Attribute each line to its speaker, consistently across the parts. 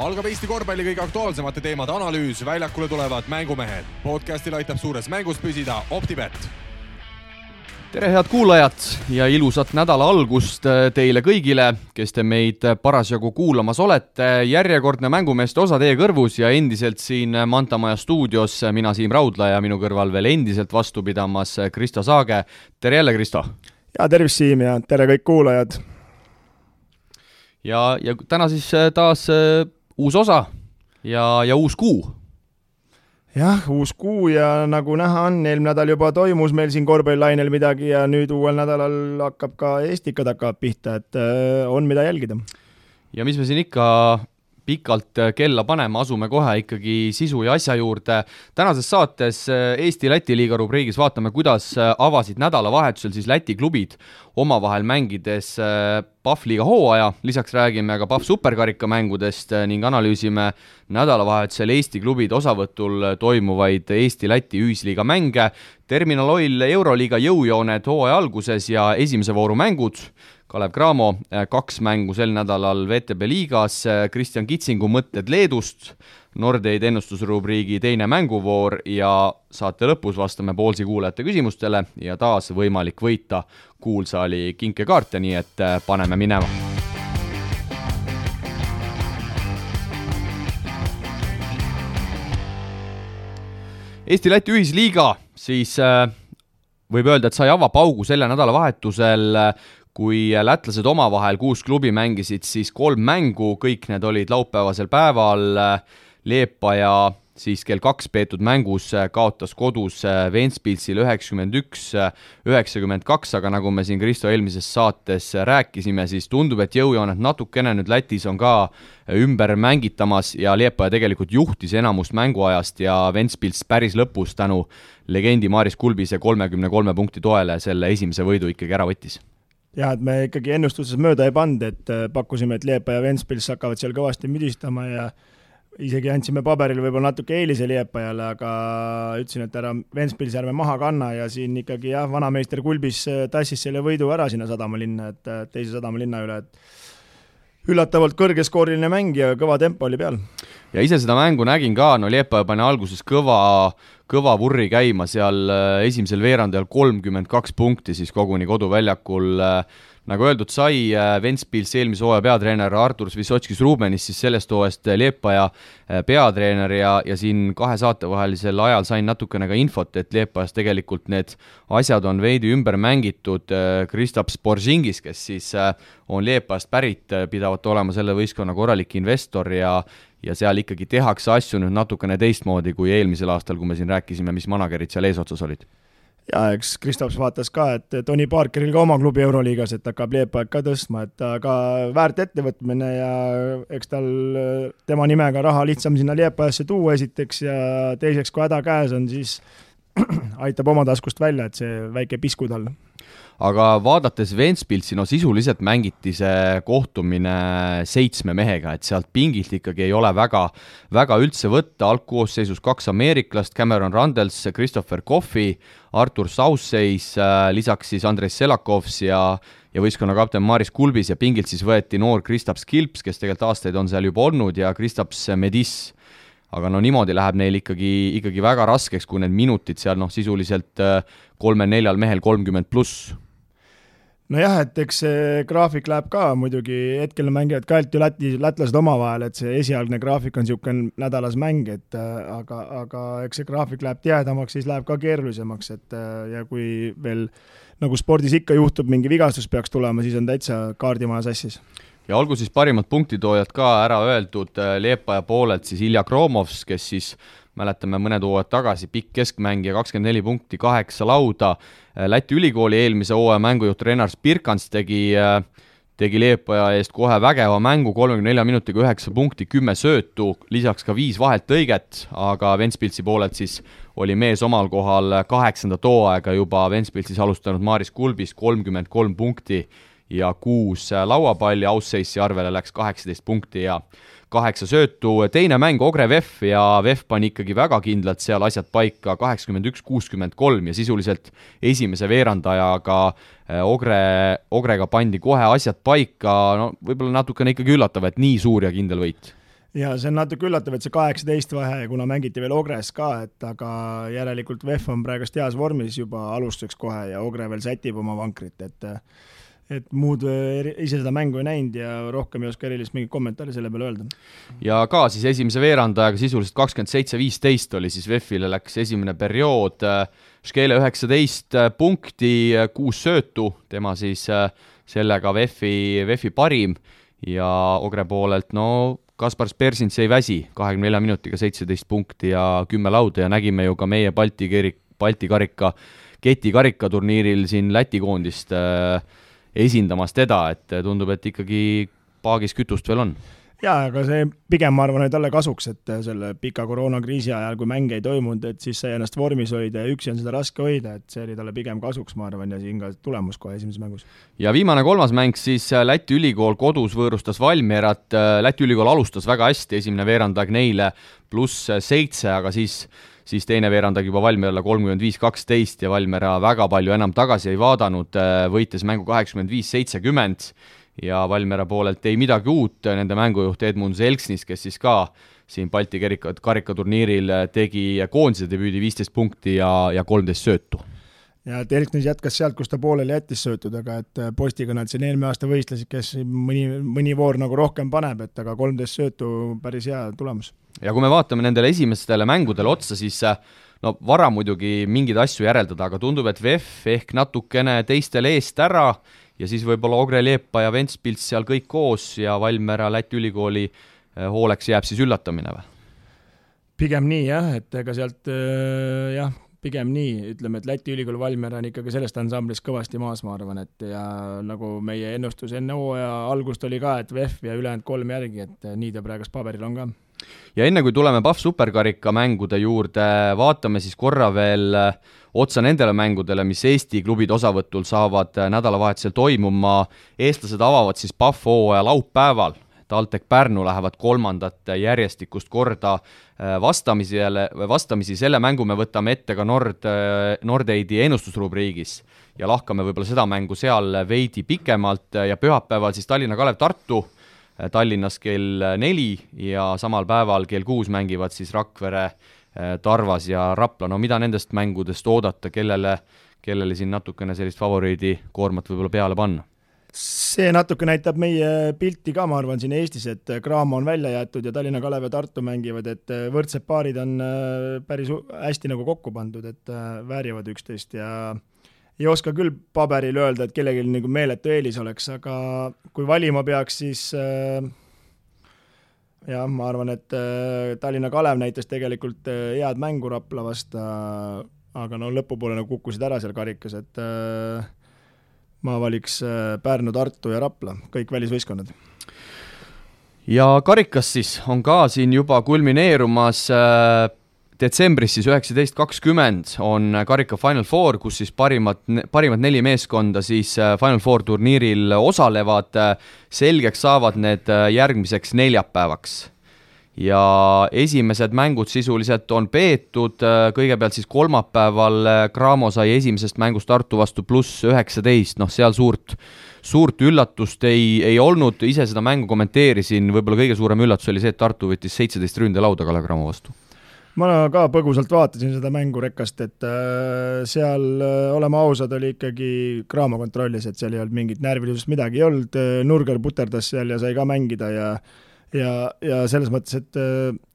Speaker 1: algab Eesti korvpalli kõige aktuaalsemate teemade analüüs, väljakule tulevad mängumehed. podcastil aitab suures mängus püsida Optibet.
Speaker 2: tere, head kuulajad ja ilusat nädala algust teile kõigile, kes te meid parasjagu kuulamas olete. järjekordne mängumeeste osa teie kõrvus ja endiselt siin Manta Maja stuudios mina, Siim Raudla ja minu kõrval veel endiselt vastu pidamas Kristo Saage. tere jälle, Kristo!
Speaker 3: ja tervist, Siim ja tere kõik kuulajad!
Speaker 2: ja, ja täna siis taas uus osa ja, ja uus kuu.
Speaker 3: jah, uus kuu ja nagu näha on, eelmine nädal juba toimus meil siin korvpallilainel midagi ja nüüd uuel nädalal hakkab ka Eestikad hakkavad pihta, et äh, on, mida jälgida.
Speaker 2: ja mis me siin ikka pikalt kella panema, asume kohe ikkagi sisu ja asja juurde. tänases saates äh, Eesti-Läti liiga rubriigis vaatame, kuidas äh, avasid nädalavahetusel siis Läti klubid omavahel mängides Pahv-liiga hooaja, lisaks räägime ka Pahv superkarika mängudest ning analüüsime nädalavahetusel Eesti klubide osavõtul toimuvaid Eesti-Läti ühisliiga mänge, Terminal Oil Euroliiga jõujooned hooaja alguses ja esimese vooru mängud, Kalev Cramo kaks mängu sel nädalal VTB liigas, Kristjan Kitsingu mõtted Leedust, Nordeid ennustusrubriigi teine mänguvoor ja saate lõpus vastame Poolsi kuulajate küsimustele ja taas võimalik võita kuulsaali kinkekaarte, nii et äh, paneme minema. Eesti-Läti ühisliiga siis äh, võib öelda, et sai avapaugu selle nädalavahetusel, kui lätlased omavahel kuus klubi mängisid siis kolm mängu, kõik need olid laupäevasel päeval. Leepa ja siis kell kaks peetud mängus kaotas kodus Ventspilsile üheksakümmend üks, üheksakümmend kaks, aga nagu me siin Kristo eelmises saates rääkisime, siis tundub, et jõujooned natukene nüüd Lätis on ka ümber mängitamas ja Liepaja tegelikult juhtis enamust mänguajast ja Ventspils päris lõpus tänu legendi Maris Kulbise kolmekümne kolme punkti toele selle esimese võidu ikkagi ära võttis
Speaker 3: jah, et me ikkagi ennustuses mööda ei pannud, et pakkusime, et Liepa ja Ventspils hakkavad seal kõvasti müdistama ja isegi andsime paberil võib-olla natuke eelise Liepajale, aga ütlesin, et ära Ventspilsi ärme maha kanna ja siin ikkagi jah, vanameister Kulbis äh, tassis selle võidu ära sinna sadamalinna, et äh, teise sadamalinna üle, et üllatavalt kõrgeskooriline mäng ja kõva tempo oli peal.
Speaker 2: Ja ise seda mängu nägin ka, no Liepaja pani alguses kõva, kõva vurri käima seal äh, esimesel veerandajal kolmkümmend kaks punkti siis koguni koduväljakul äh, nagu öeldud sai, äh, Ventspils eelmise hooaja peatreener Artur Svissotskis Rubenis siis sellest hooajast äh, Liepaja äh, peatreener ja, ja siin kahe saate vahelisel ajal sain natukene ka infot, et Liepajas tegelikult need asjad on veidi ümber mängitud, Kristaps Boržingis, kes siis on Liepajast pärit, pidavat olema selle võistkonna korralik investor ja ja seal ikkagi tehakse asju nüüd natukene teistmoodi kui eelmisel aastal, kui me siin rääkisime, mis manager'id seal eesotsas olid
Speaker 3: ja eks Kristaps vaatas ka, et Tony Parkeril ka oma klubi Euroliigas, et hakkab Liepaid ka tõstma, et aga väärt ettevõtmine ja eks tal tema nimega raha lihtsam sinna Liepajasse tuua esiteks ja teiseks, kui häda käes on, siis aitab oma taskust välja, et see väike pisku talle
Speaker 2: aga vaadates Ventspilsi, no sisuliselt mängiti see kohtumine seitsme mehega, et sealt pingilt ikkagi ei ole väga, väga üldse võtta, algkoosseisus kaks ameeriklast, Cameron Randels, Christopher Coffey, Artur Southseis, äh, lisaks siis Andres Selakovs ja ja võistkonna kapten Maris Kulbis ja pingilt siis võeti noor Kristaps Kilps, kes tegelikult aastaid on seal juba olnud, ja Kristaps Medis. Aga no niimoodi läheb neil ikkagi, ikkagi väga raskeks, kui need minutid seal noh, sisuliselt äh, kolmel-neljal mehel kolmkümmend pluss.
Speaker 3: Nojah, et eks see graafik läheb ka muidugi, hetkel mängivad ka ju Läti, lätlased omavahel, et see esialgne graafik on niisugune nädalas mäng, et äh, aga, aga eks see graafik läheb tihedamaks, siis läheb ka keerulisemaks, et äh, ja kui veel nagu spordis ikka juhtub, mingi vigastus peaks tulema, siis on täitsa kaardimaja sassis
Speaker 2: ja olgu siis parimad punktitoojad ka ära öeldud äh, Leepaja poolelt, siis Ilja Kromovs, kes siis mäletame mõned hooajad tagasi, pikk keskmängija, kakskümmend neli punkti, kaheksa lauda. Äh, Läti ülikooli eelmise hooaja mängujuht Renar Spirkans tegi, äh, tegi Leepaja eest kohe vägeva mängu, kolmekümne nelja minutiga üheksa punkti, kümme söötu, lisaks ka viis vaheltõiget, aga Ventspilsi poolelt siis oli mees omal kohal kaheksandat hooaega juba Ventspilsis alustanud Maris Kulbis, kolmkümmend kolm punkti ja kuus lauapalli, Ausseissi arvele läks kaheksateist punkti ja kaheksa söötu, teine mäng Ogre VEF ja VEF pani ikkagi väga kindlalt seal asjad paika, kaheksakümmend üks, kuuskümmend kolm ja sisuliselt esimese veerandajaga eh, Ogre, Ogrega pandi kohe asjad paika, no võib-olla natukene ikkagi üllatav, et nii suur ja kindel võit.
Speaker 3: Ja see on natuke üllatav, et see kaheksateist vahe, kuna mängiti veel Ogres ka, et aga järelikult VEF on praegust heas vormis juba alustuseks kohe ja Ogre veel sätib oma vankrit, et et muud ise seda mängu ei näinud ja rohkem ei oska erilist mingit kommentaari selle peale öelda.
Speaker 2: ja ka siis esimese veerandajaga sisuliselt kakskümmend seitse, viisteist oli siis VEF-ile läks esimene periood, Škele üheksateist punkti, kuus söötu, tema siis sellega VEF-i, VEF-i parim. Ja Ogre poolelt no Kaspar Spersins ei väsi, kahekümne nelja minutiga seitseteist punkti ja kümme lauda ja nägime ju ka meie Balti kirik, Balti karika, keti karikaturniiril siin Läti koondist äh, esindamas teda, et tundub, et ikkagi paagis kütust veel on
Speaker 3: jaa, aga see pigem ma arvan, oli talle kasuks, et selle pika koroonakriisi ajal, kui mänge ei toimunud, et siis sai ennast vormis hoida ja üksi on seda raske hoida, et see oli talle pigem kasuks, ma arvan, ja siin ka tulemus kohe esimeses mängus.
Speaker 2: ja viimane kolmas mäng siis äh, Läti ülikool kodus võõrustas Valmierat, äh, Läti ülikool alustas väga hästi, esimene veerandaeg neile pluss seitse, aga siis siis teine veerandaeg juba Valmierale kolmkümmend viis, kaksteist ja Valmiera väga palju enam tagasi ei vaadanud, äh, võitis mängu kaheksakümmend viis, seitsekümmend ja Valmiera poolelt ei midagi uut, nende mängujuht Edmund Zelksnis, kes siis ka siin Balti kerika, karikaturniiril tegi koondise debüüdi viisteist punkti ja, ja kolmteist söötu
Speaker 3: ja Telknis jätkas sealt, kus ta pooleli jättis söötudega, et postiga nad siin eelmine aasta võistlesid, kes mõni, mõni voor nagu rohkem paneb, et aga kolmteist söötu, päris hea tulemus.
Speaker 2: ja kui me vaatame nendele esimestele mängudele otsa, siis no vara muidugi mingeid asju järeldada, aga tundub, et VEF ehk natukene teistele eest ära ja siis võib-olla Ogre Liepa ja Ventspils seal kõik koos ja Valmiera Läti ülikooli eh, hooleks jääb siis üllatamine või?
Speaker 3: pigem nii jah, et ega sealt äh, jah, pigem nii, ütleme, et Läti ülikool Valmiera on ikkagi sellest ansamblist kõvasti maas, ma arvan, et ja nagu meie ennustus enne hooaja algust oli ka, et VEF ja ülejäänud kolm järgi, et nii ta praegust paberil on ka
Speaker 2: ja enne kui tuleme Pahv superkarika mängude juurde, vaatame siis korra veel äh, otsa nendele mängudele, mis Eesti klubide osavõtul saavad äh, nädalavahetusel toimuma. eestlased avavad siis Pahv hooaja laupäeval. TalTech Pärnu lähevad kolmandat järjestikust korda äh, vastamisele, vastamisi, selle mängu me võtame ette ka Nord, Nordeidi ennustusrubriigis ja lahkame võib-olla seda mängu seal veidi pikemalt ja pühapäeval siis Tallinna Kalev Tartu Äh, Tallinnas kell neli ja samal päeval kell kuus mängivad siis Rakvere, äh, Tarvas ja Rapla, no mida nendest mängudest oodata, kellele, kellele siin natukene sellist favoriidi koormat võib-olla peale panna?
Speaker 3: See natuke näitab meie pilti ka, ma arvan, siin Eestis, et Graamo on välja jäetud ja Tallinna Kalev ja Tartu mängivad, et võrdsed paarid on äh, päris hästi nagu kokku pandud, et väärivad üksteist ja ei oska küll paberil öelda, et kellelgi nagu meeletu eelis oleks, aga kui valima peaks, siis äh, jah, ma arvan, et äh, Tallinna Kalev näitas tegelikult äh, head mängu Rapla vastu äh,, aga no lõpupoole nagu kukkusid ära seal karikas, et äh, ma valiks äh, Pärnu, Tartu ja Rapla, kõik välisvõistkonnad
Speaker 2: ja karikas siis on ka siin juba kulmineerumas äh, detsembris siis üheksateist kakskümmend on karika Final Four, kus siis parimad, parimad neli meeskonda siis äh, Final Four turniiril osalevad, selgeks saavad need järgmiseks neljapäevaks. Ja esimesed mängud sisuliselt on peetud, äh, kõigepealt siis kolmapäeval Cramo sai esimesest mängust Tartu vastu pluss üheksateist, noh seal suurt suurt üllatust ei, ei olnud, ise seda mängu kommenteerisin, võib-olla kõige suurem üllatus oli see, et Tartu võttis seitseteist ründelauda Kalev Cramo vastu.
Speaker 3: Ma ka põgusalt vaatasin seda mängu rekast, et äh, seal, äh, oleme ausad, oli ikkagi Cramo kontrollis, et seal ei olnud mingit närvilisust, midagi ei olnud, äh, Nurger puterdas seal ja sai ka mängida ja ja, ja selles mõttes, et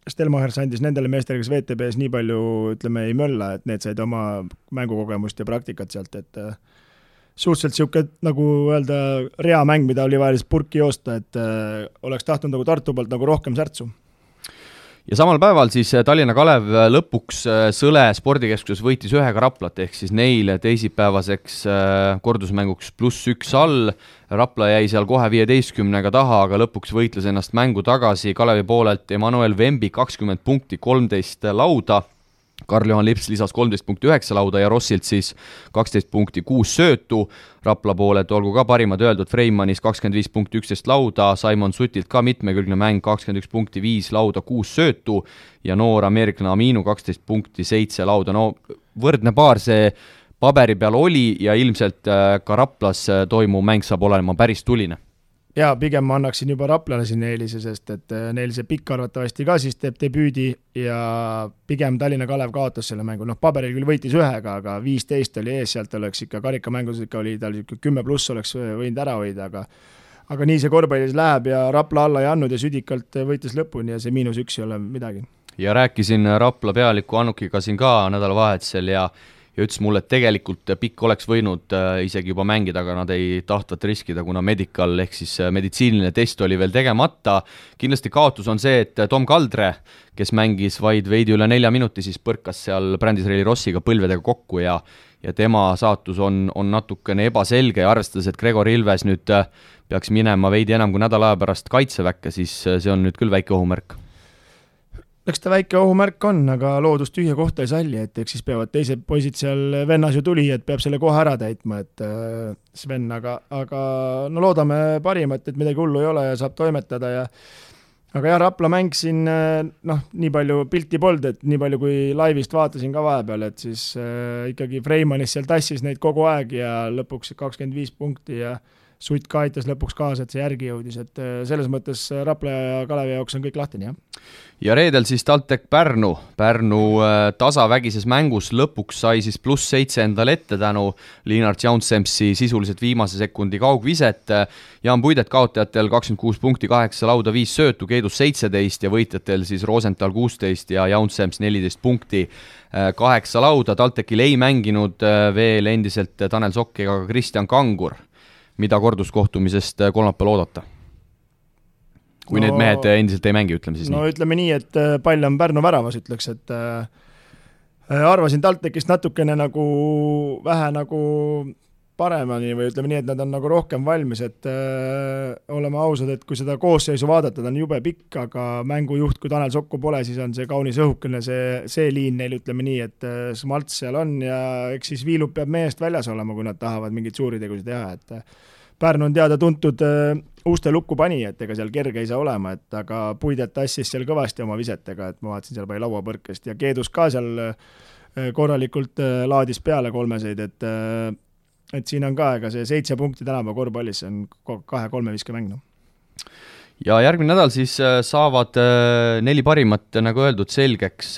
Speaker 3: Stelmachers andis nendele meestele, kes WTB-s nii palju, ütleme, ei mölla, et need said oma mängukogemust ja praktikat sealt, et suhteliselt niisugune, nagu öelda, reamäng, mida oli vaja lihtsalt purki joosta, et oleks tahtnud nagu Tartu poolt nagu rohkem särtsu
Speaker 2: ja samal päeval siis äh, Tallinna Kalev äh, lõpuks äh, Sõle spordikeskuses võitis ühega Raplat, ehk siis neile teisipäevaseks kordusmänguks pluss üks all. Rapla jäi seal kohe viieteistkümnega taha, aga lõpuks võitles ennast mängu tagasi Kalevi poolelt Emmanuel Vembi kakskümmend punkti, kolmteist lauda Karl-Juhan Lips lisas kolmteist punkti üheksa lauda ja Rossilt siis kaksteist punkti kuus söötu. Rapla poolelt olgu ka parimad öeldud, Freimannis kakskümmend viis punkti üksteist lauda, Simon Sutilt ka mitmekülgne mäng, kakskümmend üks punkti viis lauda, kuus söötu ja noor ameeriklane Aminu kaksteist punkti seitse lauda, no võrdne paar see paberi peal oli ja ilmselt äh, ka Raplas äh, toimuv mäng saab olema päris tuline
Speaker 3: jaa, pigem ma annaksin juba Raplale siin eelise, sest et äh, neil see pikk arvatavasti ka siis teeb debüüdi ja pigem Tallinna Kalev kaotas selle mängu, noh paberil küll võitis ühega, aga viisteist oli ees, sealt oleks ikka karikamängus ikka oli tal niisugune kümme pluss oleks võinud ära hoida, aga aga nii see korvpallis läheb ja Rapla alla ei andnud ja südikalt võitis lõpuni ja see miinus üks ei ole midagi.
Speaker 2: ja rääkisin Rapla pealiku Annukiga siin ka nädalavahetusel ja ja ütles mulle, et tegelikult Pikk oleks võinud äh, isegi juba mängida, aga nad ei tahtvat riskida, kuna medical ehk siis äh, meditsiiniline test oli veel tegemata. kindlasti kaotus on see, et Tom Kaldre, kes mängis vaid veidi üle nelja minuti, siis põrkas seal Brandis-Reili Rossiga põlvedega kokku ja ja tema saatus on, on natukene ebaselge ja arvestades, et Gregor Ilves nüüd äh, peaks minema veidi enam kui nädala aja pärast Kaitseväkke, siis see on nüüd küll väike ohumärk
Speaker 3: eks ta väike ohumärk on, aga loodus tühja kohta ei salli, et eks siis peavad teised poisid seal, vennas ju tuli, et peab selle koha ära täitma, et äh, Sven, aga, aga no loodame parimat, et midagi hullu ei ole ja saab toimetada ja aga jah, Rapla mäng siin äh, noh, nii palju pilti polnud, et nii palju kui laivist vaatasin ka vahepeal, et siis äh, ikkagi Freimanis seal tassis neid kogu aeg ja lõpuks kakskümmend viis punkti ja Sutt ka aitas lõpuks kaasa, et see järgi jõudis, et äh, selles mõttes Rapla ja Kalevi jaoks on kõik lahtine, jah
Speaker 2: ja reedel siis TalTech Pärnu, Pärnu äh, tasavägises mängus lõpuks sai siis pluss seitse endale ette tänu Liinart Jaunsempsi sisuliselt viimase sekundi kaugviset. Jaan Puidet kaotajatel kakskümmend kuus punkti, kaheksa lauda, viis söötu, Keedus seitseteist ja võitjatel siis Rosenthal kuusteist ja Jaunsemps neliteist punkti, äh, kaheksa lauda, TalTechil ei mänginud äh, veel endiselt Tanel Sokk ega ka Kristjan Kangur. Mida korduskohtumisest kolmapäeval oodata? kui no, need mehed endiselt ei mängi, ütleme siis
Speaker 3: no, nii. no ütleme nii, et äh, pall on Pärnu väravas, ütleks, et äh, äh, arvasin TalTechist natukene nagu vähe nagu paremini või ütleme nii, et nad on nagu rohkem valmis, et äh, oleme ausad, et kui seda koosseisu vaadata, ta on jube pikk, aga mängujuht, kui Tanel Sokku pole, siis on see kaunis õhukene, see, see liin neil, ütleme nii, et äh, Smalts seal on ja eks siis Viilup peab meest väljas olema, kui nad tahavad mingeid suuri tegusid teha, et äh, Pärnu on teada-tuntud uste lukku pani, et ega seal kerge ei saa olema, et aga Puidet tassis seal kõvasti oma visetega, et ma vaatasin, seal pani lauapõrkest ja Keedus ka seal korralikult laadis peale kolmeseid, et et siin on ka, ega see seitse punkti tänapäeva korvpallis, on kahe-kolme viskemäng, noh.
Speaker 2: ja järgmine nädal siis saavad neli parimat, nagu öeldud, selgeks.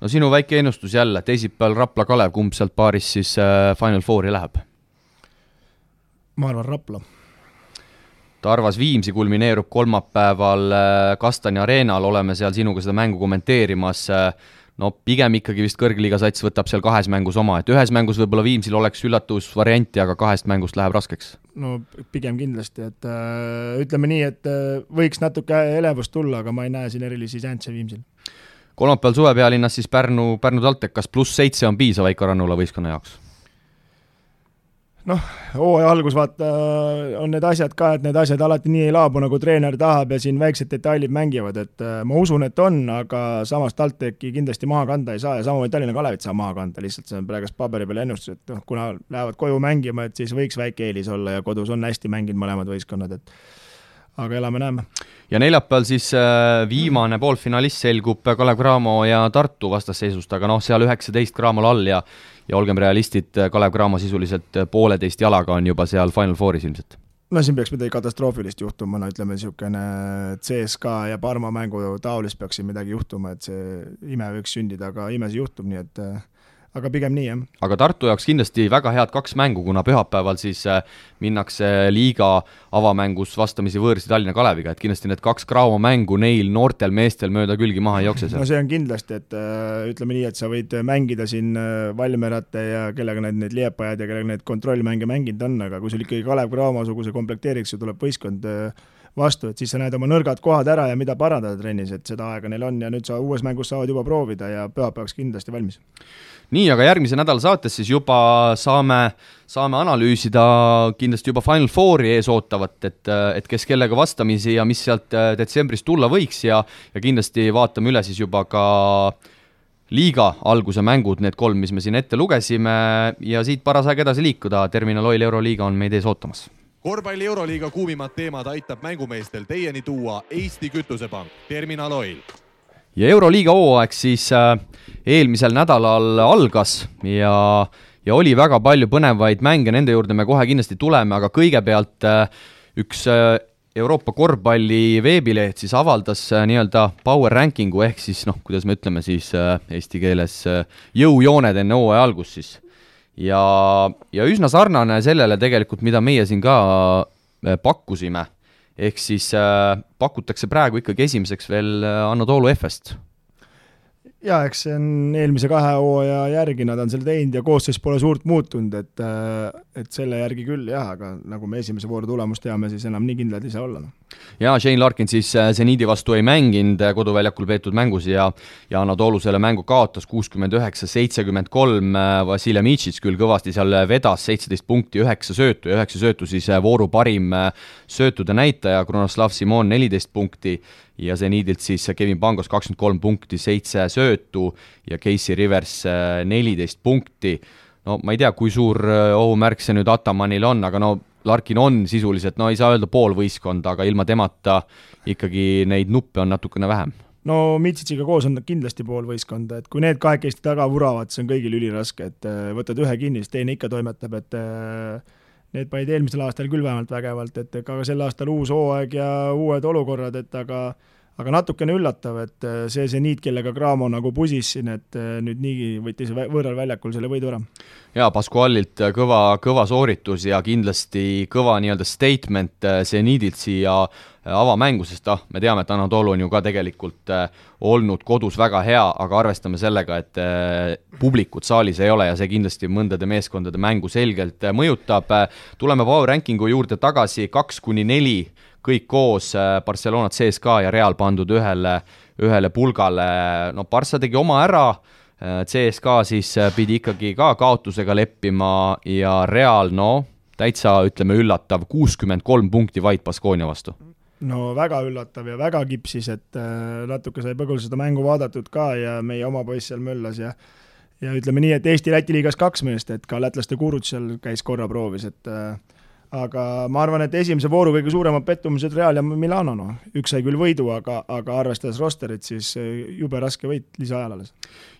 Speaker 2: no sinu väike ennustus jälle, teisipäeval Rapla Kalev, kumb sealt paarist siis Final Fouri läheb?
Speaker 3: ma arvan Rapla
Speaker 2: Tarvas Viimsi kulmineerub kolmapäeval äh, Kastani areenal, oleme seal sinuga seda mängu kommenteerimas. No pigem ikkagi vist kõrgliiga sats võtab seal kahes mängus oma, et ühes mängus võib-olla Viimsil oleks üllatusvarianti, aga kahest mängust läheb raskeks.
Speaker 3: no pigem kindlasti, et äh, ütleme nii, et äh, võiks natuke elevust tulla, aga ma ei näe siin erilisi šansse Viimsil.
Speaker 2: kolmapäeval suvepealinnas siis Pärnu, Pärnu TalTech, kas pluss seitse on piisav Väike-Rannula võistkonna jaoks?
Speaker 3: Noh, hooaja algus vaata on need asjad ka, et need asjad alati nii ei laabu, nagu treener tahab ja siin väiksed detailid mängivad, et äh, ma usun, et on, aga samas TalTechi kindlasti maha kanda ei saa ja samamoodi Tallinna Kalevit saab maha kanda, lihtsalt see on praegust paberi peal ennustus, et noh, kuna lähevad koju mängima, et siis võiks väike eelis olla ja kodus on hästi mänginud mõlemad võistkonnad, et aga elame-näeme.
Speaker 2: ja neljapäeval siis äh, viimane poolfinalist selgub Kalev Cramo ja Tartu vastasseisust, aga noh, seal üheksateist Cramol all ja ja olgem realistid, Kalev Cramo sisuliselt pooleteist jalaga on juba seal Final Fouris ilmselt.
Speaker 3: No siin peaks midagi katastroofilist juhtuma, no ütleme, niisugune CSKA ja Parma mängu taolist peaks siin midagi juhtuma, et see ime võiks sündida, aga ime see juhtub, nii et äh, aga pigem nii, jah.
Speaker 2: aga Tartu jaoks kindlasti väga head kaks mängu, kuna pühapäeval siis äh, minnakse liiga avamängus vastamisi võõrsi Tallinna Kaleviga, et kindlasti need kaks Graamo mängu neil noortel meestel mööda külgi maha ei jookse seal.
Speaker 3: no see on kindlasti, et äh, ütleme nii, et sa võid mängida siin äh, Valmerate ja kellega need, need Liepajad ja kellega need kontrollmänge mänginud on, aga kui sul ikkagi Kalev Cramo-suguse komplekteeriks ja tuleb võistkond vastu, et siis sa näed oma nõrgad kohad ära ja mida parandada trennis, et seda aega neil on ja nüüd sa uues mängus saavad juba proovida ja pühapäevaks kindlasti valmis
Speaker 2: nii, aga järgmise nädala saates siis juba saame, saame analüüsida kindlasti juba Final Fouri ees ootavat, et, et kes kellega vastamisi ja mis sealt äh, detsembris tulla võiks ja, ja kindlasti vaatame üle siis juba ka liiga alguse mängud, need kolm, mis me siin ette lugesime. Ja siit paras aeg edasi liikuda, Terminal Oil Euroliiga on meid ees ootamas.
Speaker 1: Korvpalli Euroliiga kuumimad teemad aitab mängumeestel teieni tuua Eesti Kütusepank, Terminal Oil
Speaker 2: ja Euroliiga hooaeg siis äh, eelmisel nädalal algas ja, ja oli väga palju põnevaid mänge, nende juurde me kohe kindlasti tuleme, aga kõigepealt äh, üks äh, Euroopa korvpalli veebileht siis avaldas nii-öelda power ranking'u ehk siis noh, kuidas me ütleme siis eesti keeles jõujooned enne hooaja algust siis. ja, ja üsna sarnane sellele tegelikult, mida meie siin ka pakkusime, ehk siis pakutakse praegu ikkagi esimeseks veel Anatoolu Efest
Speaker 3: jaa, eks see on eelmise kahe hooaja järgi nad on selle teinud ja koosseis pole suurt muutunud, et et selle järgi küll jah, aga nagu me esimese vooru tulemust teame, siis enam nii kindlad ei saa olla.
Speaker 2: jaa, Shane Larkin siis äh, seniidi vastu ei mänginud äh, koduväljakul peetud mängus ja ja Anatoolu selle mängu kaotas kuuskümmend üheksa, seitsekümmend kolm, äh, Vassiljev Mitšits küll kõvasti seal vedas, seitseteist punkti, üheksa söötu ja üheksa söötu siis vooru parim söötude näitaja, Kronoslav Simon neliteist punkti ja seniidilt siis Kevin Pangos kakskümmend kolm punkti, seitse söötu ja Casey Rivers neliteist punkti. No ma ei tea, kui suur äh, ohumärk see nüüd Atamanil on, aga no Larkin on sisuliselt, no ei saa öelda pool võistkonda, aga ilma temata ikkagi neid nuppe on natukene vähem.
Speaker 3: No Mitsitsiga koos on kindlasti pool võistkonda, et kui need kahekesti taga vuravad, see on kõigil üliraske, et äh, võtad ühe kinni, siis teine ikka toimetab, et äh, need panid eelmisel aastal küll vähemalt vägevalt, et ega sel aastal uus hooaeg ja uued olukorrad, et aga aga natukene üllatav, et äh, see seniit, kellega Cramo nagu pusis siin, et äh, nüüd nii võttis võõral väljakul selle võidu ära.
Speaker 2: jaa, Pascualilt äh, kõva, kõva sooritus ja kindlasti kõva nii-öelda statement seniidilt siia avamängu, sest ah, me teame, et Anatoly on ju ka tegelikult olnud kodus väga hea, aga arvestame sellega, et publikut saalis ei ole ja see kindlasti mõndade meeskondade mängu selgelt mõjutab. tuleme Power Rankingu juurde tagasi, kaks kuni neli kõik koos, äh, Barcelona, CSKA ja Real pandud ühele, ühele pulgale, no Barca tegi oma ära, äh, CSKA siis äh, pidi ikkagi ka kaotusega leppima ja Real, no täitsa ütleme üllatav, kuuskümmend kolm punkti vaid Baskonia vastu.
Speaker 3: No väga üllatav ja väga kipsis, et natuke sai põgusalt seda mängu vaadatud ka ja meie oma poiss seal möllas ja ja ütleme nii, et Eesti-Läti liigas kaks meest, et ka lätlaste Kurut seal käis korra proovis, et äh, aga ma arvan, et esimese vooru kõige suuremad pettumused Real ja Milano, noh, üks sai küll võidu, aga, aga arvestades rosterit, siis eh, jube raske võit lisaajal alles.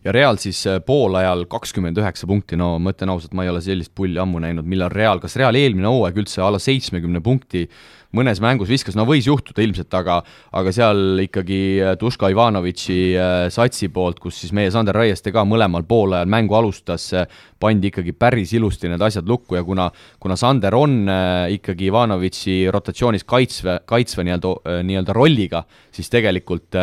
Speaker 2: ja Real siis eh, poolajal kakskümmend üheksa punkti, no ma ütlen ausalt, ma ei ole sellist pulli ammu näinud, millal Real, kas Real eelmine hooaeg üldse alla seitsmekümne punkti mõnes mängus viskas, no võis juhtuda ilmselt, aga aga seal ikkagi äh, Duška Ivanovitši äh, satsi poolt, kus siis meie Sander Raieste ka mõlemal poolajal mängu alustas, pandi ikkagi päris ilusti need asjad lukku ja kuna kuna Sander on äh, ikkagi Ivanovitši rotatsioonis kaitsva, kaitsva nii-öelda, nii-öelda rolliga, siis tegelikult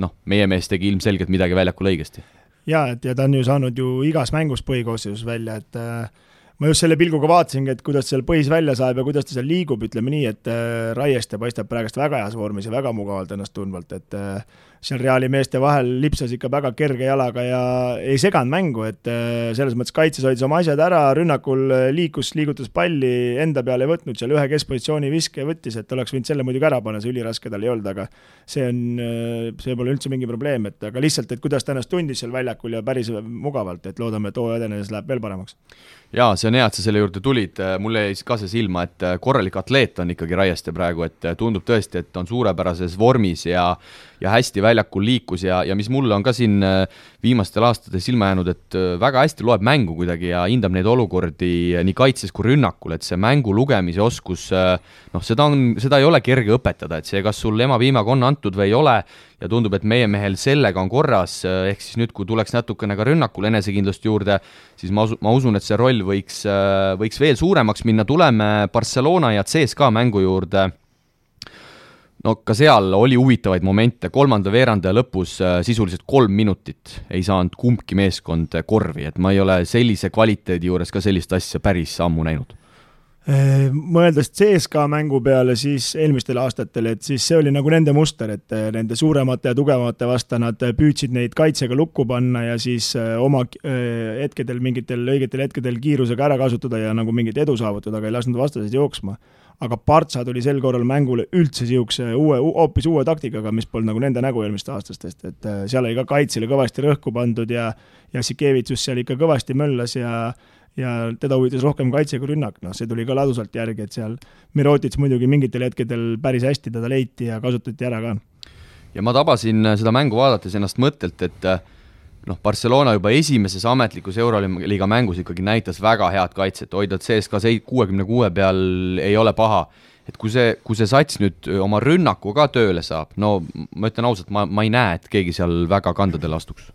Speaker 2: noh, meie mees tegi ilmselgelt midagi väljakul õigesti.
Speaker 3: jaa, et ja ta on ju saanud ju igas mängus põhikoosseisus välja, et äh ma just selle pilguga vaatasingi, et kuidas seal põis välja saab ja kuidas ta seal liigub, ütleme nii, et äh, Raieste paistab praegust väga heas vormis ja väga mugavalt ennast tundvalt, et äh, seal Reali meeste vahel lipsas ikka väga kerge jalaga ja ei seganud mängu, et äh, selles mõttes kaitses hoidis oma asjad ära, rünnakul liikus, liigutas palli, enda peale ei võtnud, seal ühe keskpositsiooni viske võttis, et oleks võinud selle muidugi ära panna, see üliraske tal ei olnud, aga see on, see pole üldse mingi probleem, et aga lihtsalt, et kuidas ta ennast tundis seal väljakul ja päris mugavalt, et loodame, et hooaja edenedes läheb veel paremaks
Speaker 2: jaa, see on hea, et sa selle juurde tulid, mulle jäi ka see silma, et korralik atleet on ikkagi Raieste praegu, et tundub tõesti, et on suurepärases vormis ja ja hästi väljakul liikus ja, ja mis mulle on ka siin viimastel aastatel silma jäänud, et väga hästi loeb mängu kuidagi ja hindab neid olukordi nii kaitses kui rünnakul, et see mängu lugemise oskus noh, seda on, seda ei ole kerge õpetada, et see, kas sul emapiimaga on antud või ei ole, ja tundub, et meie mehel sellega on korras, ehk siis nüüd, kui tuleks natukene ka rünnakul enesekindlust juurde, siis ma usu, ma usun, et see roll võiks, võiks veel suuremaks minna, tuleme Barcelona ja CSKA mängu juurde. No ka seal oli huvitavaid momente, kolmanda veerandaja lõpus sisuliselt kolm minutit ei saanud kumbki meeskond korvi, et ma ei ole sellise kvaliteedi juures ka sellist asja päris ammu näinud
Speaker 3: mõeldes CSKA mängu peale siis eelmistel aastatel, et siis see oli nagu nende muster, et äh, nende suuremate ja tugevamate vastu nad püüdsid neid kaitsega lukku panna ja siis äh, oma hetkedel, mingitel õigetel hetkedel kiirusega ära kasutada ja nagu mingit edu saavutada, aga ei lasknud vastaseid jooksma. aga Partsa tuli sel korral mängule üldse niisuguse uue, hoopis uue taktikaga, mis polnud nagu nende nägu eelmiste aastastest, et seal oli ka kaitsele kõvasti rõhku pandud ja ja Sikevitsus seal ikka kõvasti möllas ja ja teda huvitas rohkem kaitse kui rünnak, noh, see tuli ka ladusalt järgi, et seal Mirotits muidugi mingitel hetkedel päris hästi teda leiti ja kasutati ära ka.
Speaker 2: ja ma tabasin seda mängu vaadates ennast mõttelt, et noh, Barcelona juba esimeses ametlikus Euroliiga mängus ikkagi näitas väga head kaitset, hoida CSKA kuuekümne kuue peal ei ole paha. Et kui see, kui see sats nüüd oma rünnaku ka tööle saab, no ma ütlen ausalt, ma, ma ei näe, et keegi seal väga kandadele astuks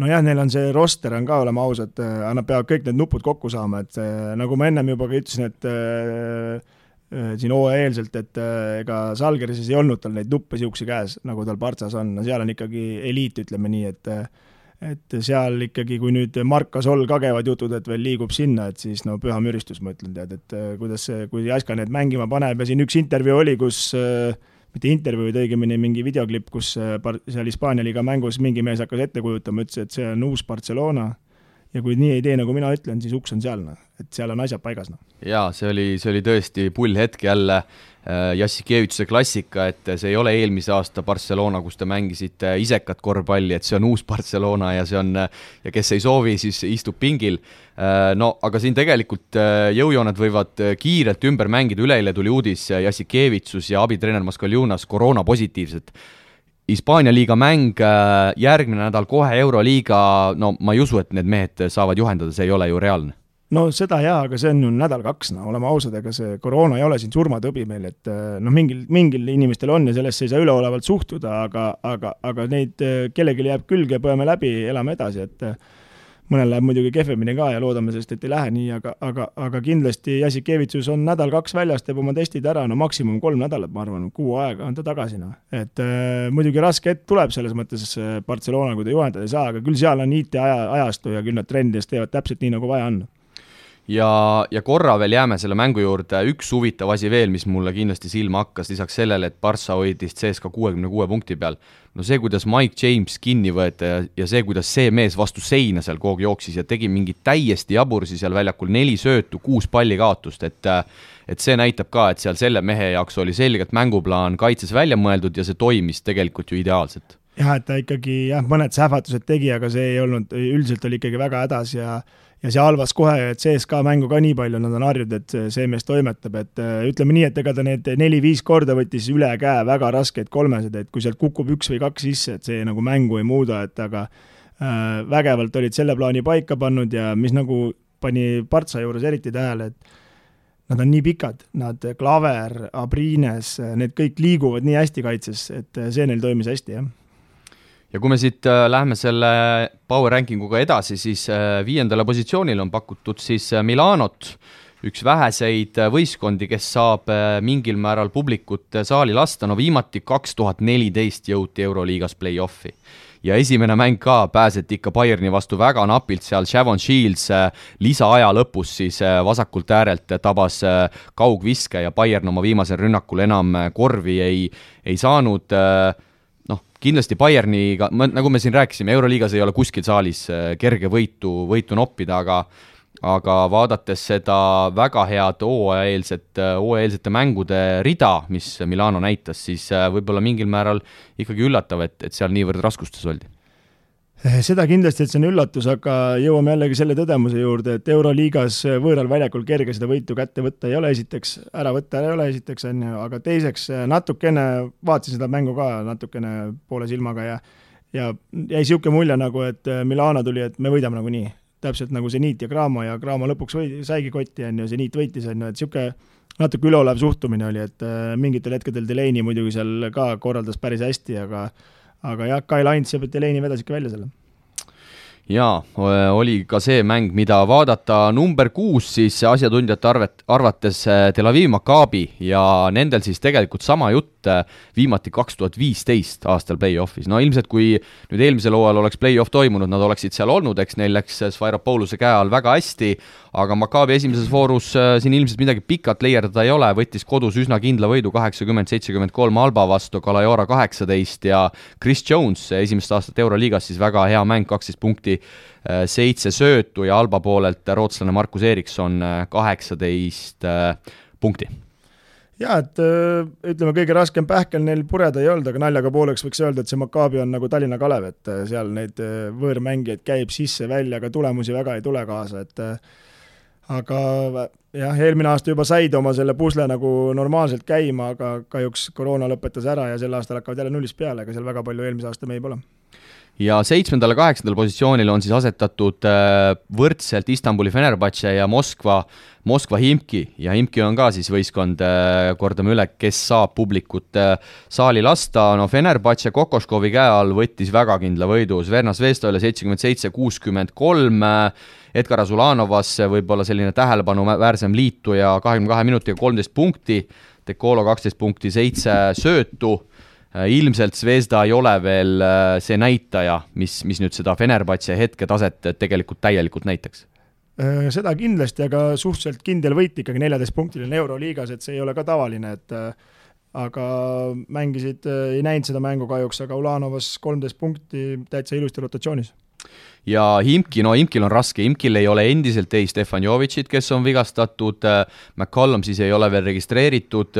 Speaker 3: nojah, neil on see roster on ka, oleme ausad, äh, nad peavad kõik need nupud kokku saama, et äh, nagu ma ennem juba ka ütlesin, et äh, siin hooajaeelselt, et ega Salgerises ei olnud tal neid nuppe niisuguseid käes, nagu tal Partsas on, no seal on ikkagi eliit, ütleme nii, et et seal ikkagi, kui nüüd Mark Gasol ka käivad jutud, et veel liigub sinna, et siis no püha müristus, ma ütlen, tead, et kuidas see, kui Jaska need mängima paneb ja siin üks intervjuu oli, kus äh, mitte intervjuu, vaid õigemini mingi videoklipp, kus äh, seal Hispaania liiga mängus mingi mees hakkas ette kujutama, ütles, et see on uus Barcelona ja kui nii ei tee, nagu mina ütlen, siis uks on seal, noh, et seal on asjad paigas, noh.
Speaker 2: jaa, see oli, see oli tõesti pull hetk jälle äh,, Jassikevitšuse klassika, et see ei ole eelmise aasta Barcelona, kus te mängisite isekat korvpalli, et see on uus Barcelona ja see on, ja kes ei soovi, siis istub pingil. Äh,. No aga siin tegelikult äh, jõujooned võivad kiirelt ümber mängida, üleeile tuli uudis, Jassikevitšus ja abitreener Maskaljunas koroonapositiivsed Hispaania liiga mäng, järgmine nädal kohe Euroliiga, no ma ei usu, et need mehed saavad juhendada, see ei ole ju reaalne
Speaker 3: no seda jaa, aga see on ju nädal-kaks, no oleme ausad, ega see koroona ei ole siin surmatõbi meil, et äh, noh, mingil, mingil inimestel on ja sellesse ei saa üleolevalt suhtuda, aga, aga, aga neid äh, kellelegi jääb külge, põeme läbi, elame edasi, et mõnel läheb muidugi kehvemini ka ja loodame sellest, et ei lähe nii, aga, aga, aga kindlasti Jassikevitsus on nädal-kaks väljas, teeb oma testid ära, no maksimum kolm nädalat, ma arvan, kuu aega on ta tagasi, noh. et äh, muidugi raske hetk tuleb selles mõttes äh, Barcelona, kui ta juhendada ei saa, aga küll seal on IT-aja, ajastu ja küll nad trennides teevad täpselt nii, nagu vaja on
Speaker 2: ja, ja korra veel jääme selle mängu juurde, üks huvitav asi veel, mis mulle kindlasti silma hakkas, lisaks sellele, et Barca hoidis CSKA kuuekümne kuue punkti peal, no see, kuidas Mike James kinni võeti ja, ja see, kuidas see mees vastu seina seal kogu aeg jooksis ja tegi mingeid täiesti jabursi seal väljakul, neli söötu, kuus palli kaotust, et et see näitab ka, et seal selle mehe jaoks oli selgelt mänguplaan kaitses välja mõeldud ja see toimis tegelikult ju ideaalselt.
Speaker 3: Jah, et ta ikkagi jah, mõned sähvatused tegi, aga see ei olnud, üldiselt oli ikkagi väga hädas ja ja see halvas kohe, CSKA mängu ka nii palju, nad on harjunud, et see mees toimetab, et äh, ütleme nii, et ega ta need neli-viis korda võttis üle käe väga raskeid kolmesed, et kui sealt kukub üks või kaks sisse, et see nagu mängu ei muuda, et aga äh, vägevalt olid selle plaani paika pannud ja mis nagu pani Partsa juures eriti tähele, et nad on nii pikad, nad, Klaver, Abrines, need kõik liiguvad nii hästi kaitses, et see neil toimis hästi, jah
Speaker 2: ja kui me siit äh, lähme selle power ranking uga edasi, siis äh, viiendale positsioonile on pakutud siis äh, Milanot, üks väheseid võistkondi, kes saab mingil määral publikut saali lasta, no viimati kaks tuhat neliteist jõuti Euroliigas play-off'i. Ja esimene mäng ka pääseti ikka Bayerni vastu väga napilt, seal. Shavon Shields lisaaja lõpus siis vasakult äärelt tabas kaugviske ja Bayern oma viimasel rünnakul enam korvi ei, ei saanud äh, kindlasti Bayerniga, nagu me siin rääkisime, Euroliigas ei ole kuskil saalis äh, kerge võitu, võitu noppida, aga aga vaadates seda väga head hooajaeelset, äh, hooajaeelsete mängude rida, mis Milano näitas, siis äh, võib-olla mingil määral ikkagi üllatav, et, et seal niivõrd raskustes oldi
Speaker 3: seda kindlasti, et see on üllatus, aga jõuame jällegi selle tõdemuse juurde, et Euroliigas võõral väljakul kerge seda võitu kätte võtta ei ole, esiteks, ära võtta ei ole, esiteks, on ju, aga teiseks natukene, vaatasin seda mängu ka natukene poole silmaga ja ja jäi niisugune mulje nagu, et Milano tuli, et me võidame nagunii. täpselt nagu Zeniit ja Cramo ja Cramo lõpuks või-, saigi kotti, on ju, Zeniit võitis, on ju, et niisugune natuke üleolev suhtumine oli, et mingitel hetkedel Delaney muidugi seal ka korraldas päris hästi, aga aga jah, Kyle Hines ja Peteleni vedas ikka välja selle
Speaker 2: jaa, oli ka see mäng, mida vaadata, number kuus siis asjatundjate arvet, arvates Tel Aviv Maccabi ja nendel siis tegelikult sama jutt viimati kaks tuhat viisteist aastal play-off'is, no ilmselt kui nüüd eelmisel hooajal oleks play-off toimunud, nad oleksid seal olnud, eks neil läks Svairopouluse käe all väga hästi, aga Maccabi esimeses voorus siin ilmselt midagi pikalt leierdada ei ole, võttis kodus üsna kindla võidu kaheksakümmend, seitsekümmend kolm Alba vastu, Kalajora kaheksateist ja Chris Jones esimest aastat Euroliigas siis väga hea mäng, kaksteist punkti, seitse söötu ja Alba poolelt rootslane Markus Erikson äh, kaheksateist punkti.
Speaker 3: Jaa, et ütleme, kõige raskem pähkel neil pureda ei olnud, aga naljaga pooleks võiks öelda, et see Maccabi on nagu Tallinna Kalev, et seal neid võõrmängijaid käib sisse-välja, aga tulemusi väga ei tule kaasa, et aga jah, eelmine aasta juba said oma selle pusle nagu normaalselt käima, aga kahjuks koroona lõpetas ära ja sel aastal hakkavad jälle nullist peale, ega seal väga palju eelmise aasta mehi pole
Speaker 2: ja seitsmendal ja kaheksandal positsioonil on siis asetatud äh, võrdselt Istanbuli Fenerbahce ja Moskva, Moskva Himki. Ja Himki on ka siis võistkond, äh, kordame üle, kes saab publikut äh, saali lasta, no Fenerbahce Kokoškovi käe all võttis väga kindla võidu, Sverna Zvestole seitsekümmend seitse, kuuskümmend kolm, Edgar Azulanovas võib-olla selline tähelepanuväärsem liituja, kahekümne kahe minutiga kolmteist punkti, Dekolo kaksteist punkti, seitse söötu ilmselt Zvezda ei ole veel äh, see näitaja, mis, mis nüüd seda Fenerbahce hetketaset tegelikult täielikult näitaks.
Speaker 3: Äh, seda kindlasti, aga suhteliselt kindel võit ikkagi neljateistpunktiline Euroliigas, et see ei ole ka tavaline, et aga mängisid, ei näinud seda mängu kahjuks, aga Ulanovas kolmteist punkti täitsa ilusti rotatsioonis.
Speaker 2: Ja Imki, no Imkil on raske, Imkil ei ole endiselt ei Stefan Jovitšit, kes on vigastatud, McCollum siis ei ole veel registreeritud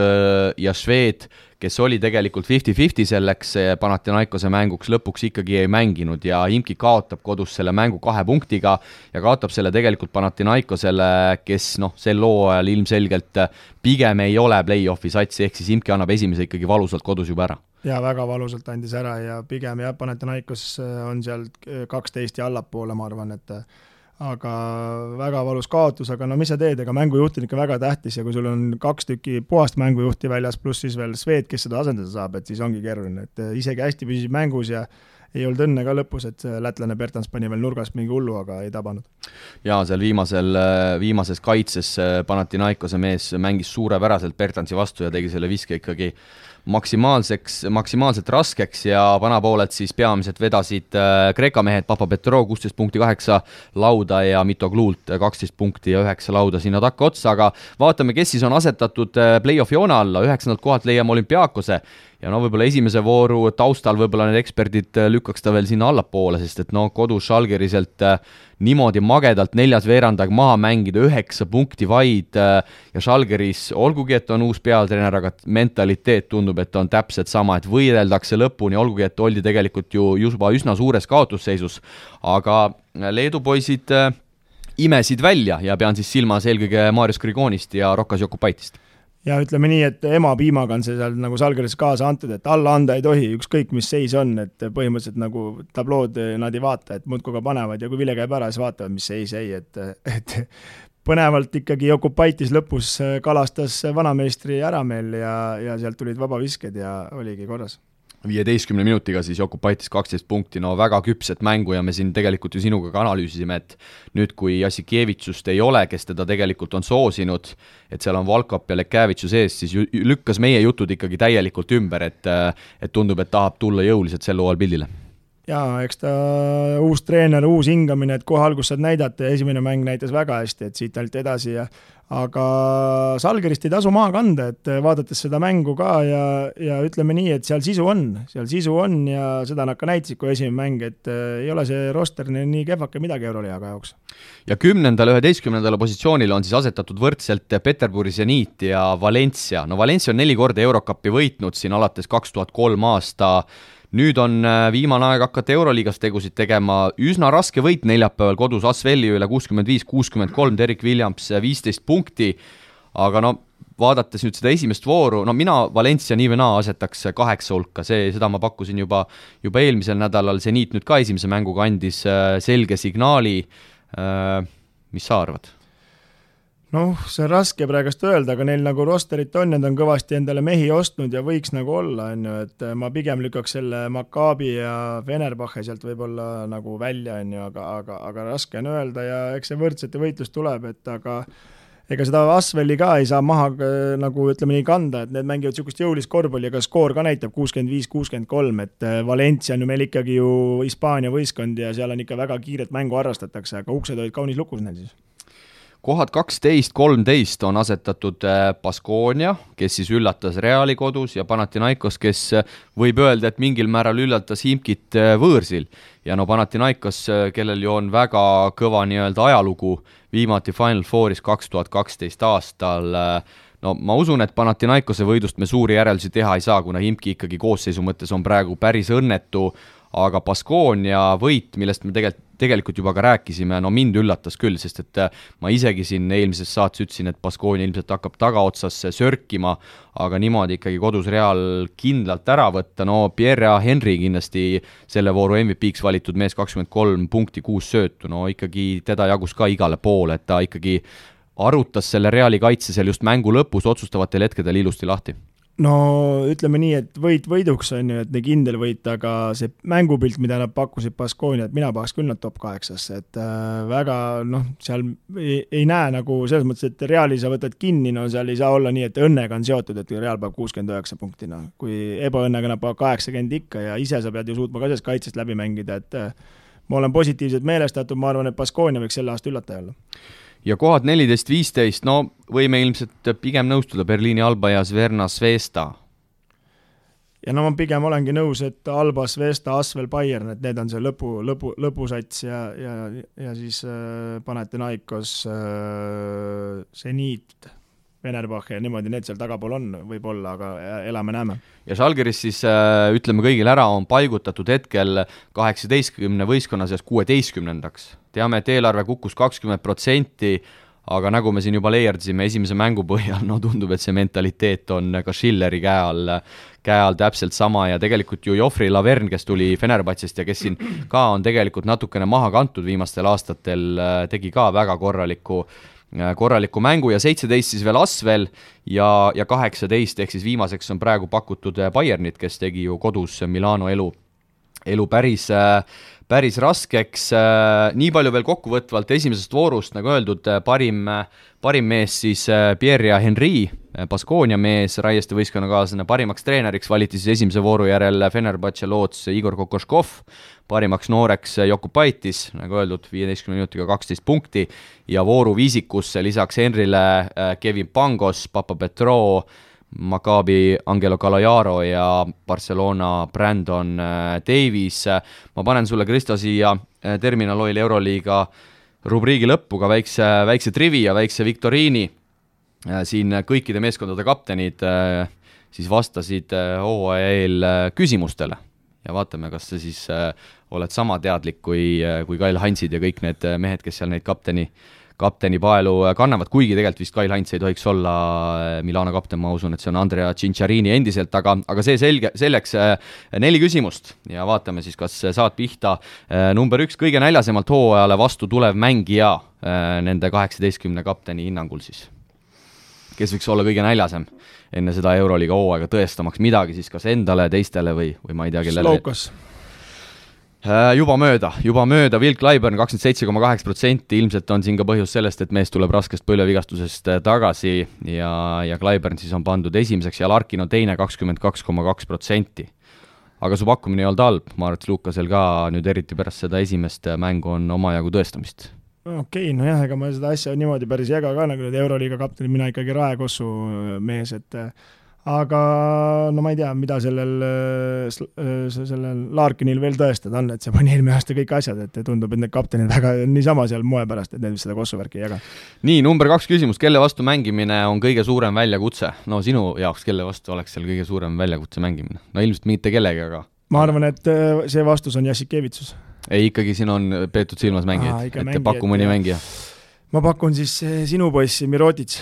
Speaker 2: ja Šved kes oli tegelikult fifty-fifty selleks Panathinaikose mänguks, lõpuks ikkagi ei mänginud ja Imki kaotab kodus selle mängu kahe punktiga ja kaotab selle tegelikult Panathinaikosele, kes noh, sel hooajal ilmselgelt pigem ei ole play-off'i sats, ehk siis Imki annab esimese ikkagi valusalt kodus juba ära.
Speaker 3: Jaa, väga valusalt andis ära ja pigem jah, Panathinaikos on seal kaksteist ja allapoole, ma arvan, et aga väga valus kaotus, aga no mis sa teed, ega mängujuht on ikka väga tähtis ja kui sul on kaks tükki puhast mängujuhti väljas, pluss siis veel Swed, kes seda asendada saab, et siis ongi keeruline, et isegi hästi püsis mängus ja ei olnud õnne ka lõpus, et lätlane Bertans pani veel nurgast mingi hullu, aga ei tabanud.
Speaker 2: jaa, seal viimasel, viimases kaitses Panathinaikose mees mängis suurepäraselt Bertansi vastu ja tegi selle viske ikkagi maksimaalseks, maksimaalselt raskeks ja vanapooled siis peamiselt vedasid äh, Kreeka mehed, Papa Petro kuusteist punkti kaheksa lauda ja Mitoglult kaksteist punkti ja üheksa lauda sinna takkaotsa, aga vaatame, kes siis on asetatud äh, play-off'i joone alla, üheksandalt kohalt leiame olümpiaakose ja no võib-olla esimese vooru taustal võib-olla need eksperdid äh, lükkaks ta veel sinna allapoole, sest et no kodus Žalgiriselt äh, niimoodi magedalt neljas veerand aeg maha mängida, üheksa punkti vaid äh, ja Žalgiris, olgugi et on uus peatreener, aga mentaliteet tundub, et on täpselt sama, et võideldakse lõpuni, olgugi et oldi tegelikult ju juba üsna suures kaotusseisus, aga Leedu poisid imesid välja ja pean siis silmas eelkõige Marius Grigonist ja Rokas Jokupaitist
Speaker 3: ja ütleme nii, et ema piimaga on see seal nagu Salgeris kaasa antud, et alla anda ei tohi, ükskõik mis seis on, et põhimõtteliselt nagu tablood nad ei vaata, et muudkui ka panevad ja kui vile käib ära, siis vaatavad, mis seis jäi, et, et põnevalt ikkagi Okupaitis lõpus kalastas vanameistri ära meil ja, ja sealt tulid vabavisked ja oligi korras
Speaker 2: viieteistkümne minutiga siis Jokubaitis kaksteist punkti, no väga küpset mängu ja me siin tegelikult ju sinuga ka analüüsisime, et nüüd, kui Jassikevitsust ei ole, kes teda tegelikult on soosinud, et seal on Valkop ja Lekevitšu sees, siis ju, lükkas meie jutud ikkagi täielikult ümber, et et tundub, et tahab tulla jõuliselt sel hooajal pildile.
Speaker 3: Jaa, eks ta uus treener, uus hingamine, et kohe alguses saad näidata ja esimene mäng näitas väga hästi, et siit ainult edasi ja aga Salgerist ei tasu maha kanda, et vaadates seda mängu ka ja, ja ütleme nii, et seal sisu on, seal sisu on ja seda nad ka näitasid, kui esimene mäng, et äh, ei ole see roster nii kehvake midagi Euroliiga jaoks.
Speaker 2: ja kümnendale, üheteistkümnendale positsioonile on siis asetatud võrdselt Peterburi Zenit ja Valencia, no Valencia on neli korda Eurocupi võitnud siin alates kaks tuhat kolm aasta nüüd on äh, viimane aeg hakata Euroliigas tegusid tegema, üsna raske võit neljapäeval kodus Asvelli üle kuuskümmend viis, kuuskümmend kolm, Derek Williams äh, viisteist punkti, aga no vaadates nüüd seda esimest vooru, no mina Valencia nii või naa asetaks kaheksa hulka, see, seda ma pakkusin juba, juba eelmisel nädalal, seniit nüüd ka esimese mänguga andis äh, selge signaali, mis sa arvad?
Speaker 3: Noh, see on raske praegust öelda, aga neil nagu rosterit on, nad on kõvasti endale mehi ostnud ja võiks nagu olla, on ju, et ma pigem lükkaks selle Maccabi ja Fenerbahce sealt võib-olla nagu välja, on ju, aga, aga, aga raske on öelda ja eks see võrdsete võitlus tuleb, et aga ega seda Asveli ka ei saa maha nagu ütleme nii kanda, et need mängivad niisugust jõulist korvpalli, aga skoor ka näitab kuuskümmend viis, kuuskümmend kolm, et Valencia on ju meil ikkagi ju Hispaania võistkond ja seal on ikka väga kiiret mängu harrastatakse, aga uksed olid kaunis lukus neil siis
Speaker 2: kohad kaksteist, kolmteist on asetatud äh, Baskonia, kes siis üllatas Reali kodus ja Panathinaikos, kes äh, võib öelda, et mingil määral üllatas Imkit äh, võõrsil. ja no Panathinaikos, kellel ju on väga kõva nii-öelda ajalugu, viimati Final Fouris kaks tuhat kaksteist aastal, no ma usun, et Panathinaikose võidust me suuri järeldusi teha ei saa, kuna Imki ikkagi koosseisu mõttes on praegu päris õnnetu, aga Baskonia võit, millest me tegelikult tegelikult juba ka rääkisime, no mind üllatas küll, sest et äh, ma isegi siin eelmises saates ütlesin, et Baskonia ilmselt hakkab tagaotsas sörkima, aga niimoodi ikkagi kodus Real kindlalt ära võtta, no Pierre Henry kindlasti selle vooru MVP-ks valitud mees, kakskümmend kolm punkti, kuus söötu, no ikkagi teda jagus ka igale poole, et ta ikkagi arutas selle Reali kaitse seal just mängu lõpus otsustavatel hetkedel ilusti lahti
Speaker 3: no ütleme nii, et võit võiduks, on ju, et nii kindel võit, aga see mängupilt, mida nad pakkusid Baskonia, et mina paneks küll nad top kaheksasse, et äh, väga noh, seal ei, ei näe nagu selles mõttes, et Reali sa võtad kinni, no seal ei saa olla nii, et õnnega on seotud, et Real paneb kuuskümmend üheksa punkti, noh. kui ebaõnnega nad panevad kaheksakümmend ikka ja ise sa pead ju suutma ka sellest kaitsest läbi mängida, et äh, ma olen positiivselt meelestatud, ma arvan, et Baskonia võiks selle aasta üllataja olla
Speaker 2: ja kohad neliteist, viisteist, no võime ilmselt pigem nõustuda, Berliini Alba ja Sverna Svesta.
Speaker 3: ja no ma pigem olengi nõus, et Alba, Svesta, Asvel, Bayern, et need on see lõpu, lõpu, lõpusats ja, ja, ja siis äh, Panathinaikos äh,, Zeniit Venerbach ja niimoodi, need seal tagapool on, võib-olla, aga elame-näeme.
Speaker 2: ja Žalgiris siis äh, ütleme kõigile ära, on paigutatud hetkel kaheksateistkümne võistkonna seas kuueteistkümnendaks. Teame, et eelarve kukkus kakskümmend protsenti, aga nagu me siin juba leierdsime esimese mängu põhjal, no tundub, et see mentaliteet on ka Schilleri käe all, käe all täpselt sama ja tegelikult ju Joffrey Laverne, kes tuli Fenerbahcest ja kes siin ka on tegelikult natukene maha kantud viimastel aastatel, tegi ka väga korraliku korraliku mängu ja seitseteist siis veel Asvel ja, ja kaheksateist, ehk siis viimaseks on praegu pakutud Bayernit, kes tegi ju kodus Milano elu, elu päris, äh, päris raskeks, nii palju veel kokkuvõtvalt esimesest voorust, nagu öeldud, parim, parim mees siis Pierre ja Henry, Baskonia mees, Raieste võistkonnakaaslane, parimaks treeneriks valiti siis esimese vooru järel Fenerbahce loots Igor Kokoškov, parimaks nooreks Jokubaitis, nagu öeldud, viieteistkümne minutiga kaksteist punkti ja vooru viisikusse lisaks Henrile äh, Kevin Pangos, Papa Petro, Maccabi Angelo Calajaro ja Barcelona Brandon äh, Davies. ma panen sulle, Kristo, siia äh, Terminal Oil Euroliiga rubriigi lõppu ka väikse, väikse trivia, väikse viktoriini. siin kõikide meeskondade kaptenid siis vastasid hooaja eel küsimustele ja vaatame, kas sa siis äh, oled sama teadlik kui, äh, kui Kail Hansid ja kõik need äh, mehed, kes seal neid kapteni, kapteni paelu kannavad, kuigi tegelikult vist Kail Hans ei tohiks olla Milano kapten, ma usun, et see on Andrea Cinciarini endiselt, aga, aga see selge, selleks neli küsimust ja vaatame siis, kas saad pihta number üks, kõige näljasemalt hooajale vastu tulev mängija nende kaheksateistkümne kapteni hinnangul siis kes võiks olla kõige näljasem enne seda Euroliiga hooaega, tõestamaks midagi siis kas endale, teistele või, või ma ei tea, kellele.
Speaker 3: Slaukas
Speaker 2: äh, juba mööda, juba mööda, Will Clyburn kakskümmend seitse koma kaheksa protsenti, ilmselt on siin ka põhjus sellest, et mees tuleb raskest põlvevigastusest äh, tagasi ja, ja Clyburn siis on pandud esimeseks ja Larkin on teine, kakskümmend kaks koma kaks protsenti. aga su pakkumine ei olnud halb, ma arvan, et Lukasel ka nüüd eriti pärast seda esimest mängu on omajagu tõestamist.
Speaker 3: Okei okay,, nojah, ega ma seda asja niimoodi päris ei jaga ka, nagu need Euroliiga kaptenid, mina ikkagi raekossu mees, et aga no ma ei tea, mida sellel, sellel Larkinil veel tõestada on, et see pani eelmine aasta kõik asjad, et tundub, et need kaptenid väga niisama seal moe pärast, et need seda kossu värki ei jaga.
Speaker 2: nii, number kaks küsimus, kelle vastu mängimine on kõige suurem väljakutse? no sinu jaoks, kelle vastu oleks seal kõige suurem väljakutse mängimine? no ilmselt mitte kellegi, aga
Speaker 3: ma arvan, et see vastus on Jassikevitsus
Speaker 2: ei, ikkagi siin on peetud silmas mängijaid, et paku mõni mängija.
Speaker 3: ma pakun siis sinu poissi, Mirotic.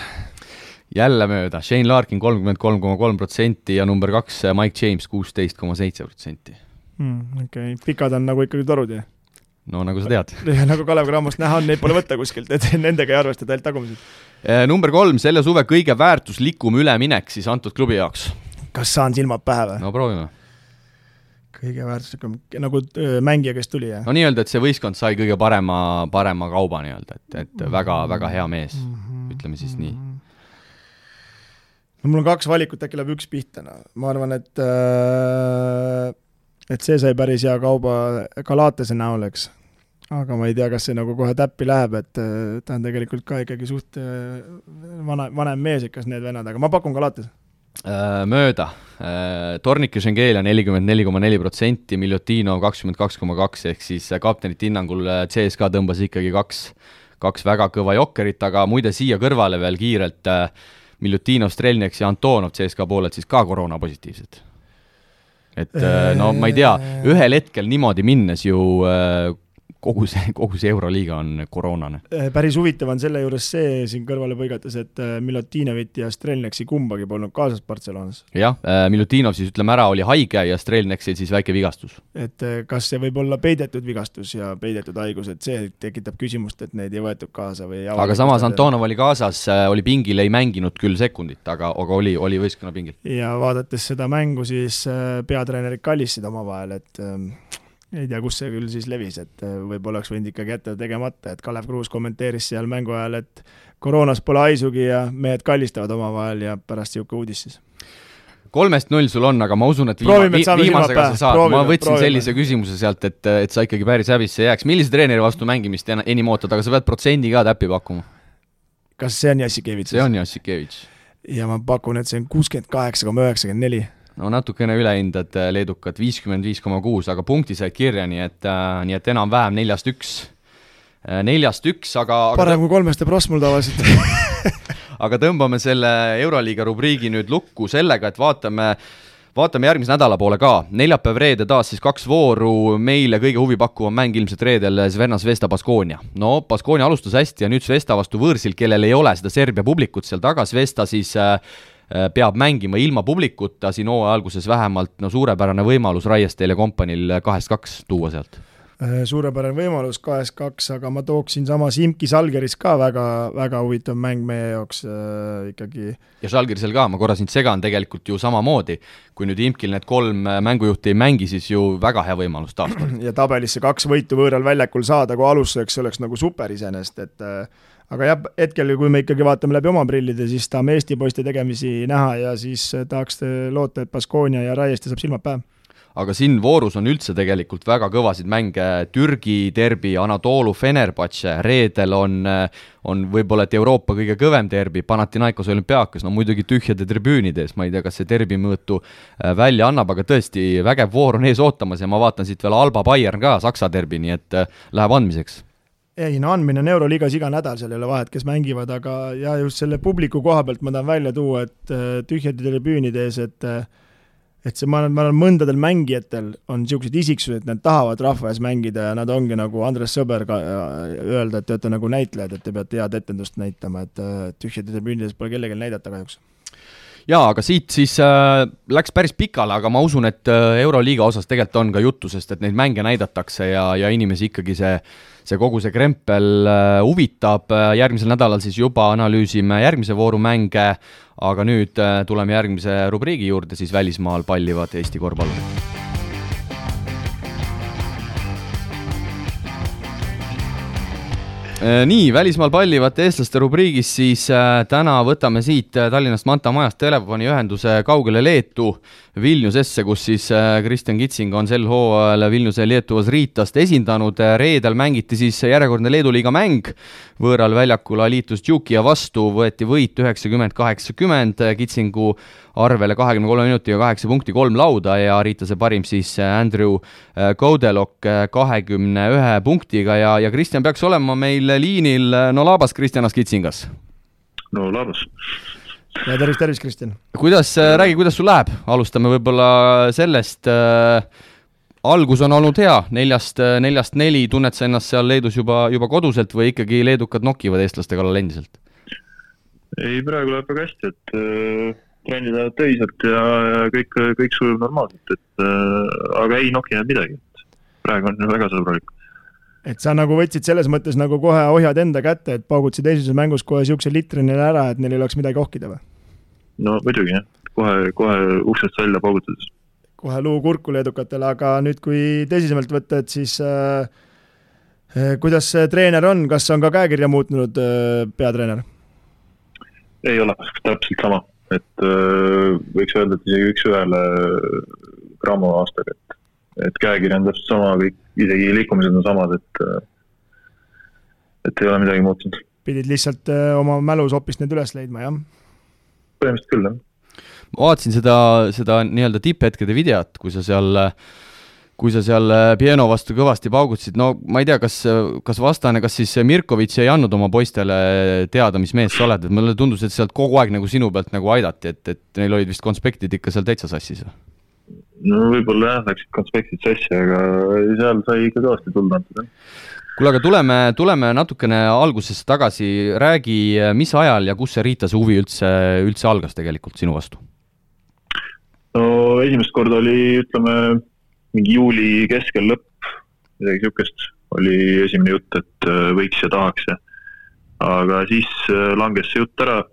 Speaker 2: Jälle mööda, Shane Larkin kolmkümmend kolm koma kolm protsenti ja number kaks eh, Mike James kuusteist koma seitse protsenti.
Speaker 3: Hmm, okei, pikad on nagu ikkagi torud, jah?
Speaker 2: no nagu sa tead.
Speaker 3: nagu Kalev Cramost näha on, neid pole võtta kuskilt, et nendega ei arvestata ainult tagumised.
Speaker 2: Eh, number kolm, selle suve kõige väärtuslikum üleminek siis antud klubi jaoks.
Speaker 3: kas saan silmad pähe või?
Speaker 2: no proovime
Speaker 3: kõige väärtuslikum, nagu mängija, kes tuli, jah?
Speaker 2: no nii-öelda, et see võistkond sai kõige parema, parema kauba nii-öelda, et, et väga, väga hea mees -hmm. ütleme siis nii.
Speaker 3: No mul on kaks valikut, äkki läheb üks pihta, no ma arvan, et äh, et see sai päris hea kauba Galatase näol, eks. aga ma ei tea, kas see nagu kohe täppi läheb, et ta on tegelikult ka ikkagi suht vana, vanem mees, ikka need vennad, aga ma pakun Galatase
Speaker 2: Äh, mööda. Äh, Tornike Schengelia nelikümmend neli koma neli protsenti, Miljotino kakskümmend kaks koma kaks, ehk siis kaptenite hinnangul äh, CSKA tõmbas ikkagi kaks, kaks väga kõva jokkerit, aga muide siia kõrvale veel kiirelt Miljutino, Strelniak ja Antonov CSKA poolelt siis ka koroonapositiivsed. et no ma ei tea, ühel hetkel niimoodi minnes ju kogu see, kogu see Euroliiga on koroonane.
Speaker 3: päris huvitav on selle juures see siin kõrvale põigates, et Milutinovit ja Strelneksi kumbagi polnud kaasas Barcelonas.
Speaker 2: jah, Milutinov siis ütleme ära, oli haige ja Strelneksil siis väike vigastus.
Speaker 3: et kas see võib olla peidetud vigastus ja peidetud haigus, et see tekitab küsimust, et neid ei võetud kaasa või
Speaker 2: aga samas Antonov oli kaasas, oli pingil, ei mänginud küll sekundit, aga, aga oli, oli võistkonna pingil.
Speaker 3: ja vaadates seda mängu, siis peatreenerid kallistasid omavahel, et ähm, ei tea, kus see küll siis levis, et äh, võib-olla oleks võinud ikkagi jätta tegemata, et Kalev Kruus kommenteeris seal mängu ajal, et koroonas pole haisugi ja mehed kallistavad omavahel ja pärast niisugune uudis siis
Speaker 2: kolmest null sul on, aga ma usun, et
Speaker 3: viima, vi,
Speaker 2: viimasega sa saad, ma võtsin proovime. sellise küsimuse sealt, et, et sa ikkagi päris häbisse ei jääks, millise treeneri vastu mängimist enim ootad, aga sa pead protsendi ka täppi pakkuma?
Speaker 3: kas see on Jassikevitš?
Speaker 2: see on Jassikevitš.
Speaker 3: ja ma pakun, et see on kuuskümmend kaheksa koma üheksakümmend neli
Speaker 2: no natukene ülehindad äh, leedukat, viiskümmend viis koma kuus, aga punkti said kirja, nii et äh,, nii et enam-vähem neljast üks äh,. neljast üks, aga,
Speaker 3: aga parem kui kolmest teeb Rasmul tavaliselt
Speaker 2: aga tõmbame selle Euroliiga rubriigi nüüd lukku sellega, et vaatame vaatame järgmise nädala poole ka, neljapäev-reede taas siis kaks vooru, meile kõige huvipakkuvam mäng ilmselt reedel Zvezda Zvezda Baskonia. no Baskonia alustas hästi ja nüüd Zvezda vastu võõrsil, kellel ei ole seda Serbia publikut seal taga, Zvezda siis Äh, peab mängima ilma publikuta siin hooaja alguses vähemalt, no suurepärane võimalus Raiestel ja kompaniil kahest kaks tuua sealt.
Speaker 3: äh, suurepärane võimalus, kahest kaks, aga ma tooksin samas Imki Salgeris ka väga, väga huvitav mäng meie jaoks äh, ikkagi.
Speaker 2: ja Salgerisel ka, ma korra sind segan, tegelikult ju samamoodi, kui nüüd Imkil need kolm mängujuhti ei mängi, siis ju väga hea võimalus taaskord.
Speaker 3: ja tabelisse kaks võitu võõral väljakul saada, kui alustuseks oleks nagu super iseenesest, et äh, aga jah, hetkel, kui me ikkagi vaatame läbi oma prillide, siis tahame Eesti poiste tegemisi näha ja siis tahaks loota, et Baskonia ja Raieste saab silmad pähe
Speaker 2: aga siin voorus on üldse tegelikult väga kõvasid mänge, Türgi derbi, Anatoolu Fenerbahce, reedel on, on võib-olla et Euroopa kõige kõvem derbi, Panathinaikos olümpiaakas, no muidugi tühjade tribüünide ees, ma ei tea, kas see derbi mõõtu äh, välja annab, aga tõesti, vägev voor on ees ootamas ja ma vaatan siit veel Alba Bayern ka, Saksa derbi, nii et äh, läheb andmiseks.
Speaker 3: Ei no andmine on Euroliigas iga nädal, seal ei ole vahet, kes mängivad, aga ja just selle publiku koha pealt ma tahan välja tuua, et äh, tühjade tribüünide ees, et äh, et see, ma arvan, ma arvan, mõndadel mängijatel on niisugused isiksused, nad tahavad rahva ees mängida ja nad ongi nagu Andres Sõber ka öelda, et te olete nagu näitlejad, et te peate head etendust näitama, et äh, tühjade tribüünide ees pole kellelgi näidata kahjuks
Speaker 2: jaa, aga siit siis äh, läks päris pikale, aga ma usun, et äh, Euroliiga osas tegelikult on ka juttu, sest et neid mänge näidatakse ja, ja inimesi ikkagi see see kogu see krempel äh, huvitab, järgmisel nädalal siis juba analüüsime järgmise vooru mänge, aga nüüd äh, tuleme järgmise rubriigi juurde, siis välismaal pallivad Eesti korvpallurid nii, välismaal pallivate eestlaste rubriigis siis äh, täna võtame siit äh, Tallinnast Manta majast telefoniühenduse kaugele Leetu, Vilniusesse, kus siis äh, Kristjan Kitsing on sel hooajal Vilniuse Lietuvas Riitast esindanud. reedel mängiti siis järjekordne Leedu liiga mäng, võõral väljakul liitus Džukia vastu, võeti võit üheksakümmend, kaheksakümmend, Kitsingu arvele kahekümne kolme minutiga kaheksa punkti, kolm lauda ja Riitase parim siis Andrew Koudelok kahekümne ühe punktiga ja, ja Kristjan peaks olema meil liinil, no laabas Kristjanas Kitsingas?
Speaker 4: no laabas.
Speaker 3: Ja tervist, tervist, Kristjan!
Speaker 2: kuidas, räägi, kuidas sul läheb, alustame võib-olla sellest äh,, algus on olnud hea, neljast, neljast neli, tunned sa ennast seal Leedus juba, juba koduselt või ikkagi leedukad nokivad eestlaste kallal endiselt?
Speaker 4: ei, praegu läheb väga hästi, et äh, trennid lähevad töiselt ja, ja kõik, kõik sujub normaalselt, et äh, aga ei nokinud midagi, et praegu on väga sõbralik.
Speaker 3: Et sa nagu võtsid selles mõttes nagu kohe ohjad enda kätte, et paugutasid esimeses mängus kohe niisuguse litri neile ära, et neil ei oleks midagi ohkida või?
Speaker 4: no muidugi jah, kohe, kohe uksest välja paugutades.
Speaker 3: kohe luu kurku leedukatele, aga nüüd, kui tõsisemalt võtta, et siis äh, äh kuidas see treener on, kas on ka käekirja muutnud äh, peatreener?
Speaker 4: ei ole, täpselt sama et äh, võiks öelda, et isegi üks-ühele Cramo aastaga, et, et käekiri on täpselt sama, kõik, isegi liikumised on samad, et, äh, et ei ole midagi muutunud.
Speaker 3: pidid lihtsalt äh, oma mälus hoopis need üles leidma, jah?
Speaker 4: põhimõtteliselt küll, jah.
Speaker 2: ma vaatasin seda, seda nii-öelda tipphetkede videot, kui sa seal kui sa seal äh, Pieno vastu kõvasti paugutasid, no ma ei tea, kas, kas vastane, kas siis Mirkovitš ei andnud oma poistele teada, mis mees sa oled, et mulle tundus, et sealt kogu aeg nagu sinu pealt nagu aidati, et, et neil olid vist konspektid ikka seal täitsa sassis või?
Speaker 4: No võib-olla jah, läksid konspektid sassi, aga seal sai ikka kõvasti tuld antud, jah.
Speaker 2: kuule, aga tuleme, tuleme natukene algusesse tagasi, räägi, mis ajal ja kus see Riitase huvi üldse, üldse algas tegelikult sinu vastu?
Speaker 4: no esimest korda oli, ütleme, mingi juuli keskel lõpp, midagi niisugust, oli esimene jutt, et äh, võiks ja tahaks ja aga siis äh, langes see jutt ära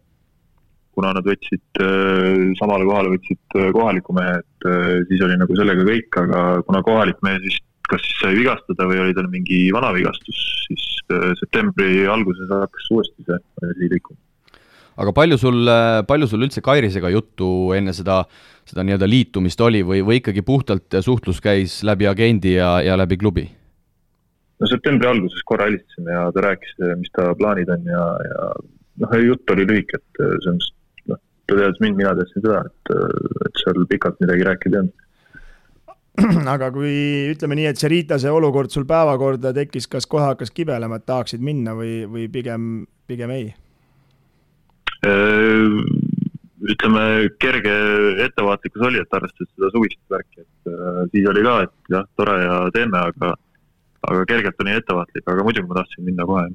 Speaker 4: kuna nad võtsid äh, samale kohale, võtsid äh, kohaliku mehe, et äh, siis oli nagu sellega kõik, aga kuna kohalik mees vist kas siis sai vigastada või oli tal mingi vanavigastus, siis septembri alguses hakkas uuesti see asi liikuma.
Speaker 2: aga palju sul, palju sul üldse Kairisega juttu enne seda, seda nii-öelda liitumist oli või, või ikkagi puhtalt suhtlus käis läbi agendi ja, ja läbi klubi?
Speaker 4: no septembri alguses korra helistasime ja ta rääkis, mis ta plaanid on ja, ja noh, jutt oli lühike, et selles mõttes ta teadis mind, mina teadsin teda, et, et seal pikalt midagi rääkida ei olnud
Speaker 3: aga kui ütleme nii, et see Riitase olukord sul päevakorda tekkis, kas kohe hakkas kibelema, et tahaksid minna või, või pigem, pigem ei?
Speaker 4: Ütleme, kerge ettevaatlikkus oli, et arvestades seda suvist värki, et äh, siis oli ka, et jah, tore ja teeme, aga aga kergelt olin ettevaatlik, aga muidugi ma tahtsin minna kohe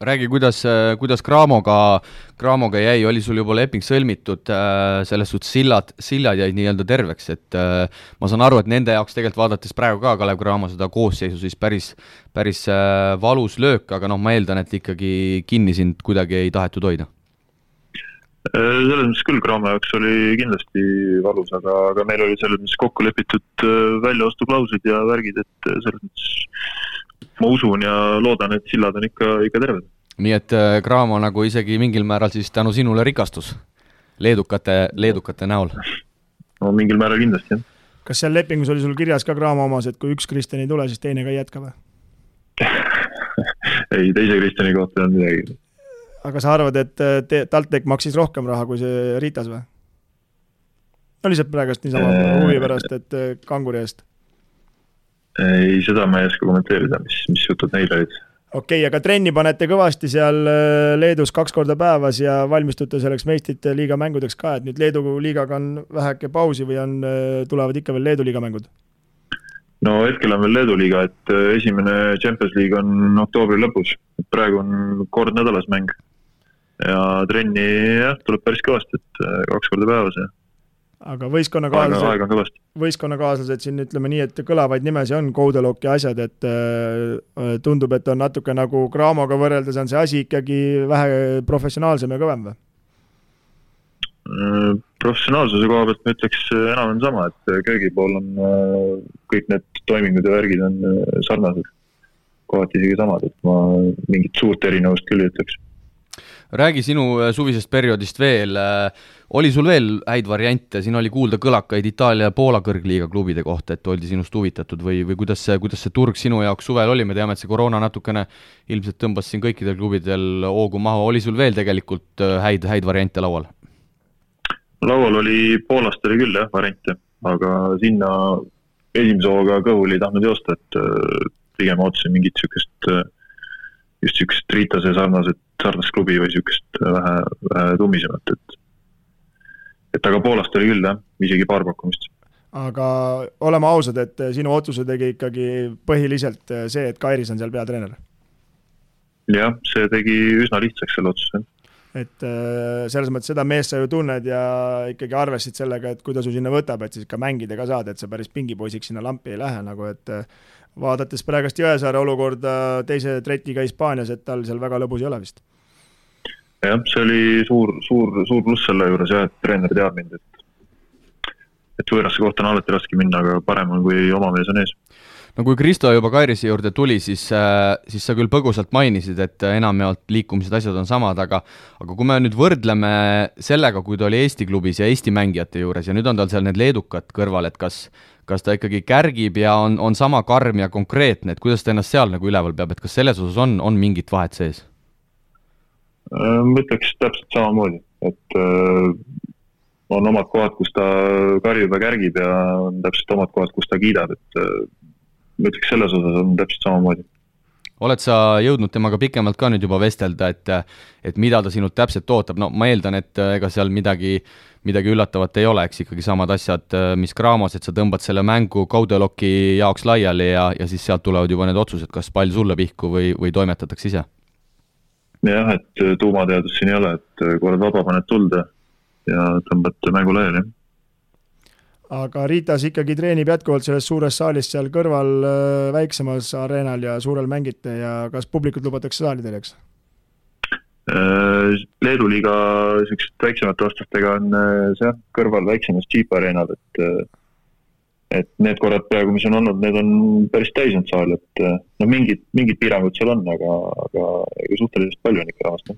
Speaker 2: räägi, kuidas, kuidas Craamoga, Craamoga jäi, oli sul juba leping sõlmitud, äh, selles suhtes sillad, sillad jäid nii-öelda terveks, et äh, ma saan aru, et nende jaoks tegelikult vaadates praegu ka Kalev Cramo seda koosseisu, siis päris, päris äh, valus löök, aga noh, ma eeldan, et ikkagi kinni sind kuidagi ei tahetud hoida.
Speaker 4: Selles mõttes küll Cramo jaoks oli kindlasti valus, aga, aga meil oli selles mõttes kokku lepitud väljaostuklauslid ja värgid, et selles mõttes ma usun ja loodan, et sillad on ikka, ikka terved.
Speaker 2: nii et äh, Cramo nagu isegi mingil määral siis tänu sinule rikastus leedukate, leedukate näol?
Speaker 4: no mingil määral kindlasti, jah.
Speaker 3: kas seal lepingus oli sul kirjas ka Cramo omas, et kui üks Kristjan ei tule, siis teine ka ei jätka või
Speaker 4: ei, teise Kristjani kohta ei olnud midagi.
Speaker 3: aga sa arvad, et äh, te, TalTech maksis rohkem raha kui see Ritas või? no lihtsalt praegust niisama huvi pärast, et äh, kanguri eest
Speaker 4: ei, seda ma ei oska kommenteerida, mis, mis jutud neil olid.
Speaker 3: okei okay,, aga trenni panete kõvasti seal äh, Leedus kaks korda päevas ja valmistute selleks meistrite liiga mängudeks ka, et nüüd Leedu liigaga on väheke pausi või on, äh, tulevad ikka veel Leedu liiga mängud?
Speaker 4: no hetkel on veel Leedu liiga, et äh, esimene Champions League on oktoobri lõpus, praegu on kord nädalas mäng. ja trenni jah, tuleb päris kõvasti, et kaks korda päevas ja
Speaker 3: aga võistkonnakaaslased, võistkonnakaaslased siin ütleme nii, et kõlavaid nimesi on, Coudelok ja asjad, et äh, tundub, et on natuke nagu Craamoga võrreldes on see asi ikkagi vähe professionaalsem ja kõvem või?
Speaker 4: Äh, professionaalsuse koha pealt ma ütleks enam-vähem sama, et köögi pool on äh, kõik need toimingud ja värgid on äh, sarnased, kohati isegi samad, et ma mingit suurt erinevust küll ei ütleks.
Speaker 2: Räägi sinu äh, suvisest perioodist veel, äh, oli sul veel häid variante, siin oli kuulda kõlakaid Itaalia ja Poola kõrgliiga klubide kohta, et oldi sinust huvitatud või, või kuidas see, kuidas see turg sinu jaoks suvel oli, me teame, et see koroona natukene ilmselt tõmbas siin kõikidel klubidel hoogu maha, oli sul veel tegelikult äh, häid, häid variante laual?
Speaker 4: laual oli, Poolast oli küll jah, variante, aga sinna esimese hooga kõhuli ei tahtnud joosta, et pigem ootasin mingit niisugust just niisugust Riitase sarnaset sarnast klubi või niisugust vähe, vähe tummisemat, et et aga Poolast oli küll jah, isegi paar pakkumist.
Speaker 3: aga oleme ausad, et sinu otsuse tegi ikkagi põhiliselt see, et Kairis on seal peatreener?
Speaker 4: jah, see tegi üsna lihtsaks selle otsuse
Speaker 3: et äh, selles mõttes seda meest sa ju tunned ja ikkagi arvestasid sellega, et kui ta su sinna võtab, et siis ikka mängida ka saad, et sa päris pingipoisiks sinna lampi ei lähe nagu, et vaadates praegust Jõesaare olukorda teise tretiga Hispaanias, et tal seal väga lõbus ei ole vist.
Speaker 4: Jah, see oli suur, suur, suur pluss selle juures jah, et treener teab mind, et et võõrasse kohta on alati raske minna, aga parem on, kui oma mees on ees
Speaker 2: no kui Kristo juba Kairise juurde tuli, siis, äh, siis sa küll põgusalt mainisid, et enamjaolt liikumised, asjad on samad, aga aga kui me nüüd võrdleme sellega, kui ta oli Eesti klubis ja Eesti mängijate juures ja nüüd on tal seal need leedukad kõrval, et kas kas ta ikkagi kärgib ja on, on sama karm ja konkreetne, et kuidas ta ennast seal nagu üleval peab, et kas selles osas on, on mingit vahet sees?
Speaker 4: Äh, ma ütleks täpselt samamoodi, et äh, on omad kohad, kus ta karjub ja kärgib ja on täpselt omad kohad, kus ta kiidab, et äh, ma ütleks, selles osas on täpselt samamoodi
Speaker 2: oled sa jõudnud temaga pikemalt ka nüüd juba vestelda, et et mida ta sinult täpselt ootab, no ma eeldan, et ega seal midagi midagi üllatavat ei ole, eks ikkagi samad asjad, mis Graamos, et sa tõmbad selle mängu Kaudeloki jaoks laiali ja, ja siis sealt tulevad juba need otsused, kas pall sulle pihku või, või toimetatakse ise.
Speaker 4: Jah, et tuumateadust siin ei ole, et kui oled vaba, paned tulde ja tõmbad mängu laiali
Speaker 3: aga Ritas ikkagi treenib jätkuvalt selles suures saalis seal kõrval äh, väiksemas areenal ja suurel mängite ja kas publikut lubatakse saali teil, eks?
Speaker 4: Äh, Leedu liiga niisuguste väiksemate vastastega on äh, see jah, kõrval väiksemas Jeep areenad, et et need korrad praegu, mis on olnud, need on päris täis olnud saal, et noh, mingid, mingid piirangud seal on, aga, aga suhteliselt palju on ikka rahvast.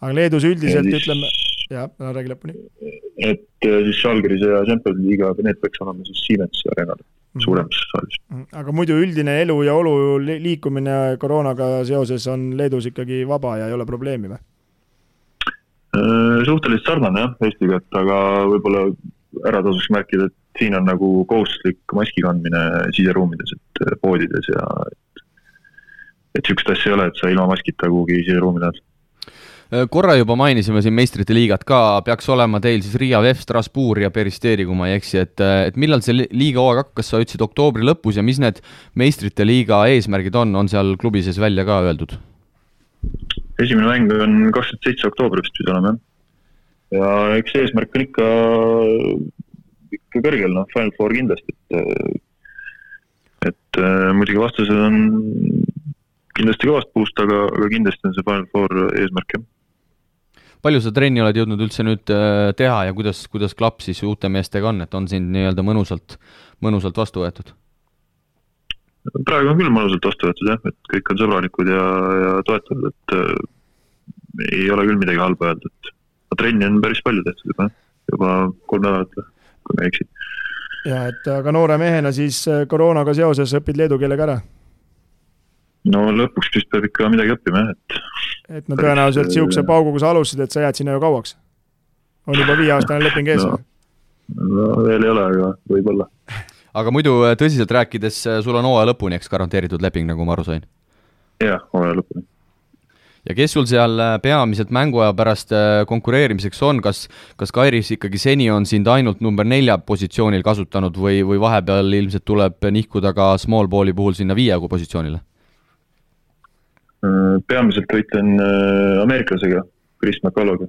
Speaker 3: aga Leedus üldiselt siis... ütleme jah, ära räägi lõpuni.
Speaker 4: et äh, siis Žalgiris ja Champions liiga, need peaks olema siis Siemens arenal mm suuremas saalis.
Speaker 3: Mhm. aga muidu üldine elu ja olu liikumine koroonaga seoses on Leedus ikkagi vaba ja ei ole probleemi või?
Speaker 4: Äh, suhteliselt sarnane jah, Eestiga, et aga võib-olla ära tasuks märkida, et siin on nagu kohustuslik maski kandmine siseruumides, et äh, poodides ja et, et niisugust asja ei ole, et sa ilma maskita kuhugi siseruumi lähed
Speaker 2: Äh, korra juba mainisime siin meistrite liigat ka, peaks olema teil siis Riia VEF, Strasbourg ja Peristeri, kui ma ei eksi, et, äh, et millal see liiga hooaeg hakkas, sa ütlesid oktoobri lõpus ja mis need meistrite liiga eesmärgid on, on seal klubi sees välja ka öeldud?
Speaker 4: esimene mäng on kakskümmend seitse oktoober vist pidi olema, jah. ja eks eesmärk on ikka, ikka kõrgel, noh, Final Four kindlasti, et et äh, muidugi vastased on kindlasti kõvast puust, aga, aga kindlasti on see Final Four eesmärk, jah
Speaker 2: palju sa trenni oled jõudnud üldse nüüd äh, teha ja kuidas, kuidas klapp siis uute meestega on, et on sind nii-öelda mõnusalt, mõnusalt vastu võetud?
Speaker 4: praegu on küll mõnusalt vastu võetud jah, et kõik on sõbralikud ja, ja toetavad, et äh, ei ole küll midagi halba öelda, et trenni on päris palju tehtud juba, juba kolm nädalat, kui ma ei eksi.
Speaker 3: ja et aga noore mehena siis äh, koroonaga seoses õpid leedu keele ka ära
Speaker 4: no lõpuks vist peab ikka midagi õppima, jah, et.
Speaker 3: et no tõenäoliselt niisuguse pauguga sa alustasid, et sa jääd sinna ju kauaks. on juba viieaastane leping ees
Speaker 4: no,? no veel ei ole, aga võib-olla.
Speaker 2: aga muidu äh, tõsiselt rääkides, äh, sul on hooaja lõpuni, eks, garanteeritud leping, nagu ma aru sain?
Speaker 4: jah, hooaja lõpuni.
Speaker 2: Ja kes sul seal äh, peamiselt mänguaja pärast konkureerimiseks on, kas, kas Kairis ikkagi seni on sind ainult number nelja positsioonil kasutanud või, või vahepeal ilmselt tuleb nihkuda ka small ball'i puhul sinna viie positsioonile?
Speaker 4: Äh, peamiselt võitlen äh, ameeriklasega, Chris McCullough'ga.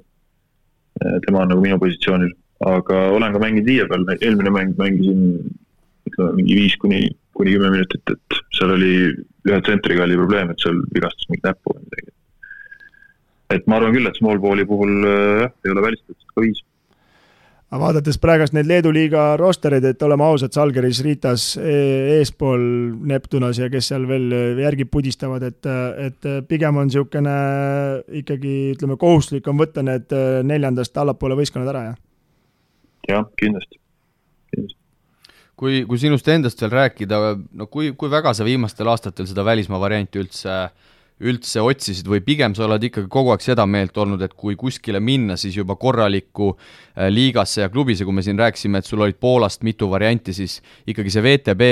Speaker 4: Äh, tema on nagu minu positsioonil, aga olen ka mänginud viie peal, eelmine mäng mängisin ütleme mingi viis kuni, kuni kümme minutit, et seal oli ühe tsentriga oli probleem, et seal vigastas mingit näppu või midagi. Et ma arvan küll, et small ball'i puhul jah, ei ole välistatud ka viis
Speaker 3: aga vaadates praegust neid Leedu liiga rostereid, et oleme ausad, Salgeris, Ritas e eespool Neptunas ja kes seal veel järgi pudistavad, et, et pigem on niisugune ikkagi ütleme, kohustuslik on võtta need neljandast allapoole võistkonnad ära, jah?
Speaker 4: jah, kindlasti, kindlasti.
Speaker 2: Kui, kui sinust endast veel rääkida, no kui, kui väga sa viimastel aastatel seda välismaa varianti üldse äh, üldse otsisid või pigem sa oled ikkagi kogu aeg seda meelt olnud, et kui kuskile minna, siis juba korralikku äh, liigasse ja klubisse, kui me siin rääkisime, et sul olid Poolast mitu varianti, siis ikkagi see VTB,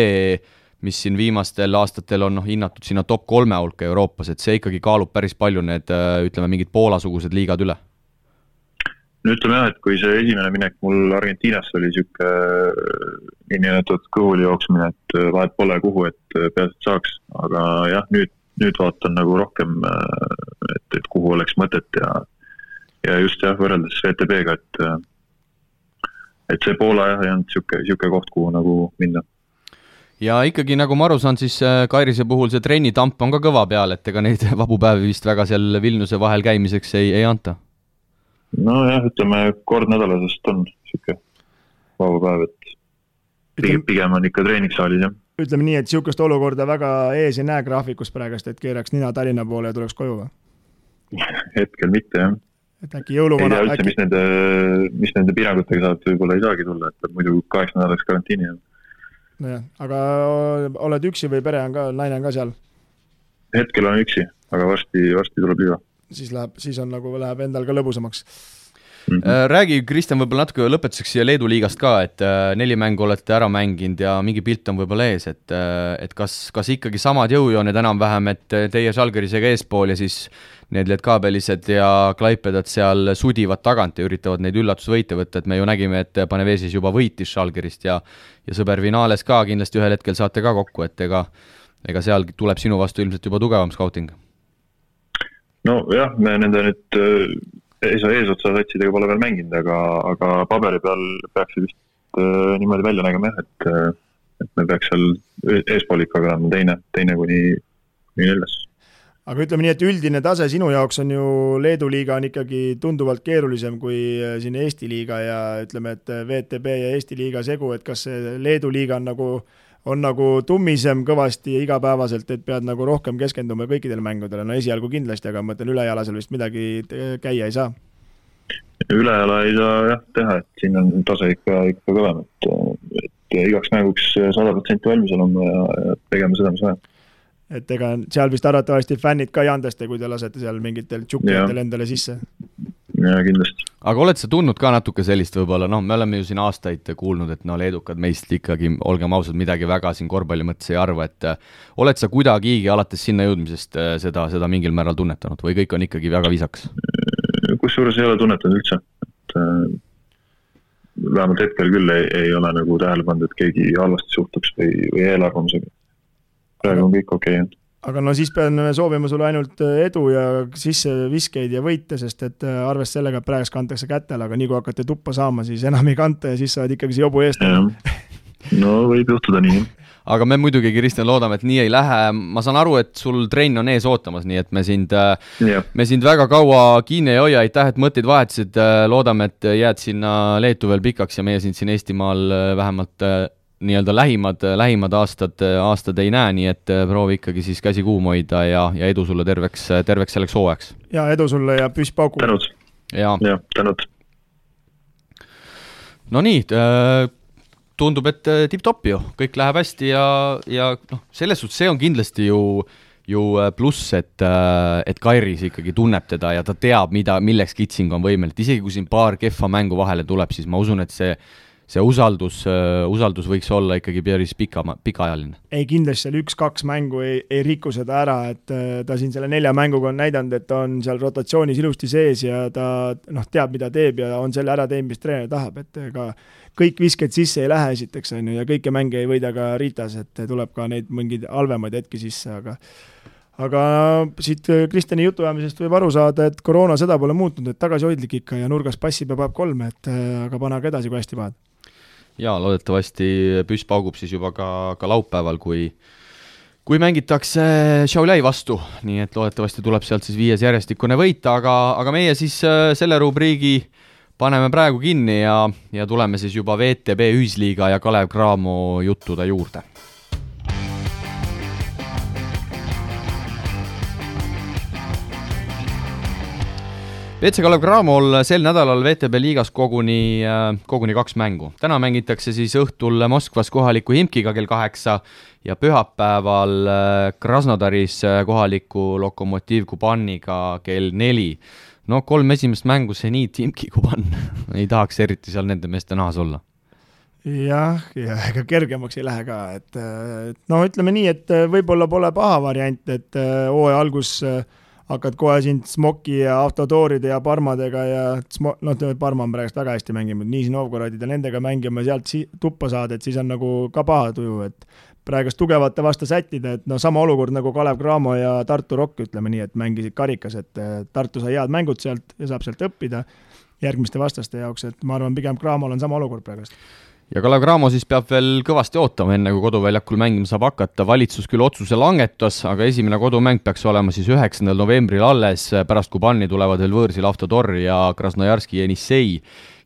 Speaker 2: mis siin viimastel aastatel on noh, hinnatud sinna top kolme hulka Euroopas, et see ikkagi kaalub päris palju need äh, ütleme, mingid Poola-sugused liigad üle.
Speaker 4: No ütleme jah, et kui see esimene minek mul Argentiinasse oli niisugune äh, niinimetatud kõhuli jooksmine, et vahet pole kuhu, et peaasi, et saaks, aga jah, nüüd nüüd vaatan nagu rohkem, äh, et, et kuhu oleks mõtet ja, ja just jah, võrreldes VTB-ga, et, äh, et see Poola jah, ei olnud niisugune, niisugune koht, kuhu nagu minna
Speaker 2: ja ikkagi, nagu ma aru saan, siis äh, Kairise puhul see trennitamp on ka kõva peal, et ega neid vabu päevi vist väga seal Vilniuse vahel käimiseks ei, ei anta?
Speaker 4: nojah, ütleme kord nädalas vist on niisugune vaba päev, et pigem, pigem on ikka treeningsaalis, jah
Speaker 3: ütleme nii, et niisugust olukorda väga ees ei näe graafikus praegust, et keeraks nina Tallinna poole ja tuleks koju või?
Speaker 4: hetkel mitte, jah.
Speaker 3: et äkki jõuluvana
Speaker 4: ei tea üldse äkki..., mis nende, mis nende piirangutega saab, võib-olla ei saagi tulla, et muidu kaheks nädalaks karantiini jääma.
Speaker 3: nojah, aga oled üksi või pere on ka, naine on ka seal?
Speaker 4: hetkel olen üksi, aga varsti, varsti tuleb liiva.
Speaker 3: siis läheb, siis on nagu, läheb endal ka lõbusamaks
Speaker 2: Mm -hmm. räägi, Kristjan, võib-olla natuke lõpetuseks siia Leedu liigast ka, et äh, neli mängu olete ära mänginud ja mingi pilt on võib-olla ees, et äh, et kas, kas ikkagi samad jõujooned enam-vähem, et teie Žalgirisega eespool ja siis need Lietkabelised ja Klaipedad seal sudivad tagant ja üritavad neid üllatusvõite võtta, et me ju nägime, et Panevesis juba võitis Žalgirist ja ja sõber finaales ka kindlasti ühel hetkel saate ka kokku, et ega ega seal tuleb sinu vastu ilmselt juba tugevam skauting
Speaker 4: nojah, me nende nüüd äh, ees, eesotsa satsidega pole veel mänginud, aga, aga paberi peal peaks see vist äh, niimoodi välja nägema jah, et, äh, et me peaks seal eespool ikkagi olema teine, teine kuni, kuni neljas.
Speaker 3: Aga ütleme nii, et üldine tase sinu jaoks on ju, Leedu liiga on ikkagi tunduvalt keerulisem kui siin Eesti liiga ja ütleme, et VTB ja Eesti liiga segu, et kas see Leedu liiga on nagu äh, on nagu tummisem kõvasti igapäevaselt, et pead nagu rohkem keskenduma kõikidele mängudele, no esialgu kindlasti, aga ma mõtlen, ülejala seal vist midagi käia ei saa.
Speaker 4: ülejala ei saa jah teha, et siin on tase ikka, ikka kõvem, et, et igaks mänguks sada protsenti valmis olema ja, ja tegema seda, mis vaja.
Speaker 3: Et ega seal vist arvatavasti fännid ka ei andesta, kui te lasete seal mingitel tšukkijatel endale sisse
Speaker 4: jaa, kindlasti.
Speaker 2: aga oled sa tundnud ka natuke sellist võib-olla, noh, me oleme ju siin aastaid kuulnud, et no leedukad meist ikkagi, olgem ausad, midagi väga siin korvpalli mõttes ei arva, et äh, oled sa kuidagigi alates sinna jõudmisest äh, seda, seda mingil määral tunnetanud või kõik on ikkagi väga viisakas?
Speaker 4: kusjuures ei ole tunnetanud üldse, et äh, vähemalt hetkel küll ei, ei ole nagu tähele pannud, et keegi halvasti suhtuks või, või eelarvamusega. praegu on kõik okei okay
Speaker 3: aga no siis peame soovima sulle ainult äh, edu ja sisseviskeid ja võite, sest et äh, arvest sellega, et praegu kantakse kätele, aga nii kui hakkate tuppa saama, siis enam ei kanta ja siis sa oled ikkagi see jobu eestlane.
Speaker 4: no võib juhtuda nii.
Speaker 2: Aga me muidugi, Kristjan, loodame, et nii ei lähe, ma saan aru, et sul trenn on ees ootamas, nii et me sind yeah., me sind väga kaua kinni ei hoia, aitäh, et mõtteid vahetasid, loodame, et jääd sinna Leetu veel pikaks ja meie sind siin Eestimaal vähemalt nii-öelda lähimad, lähimad aastad, aastad ei näe, nii et äh, proovi ikkagi siis käsi kuum hoida ja, ja edu sulle terveks, terveks selleks hooajaks.
Speaker 3: ja edu sulle ja püss pauku.
Speaker 4: tänud.
Speaker 2: ja,
Speaker 4: ja, tänud.
Speaker 2: no nii äh,, tundub, et äh, tipp-topp ju, kõik läheb hästi ja, ja noh, selles suhtes see on kindlasti ju ju pluss, et, et Kairis ikkagi tunneb teda ja ta teab, mida, milleks Kitsing on võimeline, et isegi kui siin paar kehva mängu vahele tuleb, siis ma usun, et see see usaldus, äh, usaldus võiks olla ikkagi päris pika, pikaajaline.
Speaker 3: ei, kindlasti seal üks-kaks mängu ei, ei riku seda ära, et äh, ta siin selle nelja mänguga on näidanud, et ta on seal rotatsioonis ilusti sees ja ta noh, teab, mida teeb ja on selle ära teinud, mis treener tahab, et ega kõik visked sisse ei lähe esiteks, on ju, ja kõiki mänge ei võida ka Ritas, et tuleb ka neid mingeid halvemaid hetki sisse, aga aga siit Kristjani jutuajamisest võib aru saada, et koroona seda pole muutnud, et tagasihoidlik ikka ja nurgas passib ja paneb kolme, et äh, aga pane aga edasi, kui hästi paned
Speaker 2: jaa, loodetavasti püss paugub siis juba ka, ka laupäeval, kui kui mängitakse Šiauliai vastu, nii et loodetavasti tuleb sealt siis viies järjestikune võit, aga, aga meie siis äh, selle rubriigi paneme praegu kinni ja, ja tuleme siis juba VTB Ühisliiga ja Kalev Cramo juttude juurde WC Kalev Cramol sel nädalal VTB liigas koguni, äh, koguni kaks mängu. täna mängitakse siis õhtul Moskvas kohaliku Himkiga kell kaheksa ja pühapäeval äh, Krasnodaris äh, kohaliku Lokomotiv Kubaniga kell neli. no kolm esimest mängu, seniit Himki Kuban ei tahaks eriti seal nende meeste nahas olla
Speaker 3: jah, ja ega kergemaks ei lähe ka, et no ütleme nii, et võib-olla pole paha variant, et hooaja algus äh, hakkad kohe siin Smoki ja Autodooride ja Parmadega ja Smo-, noh, Parma on praegu väga hästi mänginud, Niisi Novgorodid ja nendega mängima, sealt si-, tuppa saada, et siis on nagu ka paha tuju, et praegust tugevate vastu sättida, et noh, sama olukord nagu Kalev Cramo ja Tartu Rock, ütleme nii, et mängisid karikas, et eh, Tartu sai head mängud sealt ja saab sealt õppida järgmiste vastaste jaoks, et ma arvan, pigem Cramol on sama olukord praegust
Speaker 2: ja Kalev Cramo siis peab veel kõvasti ootama, enne kui koduväljakul mängima saab hakata, valitsus küll otsuse langetas, aga esimene kodumäng peaks olema siis üheksandal novembril alles, pärast Kubani tulevad veel võõrsil Avtodor ja Krasnojarski Jenissei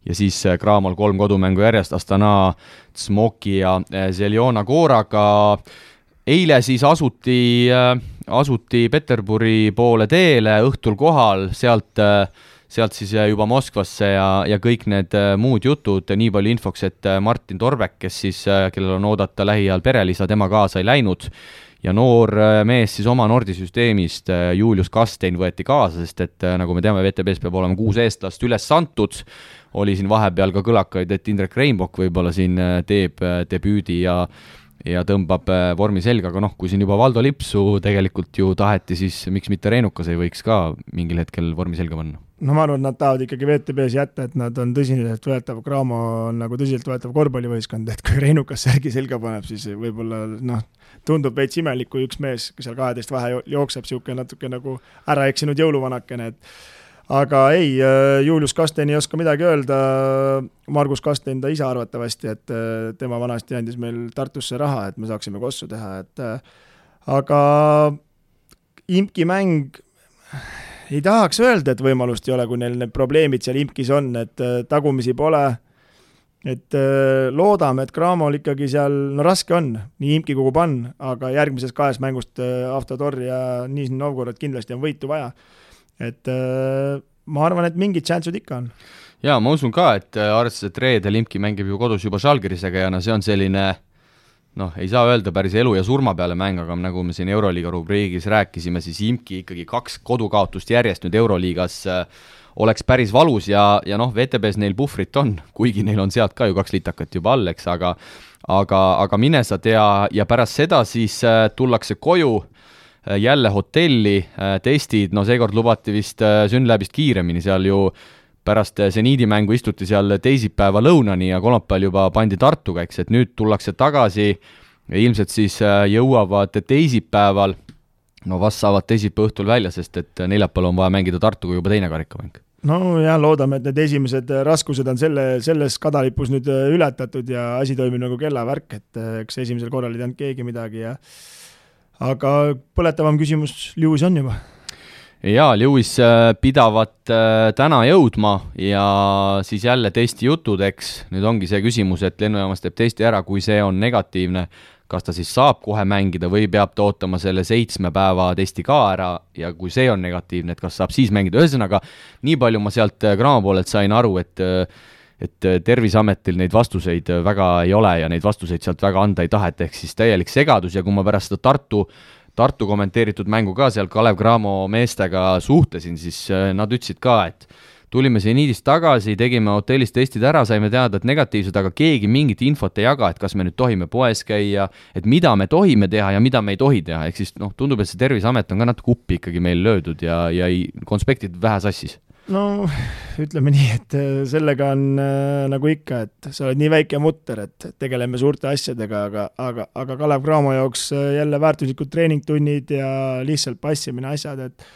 Speaker 2: ja siis Cramol kolm kodumängu järjest, Astana, Smoki ja eh, Zeljona Koraga. eile siis asuti, eh, asuti Peterburi poole teele õhtul kohal, sealt äh, sealt siis juba Moskvasse ja, ja kõik need muud jutud, nii palju infoks, et Martin Torbek, kes siis, kellel on oodata lähiajal perelisa, tema kaasa ei läinud ja noor mees siis oma Nordi süsteemist, Julius Kastein, võeti kaasa, sest et nagu me teame, VTB-s peab olema kuus eestlast üles antud, oli siin vahepeal ka kõlakaid, et Indrek Reinbok võib-olla siin teeb debüüdi ja ja tõmbab äh, vormi selga, aga noh, kui siin juba Valdo Lipsu tegelikult ju taheti, siis miks mitte Reinukas ei võiks ka mingil hetkel vormi selga panna?
Speaker 3: No ma arvan, et nad tahavad ikkagi VTB-s jätta, et nad on tõsiseltvõetav, Cramo on nagu tõsiseltvõetav korvpallivõistkond, et kui Reinukas särgi selga paneb, siis võib-olla noh, tundub veits imelik, kui üks mees seal kaheteist vahe jookseb, niisugune natuke nagu ära eksinud jõuluvanakene, et aga ei, äh, Julius Kasten ei oska midagi öelda, Margus Kasten ta ise arvatavasti, et äh, tema vanasti andis meil Tartusse raha, et me saaksime kossu teha, et äh, aga imki mäng, ei tahaks öelda, et võimalust ei ole, kui neil need probleemid seal imkis on, et tagumisi pole, et loodame, et Cramol ikkagi seal, no raske on, nii imki kui pann, aga järgmisest kahest mängust Avtotor ja Nižni Novgorod kindlasti on võitu vaja et äh, ma arvan, et mingid šansid ikka on.
Speaker 2: jaa, ma usun ka, et äh, arvestades, et reedel Imki mängib ju kodus juba Žalgirisega ja no see on selline noh, ei saa öelda päris elu ja surma peale mäng, aga nagu me siin Euroliiga rubriigis rääkisime, siis Imki ikkagi kaks kodukaotust järjest nüüd Euroliigas äh, oleks päris valus ja, ja noh, VTB-s neil puhvrit on, kuigi neil on sealt ka ju kaks litakat juba all, eks, aga aga, aga mine sa tea, ja pärast seda siis äh, tullakse koju Äh, jälle hotelli, testid, no seekord lubati vist Synlabist kiiremini, seal ju pärast seniidi mängu istuti seal teisipäeva lõunani ja kolmapäeval juba pandi Tartuga, eks, et nüüd tullakse tagasi ilmselt siis jõuavad teisipäeval, no vast saavad teisipäeva õhtul välja, sest et neljapäeval on vaja mängida Tartuga juba teine karikamäng
Speaker 3: no ja loodame, et need esimesed raskused on selle, selles kadalipus nüüd ületatud ja asi toimib nagu kellavärk, et eks esimesel korral ei teadnud keegi midagi ja aga põletavam küsimus Lewis on juba
Speaker 2: jaa, Lewis äh, pidavat äh, täna jõudma ja siis jälle testi jutud, eks, nüüd ongi see küsimus, et lennujaamas teeb testi ära, kui see on negatiivne, kas ta siis saab kohe mängida või peab ta ootama selle seitsme päeva testi ka ära ja kui see on negatiivne, et kas saab siis mängida, ühesõnaga nii palju ma sealt Graamo äh, poolelt sain aru, et et Terviseametil neid vastuseid väga ei ole ja neid vastuseid sealt väga anda ei taheta, ehk siis täielik segadus ja kui ma pärast seda Tartu Tartu kommenteeritud mängu ka seal Kalev Cramo meestega suhtlesin, siis äh, nad ütlesid ka, et tulime seniidist tagasi, tegime hotellis testid ära, saime teada, et negatiivsed, aga keegi mingit infot ei jaga, et kas me nüüd tohime poes käia, et mida me tohime teha ja mida me ei tohi teha, ehk siis noh, tundub, et see Terviseamet on ka natuke uppi ikkagi meil löödud ja, ja ei, konspektid vähe sassis
Speaker 3: no ütleme nii, et äh, sellega on äh, nagu ikka, et sa oled nii väike mutter, et tegeleme suurte asjadega, aga, aga, aga Kalev Cramo jaoks äh, jälle väärtuslikud treeningtunnid ja lihtsalt passimine, asjad, et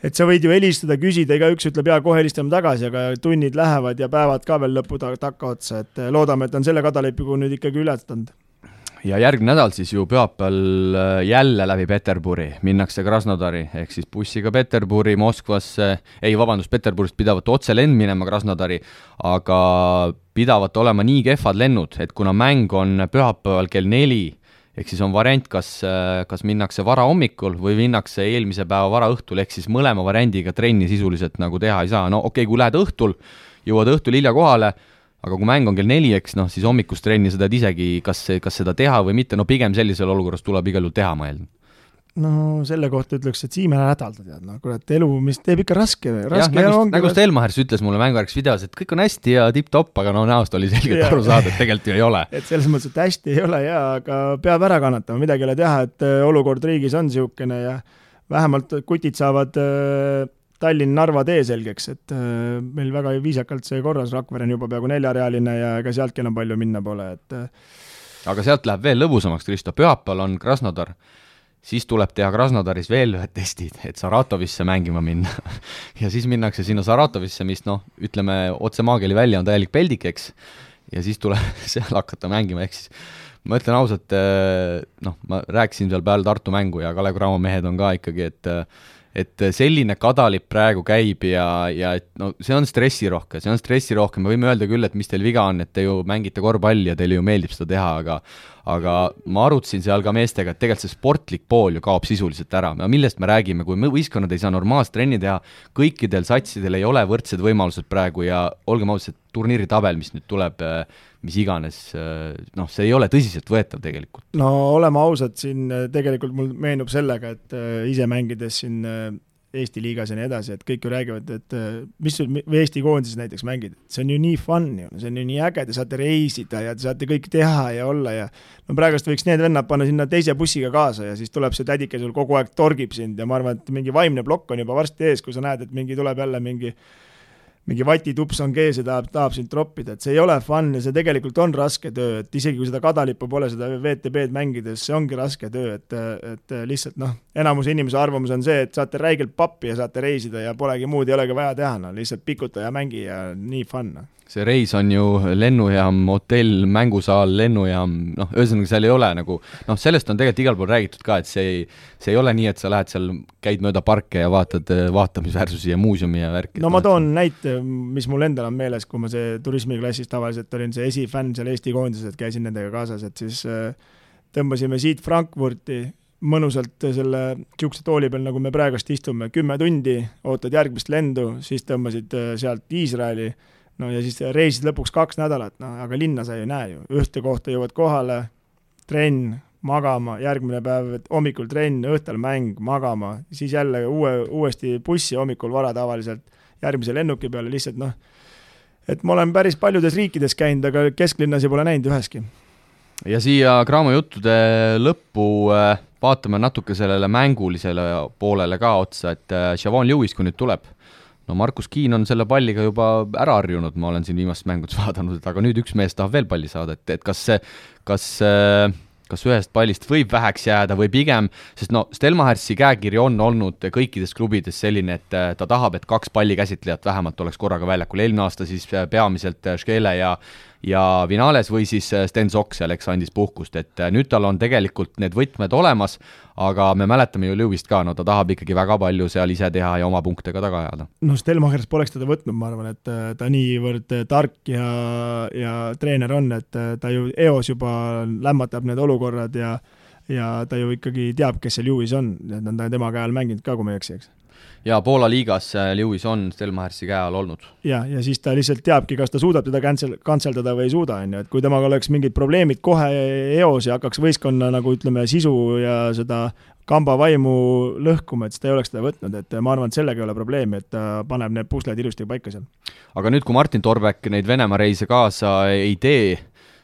Speaker 3: et sa võid ju helistada, küsida, igaüks ütleb jaa, kohe helistame tagasi, aga tunnid lähevad ja päevad ka veel lõppu takkaotsa, et loodame, et on selle kadalipigu nüüd ikkagi ületanud
Speaker 2: ja järgmine nädal siis ju pühapäeval äh, jälle läbi Peterburi. Minnakse Krasnodari, ehk siis bussiga Peterburi, Moskvasse, ei vabandust, Peterburist pidavat otselend minema Krasnodari, aga pidavat olema nii kehvad lennud, et kuna mäng on pühapäeval kell neli, ehk siis on variant, kas, äh, kas minnakse varahommikul või minnakse eelmise päeva varaõhtul, ehk siis mõlema variandiga trenni sisuliselt nagu teha ei saa, no okei okay,, kui lähed õhtul, jõuad õhtul hilja kohale, aga kui mäng on kell neli, eks noh, siis hommikust trenni sa tead isegi, kas, kas seda teha või mitte, no pigem sellisel olukorras tuleb igal juhul teha, ma eeldan.
Speaker 3: No selle kohta ütleks, et Siim, ära hädalda, tead, noh, kurat, elu, mis teeb ikka raske, raske
Speaker 2: jah, nagu, nagu Stelmachers ütles mulle mänguvärks videos, et kõik on hästi ja tipp-topp, aga no näost oli selgelt aru saada, et tegelikult ju ei ole.
Speaker 3: et selles mõttes, et hästi ei ole jaa, aga peab ära kannatama, midagi ei ole teha, et äh, olukord riigis on niisugune ja vähemalt kutid saavad äh, Tallinn-Narva tee selgeks, et äh, meil väga viisakalt see korras, Rakvere on juba peaaegu neljarealine ja ega sealtki enam palju minna pole, et äh,
Speaker 2: aga sealt läheb veel lõbusamaks, Kristo, pühapäeval on Krasnodar, siis tuleb teha Krasnodaris veel ühed testid, et Saratovisse mängima minna. Ja siis minnakse sinna Saratovisse, mis noh, ütleme otse maakeeli välja, on täielik peldik, eks, ja siis tuleb seal hakata mängima, ehk siis ma ütlen ausalt, äh, noh, ma rääkisin seal peale Tartu mängu ja Kalev Cramo mehed on ka ikkagi, et et selline kadalipp praegu käib ja, ja et no see on stressirohke, see on stressirohke, me võime öelda küll, et mis teil viga on, et te ju mängite korvpalli ja teile ju meeldib seda teha, aga aga ma arutasin seal ka meestega, et tegelikult see sportlik pool ju kaob sisuliselt ära, millest me räägime, kui võistkonnad ei saa normaalset trenni teha, kõikidel satsidel ei ole võrdsed võimalused praegu ja olgem ausad, turniiritabel, mis nüüd tuleb, mis iganes, noh, see ei ole tõsiseltvõetav tegelikult.
Speaker 3: no oleme ausad, siin tegelikult mul meenub sellega, et ise mängides siin Eesti liigas ja nii edasi, et kõik ju räägivad, et mis sul, Eesti koondises näiteks mängid, see on ju nii fun ju, see on ju nii äge, te saate reisida ja te saate kõike teha ja olla ja no praegust võiks need vennad panna sinna teise bussiga kaasa ja siis tuleb see tädike sul kogu aeg torgib sind ja ma arvan, et mingi vaimne plokk on juba varsti ees, kui sa näed, et mingi tuleb jälle mingi mingi vatitups on kees ja tahab, tahab sind troppida, et see ei ole fun ja see tegelikult on raske töö, et isegi kui seda kadalippu pole, seda WTB-d mängides, see ongi raske töö, et, et lihtsalt noh, enamuse inimese arvamus on see, et saate räigelt pappi ja saate reisida ja polegi muud, ei olegi vaja teha, no lihtsalt pikuta ja mängi ja nii fun no
Speaker 2: see reis on ju lennujaam, hotell, mängusaal, lennujaam, noh, ühesõnaga seal ei ole nagu noh, sellest on tegelikult igal pool räägitud ka, et see ei, see ei ole nii, et sa lähed seal, käid mööda parke ja vaatad äh, vaatamisväärsusi ja muuseumi ja värki.
Speaker 3: no ma toon näite, mis mul endal on meeles, kui ma see turismiklassis tavaliselt olin see esifänn seal Eesti koondises, et käisin nendega kaasas, et siis äh, tõmbasime siit Frankfurti mõnusalt selle niisuguse tooli peal, nagu me praegust istume, kümme tundi, ootad järgmist lendu, siis tõmbasid äh, sealt Iisraeli no ja siis reisid lõpuks kaks nädalat, noh, aga linna sa ei näe ju, ühte kohta jõuad kohale, trenn, magama, järgmine päev hommikul trenn, õhtul mäng, magama, siis jälle uue, uuesti bussi hommikul vara tavaliselt järgmise lennuki peale, lihtsalt noh, et ma olen päris paljudes riikides käinud, aga kesklinnas ei pole näinud üheski.
Speaker 2: ja siia Graamo juttude lõppu äh, vaatame natuke sellele mängulisele poolele ka otsa, et äh, Siobhan Lewis, kui nüüd tuleb no Markus Kiin on selle palliga juba ära harjunud, ma olen siin viimastes mängudes vaadanud, aga nüüd üks mees tahab veel palli saada, et, et kas see, kas kas ühest pallist võib väheks jääda või pigem, sest no Stelmachersi käekiri on olnud kõikides klubides selline, et ta tahab, et kaks pallikäsitlejat vähemalt oleks korraga väljakul, eelmine aasta siis peamiselt Škele ja ja Vinales või siis äh, Sten Sokk seal, eks, andis puhkust, et äh, nüüd tal on tegelikult need võtmed olemas, aga me mäletame ju Lewist ka, no ta tahab ikkagi väga palju seal ise teha ja oma punkte ka taga ajada.
Speaker 3: no Stelmachers poleks teda võtnud, ma arvan, et äh, ta niivõrd tark ja, ja treener on, et ta ju eos juba lämmatab need olukorrad ja ja ta ju ikkagi teab, kes see Lewis on, et on tema käe all mänginud ka, kui ma ei eksi, eks
Speaker 2: ja Poola liigas äh, Lewis on Stelmachersi käe all olnud.
Speaker 3: ja, ja siis ta lihtsalt teabki, kas ta suudab teda cancel, kantseldada või ei suuda, on ju, et kui temaga oleks mingid probleemid kohe eos ja hakkaks võistkonna nagu ütleme, sisu ja seda kamba vaimu lõhkuma, et siis ta ei oleks seda võtnud, et ma arvan, et sellega ei ole probleemi, et ta paneb need pusled ilusti paika seal.
Speaker 2: aga nüüd, kui Martin Torbek neid Venemaa reise kaasa ei tee,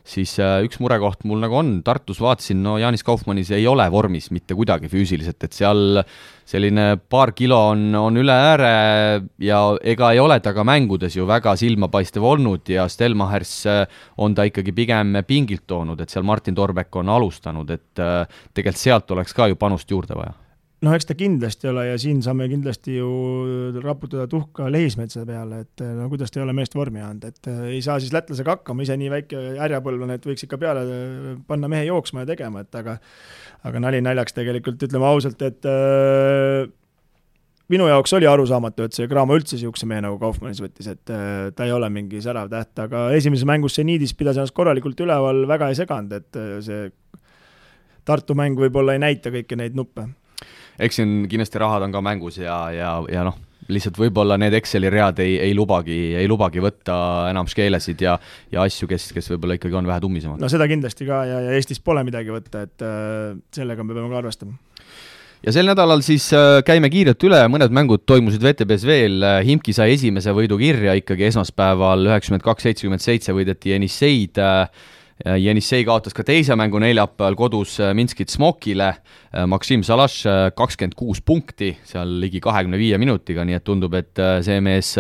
Speaker 2: siis äh, üks murekoht mul nagu on, Tartus vaatasin, no Jaanis Kaufmannis ei ole vormis mitte kuidagi füüsiliselt, et seal selline paar kilo on, on üle ääre ja ega ei ole ta ka mängudes ju väga silmapaistev olnud ja Stelmachers äh, on ta ikkagi pigem pingilt toonud, et seal Martin Torbek on alustanud, et äh, tegelikult sealt oleks ka ju panust juurde vaja
Speaker 3: noh, eks ta kindlasti ole ja siin saame kindlasti ju raputada tuhka Lehismetsa peale, et no kuidas ta ei ole meest vormi andnud, et äh, ei saa siis lätlasega hakkama, ise nii väike härjapõlvlane, et võiks ikka peale äh, panna mehe jooksma ja tegema, et aga aga nali naljaks tegelikult, ütleme ausalt, et äh, minu jaoks oli arusaamatu, et see Graamo üldse niisuguse mehe nagu Kaufmannis võttis, et ta ei ole mingi särav täht, aga esimeses mängus see Niidis pidas ennast korralikult üleval, väga ei seganud, et see Tartu mäng võib-olla ei näita kõiki neid nuppe
Speaker 2: eks siin kindlasti rahad on ka mängus ja, ja, ja noh, lihtsalt võib-olla need Exceli read ei, ei lubagi, ei lubagi võtta enam skeelesid ja, ja asju, kes, kes võib-olla ikkagi on vähe tummisemad.
Speaker 3: no seda kindlasti ka ja, ja Eestis pole midagi võtta, et äh, sellega me peame ka arvestama
Speaker 2: ja sel nädalal siis äh, käime kiirelt üle, mõned mängud toimusid VTB-s veel, Himki sai esimese võidu kirja ikkagi esmaspäeval, üheksakümmend kaks, seitsekümmend seitse võideti Jenisseid äh, Jenissei kaotas ka teise mängu neljapäeval kodus äh, Minskit Smokile, äh, Maksim Salaš äh, kakskümmend kuus punkti seal ligi kahekümne viie minutiga, nii et tundub, et see mees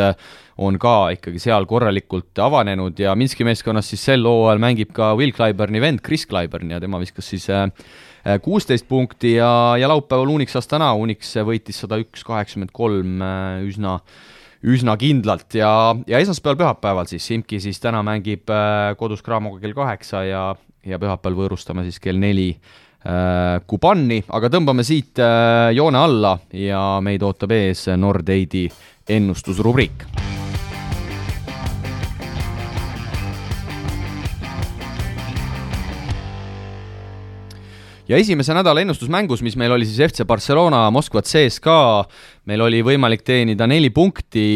Speaker 2: on ka ikkagi seal korralikult avanenud ja Minski meeskonnas siis sel hooajal mängib ka Will Clyburni vend Chris Clyburn ja tema viskas siis kuusteist punkti ja, ja laupäeval Unix Astana, Unix võitis sada üks, kaheksakümmend kolm üsna üsna kindlalt ja, ja esmaspäeval, pühapäeval siis Simki siis täna mängib äh, kodus Craamoga kell kaheksa ja ja pühapäeval võõrustame siis kell neli äh, Kubanni, aga tõmbame siit äh, joone alla ja meid ootab ees Nordeidi ennustusrubriik ja esimese nädala ennustusmängus, mis meil oli siis FC Barcelona, Moskva CSKA, meil oli võimalik teenida neli punkti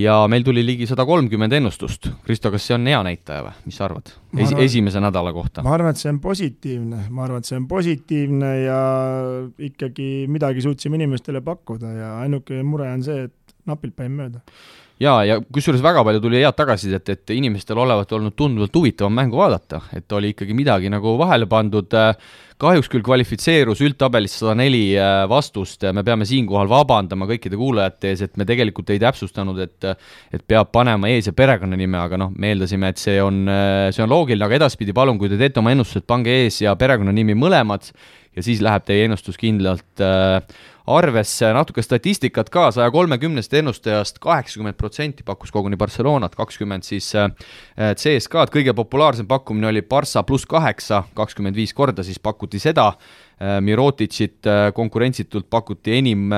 Speaker 2: ja meil tuli ligi sada kolmkümmend ennustust. Kristo, kas see on hea näitaja või, mis sa arvad? Esi-, esimese nädala kohta?
Speaker 3: ma arvan, et see on positiivne, ma arvan, et see on positiivne ja ikkagi midagi suutsime inimestele pakkuda ja ainuke mure on see, et napilt panin mööda
Speaker 2: jaa, ja kusjuures väga palju tuli head tagasisidet, et inimestel olevat olnud tunduvalt huvitavam mängu vaadata, et oli ikkagi midagi nagu vahele pandud, kahjuks küll kvalifitseerus üldtabelis sada neli äh, vastust. Me peame siinkohal vabandama kõikide kuulajate ees, et me tegelikult ei täpsustanud, et et peab panema ees- ja perekonnanime, aga noh, me eeldasime, et see on, äh, see on loogiline, aga edaspidi palun, kui te teete oma ennustused, pange ees- ja perekonnanimi mõlemad ja siis läheb teie ennustus kindlalt äh, arvesse natuke statistikat ka, saja kolmekümnest ennustajast kaheksakümmend protsenti pakkus koguni Barcelonat, kakskümmend siis äh, CSKA-d, kõige populaarsem pakkumine oli Barca pluss kaheksa, kakskümmend viis korda siis pakuti seda, äh, Mirotitšit äh, konkurentsitult pakuti enim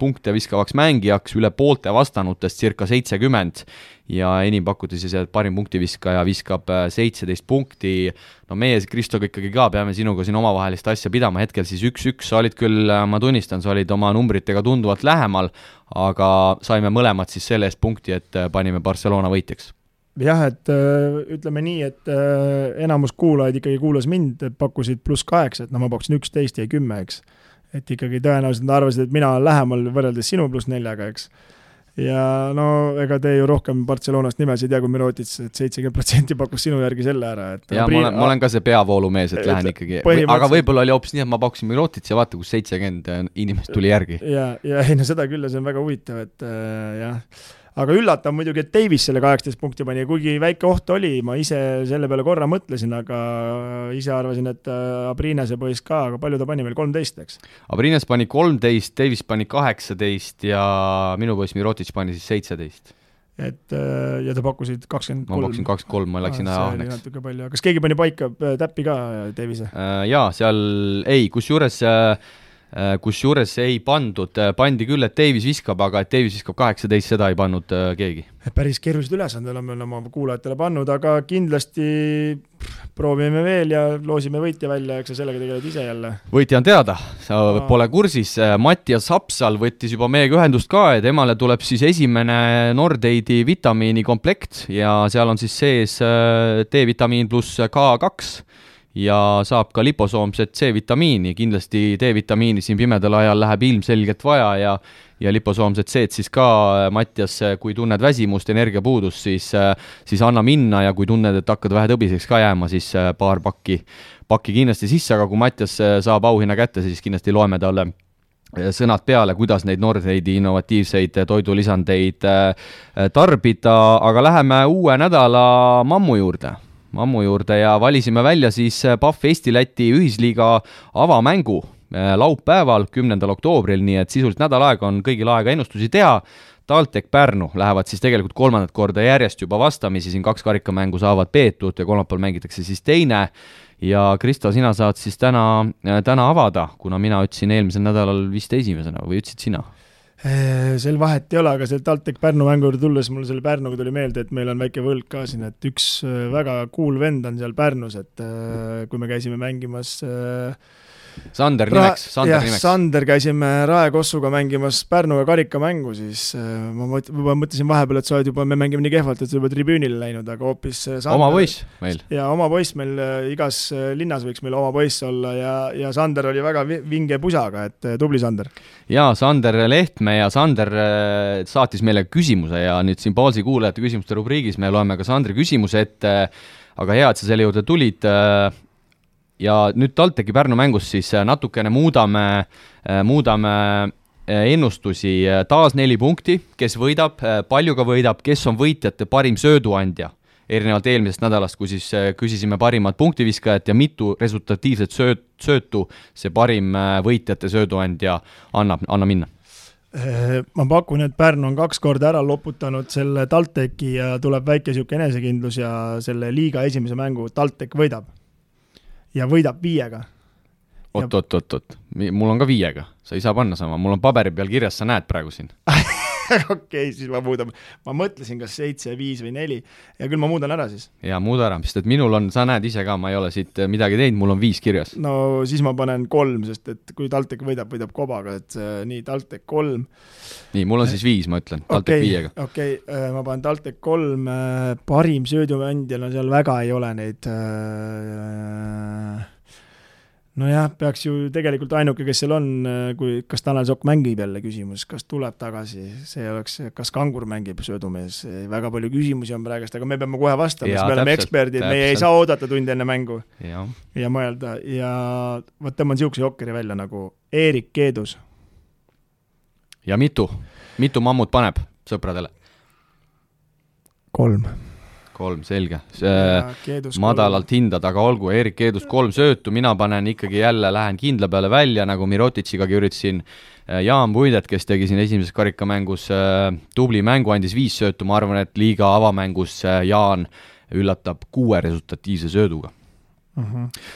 Speaker 2: punkte viskavaks mängijaks, üle poolte vastanutest circa seitsekümmend. Ja enim pakuti siis, et parim punktiviskaja viskab seitseteist punkti, no meie Kristoga ikkagi ka peame sinuga siin omavahelist asja pidama, hetkel siis üks-üks, sa olid küll, ma tunnistan, sa olid oma numbritega tunduvalt lähemal, aga saime mõlemad siis selle eest punkti, et panime Barcelona võitjaks
Speaker 3: jah, et ütleme nii, et enamus kuulajaid ikkagi kuulas mind, pakkusid pluss kaheksa, et noh, ma pakkusin üksteist, jäi kümme, eks. et ikkagi tõenäoliselt nad arvasid, et mina olen lähemal võrreldes sinu pluss neljaga, eks ja no ega te ju rohkem Barcelonast nimesid ei tea kui Mirotic, et seitsekümmend protsenti pakkus sinu järgi selle ära, et
Speaker 2: jaa, ma olen, ma olen ka see peavoolumees, et lähen ikkagi, aga võib-olla oli hoopis nii, et ma pakkusin Mirotic ja vaata, kus seitsekümmend inimest tuli järgi.
Speaker 3: ja, ja ei no seda küll ja see on väga huvitav, et äh, jah aga üllatav muidugi, et Davis selle kaheksateist punkti pani, kuigi väike oht oli, ma ise selle peale korra mõtlesin, aga ise arvasin, et äh, Abrinese poiss ka, aga palju ta pani meil, kolmteist, eks?
Speaker 2: Abrines pani kolmteist, Davis pani kaheksateist ja minu poiss Mirotic pani siis seitseteist
Speaker 3: et äh, ja te pakkusid kakskümmend kolm?
Speaker 2: ma pakkusin kakskümmend kolm, ma läksin
Speaker 3: ah,
Speaker 2: ahneks.
Speaker 3: natuke palju, kas keegi pani paika äh, täppi ka, Davise?
Speaker 2: Jaa, seal ei, kusjuures Äh, kusjuures ei pandud, äh, pandi küll, et Davis viskab, aga et Davis viskab kaheksateist, seda ei pannud äh, keegi.
Speaker 3: päris keerulised ülesanded oleme oma kuulajatele pannud, aga kindlasti proovime veel ja loosime võitja välja, eks sa sellega tegeled ise jälle.
Speaker 2: võitja on teada, pole kursis, Mattias Hapsal võttis juba meiega ühendust ka ja temale tuleb siis esimene Nordeidi vitamiinikomplekt ja seal on siis sees D-vitamiin pluss K2 ja saab ka liposoomset C-vitamiini, kindlasti D-vitamiini siin pimedal ajal läheb ilmselgelt vaja ja ja liposoomset C-d siis ka, Mattias, kui tunned väsimust, energiapuudust, siis siis anna minna ja kui tunned, et hakkad vähe tõbiseks ka jääma, siis paar pakki, pakki kindlasti sisse, aga kui Mattias saab auhinna kätte, siis kindlasti loeme talle sõnad peale, kuidas neid Nordeidi innovatiivseid toidulisandeid tarbida, aga läheme uue nädala mammu juurde ammu juurde ja valisime välja siis äh, Pahv Eesti-Läti ühisliiga avamängu äh, laupäeval, kümnendal oktoobril, nii et sisuliselt nädal aega on kõigil aega ennustusi teha. TalTech Pärnu lähevad siis tegelikult kolmandat korda järjest juba vastamisi, siin kaks karikamängu saavad peetud ja kolmapäeval mängitakse siis teine. ja Kristo, sina saad siis täna, äh, täna avada, kuna mina ütlesin eelmisel nädalal vist esimesena või ütlesid sina?
Speaker 3: Äh, sel vahet ei ole, aga sealt TalTech Pärnu mängu juurde tulles mul selle Pärnuga tuli meelde, et meil on väike võlg ka siin, et üks äh, väga cool vend on seal Pärnus, et äh, kui me käisime mängimas äh,
Speaker 2: Sander nimeks, Sander
Speaker 3: jah, nimeks. Sander käisime Rae Kossuga mängimas Pärnuga karikamängu, siis äh, ma mõt-, juba mõtlesin vahepeal, et sa oled juba, me mängime nii kehvalt, et sa juba tribüünile läinud, aga hoopis
Speaker 2: äh, Sander, oma poiss meil.
Speaker 3: jaa, oma poiss meil, äh, igas linnas võiks meil oma poiss olla ja, ja Sander oli väga vinge pusaga, et tubli Sander.
Speaker 2: jaa, Sander Lehtme ja Sander saatis meile küsimuse ja nüüd siin Paulsi kuulajate küsimuste rubriigis me loeme ka Sandri küsimuse ette, aga hea, et sa selle juurde tulid ja nüüd TalTechi Pärnu mängus siis äh, natukene muudame, äh, muudame äh, ennustusi, taas neli punkti, kes võidab, palju ka võidab, kes on võitjate parim sööduandja, erinevalt eelmisest nädalast, kui siis küsisime parimat punktiviskajat ja mitu resultatiivset sööt, söötu see parim võitjate sööduandja annab, anna minna.
Speaker 3: Ma pakun, et Pärnu on kaks korda ära loputanud selle TalTechi ja tuleb väike niisugune enesekindlus ja selle liiga esimese mängu TalTech võidab ja võidab viiega.
Speaker 2: Oot, oot, oot, oot, mul on ka viiega, sa ei saa panna sama, mul on paberi peal kirjas, sa näed praegu siin
Speaker 3: okei, siis ma muudan, ma mõtlesin, kas seitse, viis või neli, hea küll, ma muudan ära siis.
Speaker 2: jaa, muuda ära, sest et minul on, sa näed ise ka, ma ei ole siit midagi teinud, mul on viis kirjas.
Speaker 3: no siis ma panen kolm, sest et kui TalTech võidab, võidab Kobaga, et nii, TalTech kolm.
Speaker 2: nii, mul on siis viis, ma ütlen, TalTech
Speaker 3: okay,
Speaker 2: viiega.
Speaker 3: okei okay,, äh, ma panen TalTech kolm, äh, parim sööduandja, no seal väga ei ole neid äh, nojah, peaks ju tegelikult ainuke, kes seal on, kui, kas Tanel Sokk mängib jälle küsimus, kas tuleb tagasi, see oleks, kas Kangur mängib söödumees, väga palju küsimusi on praegust, aga me peame kohe vastama, sest me oleme eksperdid, meie ei saa oodata tund enne mängu
Speaker 2: ja,
Speaker 3: ja mõelda. Ja vot tõmban niisuguse jokkeri välja nagu Eerik Keedus.
Speaker 2: ja mitu, mitu mammut paneb sõpradele?
Speaker 3: kolm
Speaker 2: kolm, selge. madalalt hindad, aga olgu, Erik Keedus kolm söötu, mina panen ikkagi jälle, lähen kindla peale välja, nagu Mirotitšigagi üritasin. Äh, Jaan Puidet, kes tegi siin esimeses karikamängus äh, tubli mängu, andis viis söötu, ma arvan, et liiga avamängus äh, Jaan üllatab kuue resultatiivse sööduga.
Speaker 3: Mhm.
Speaker 2: -huh.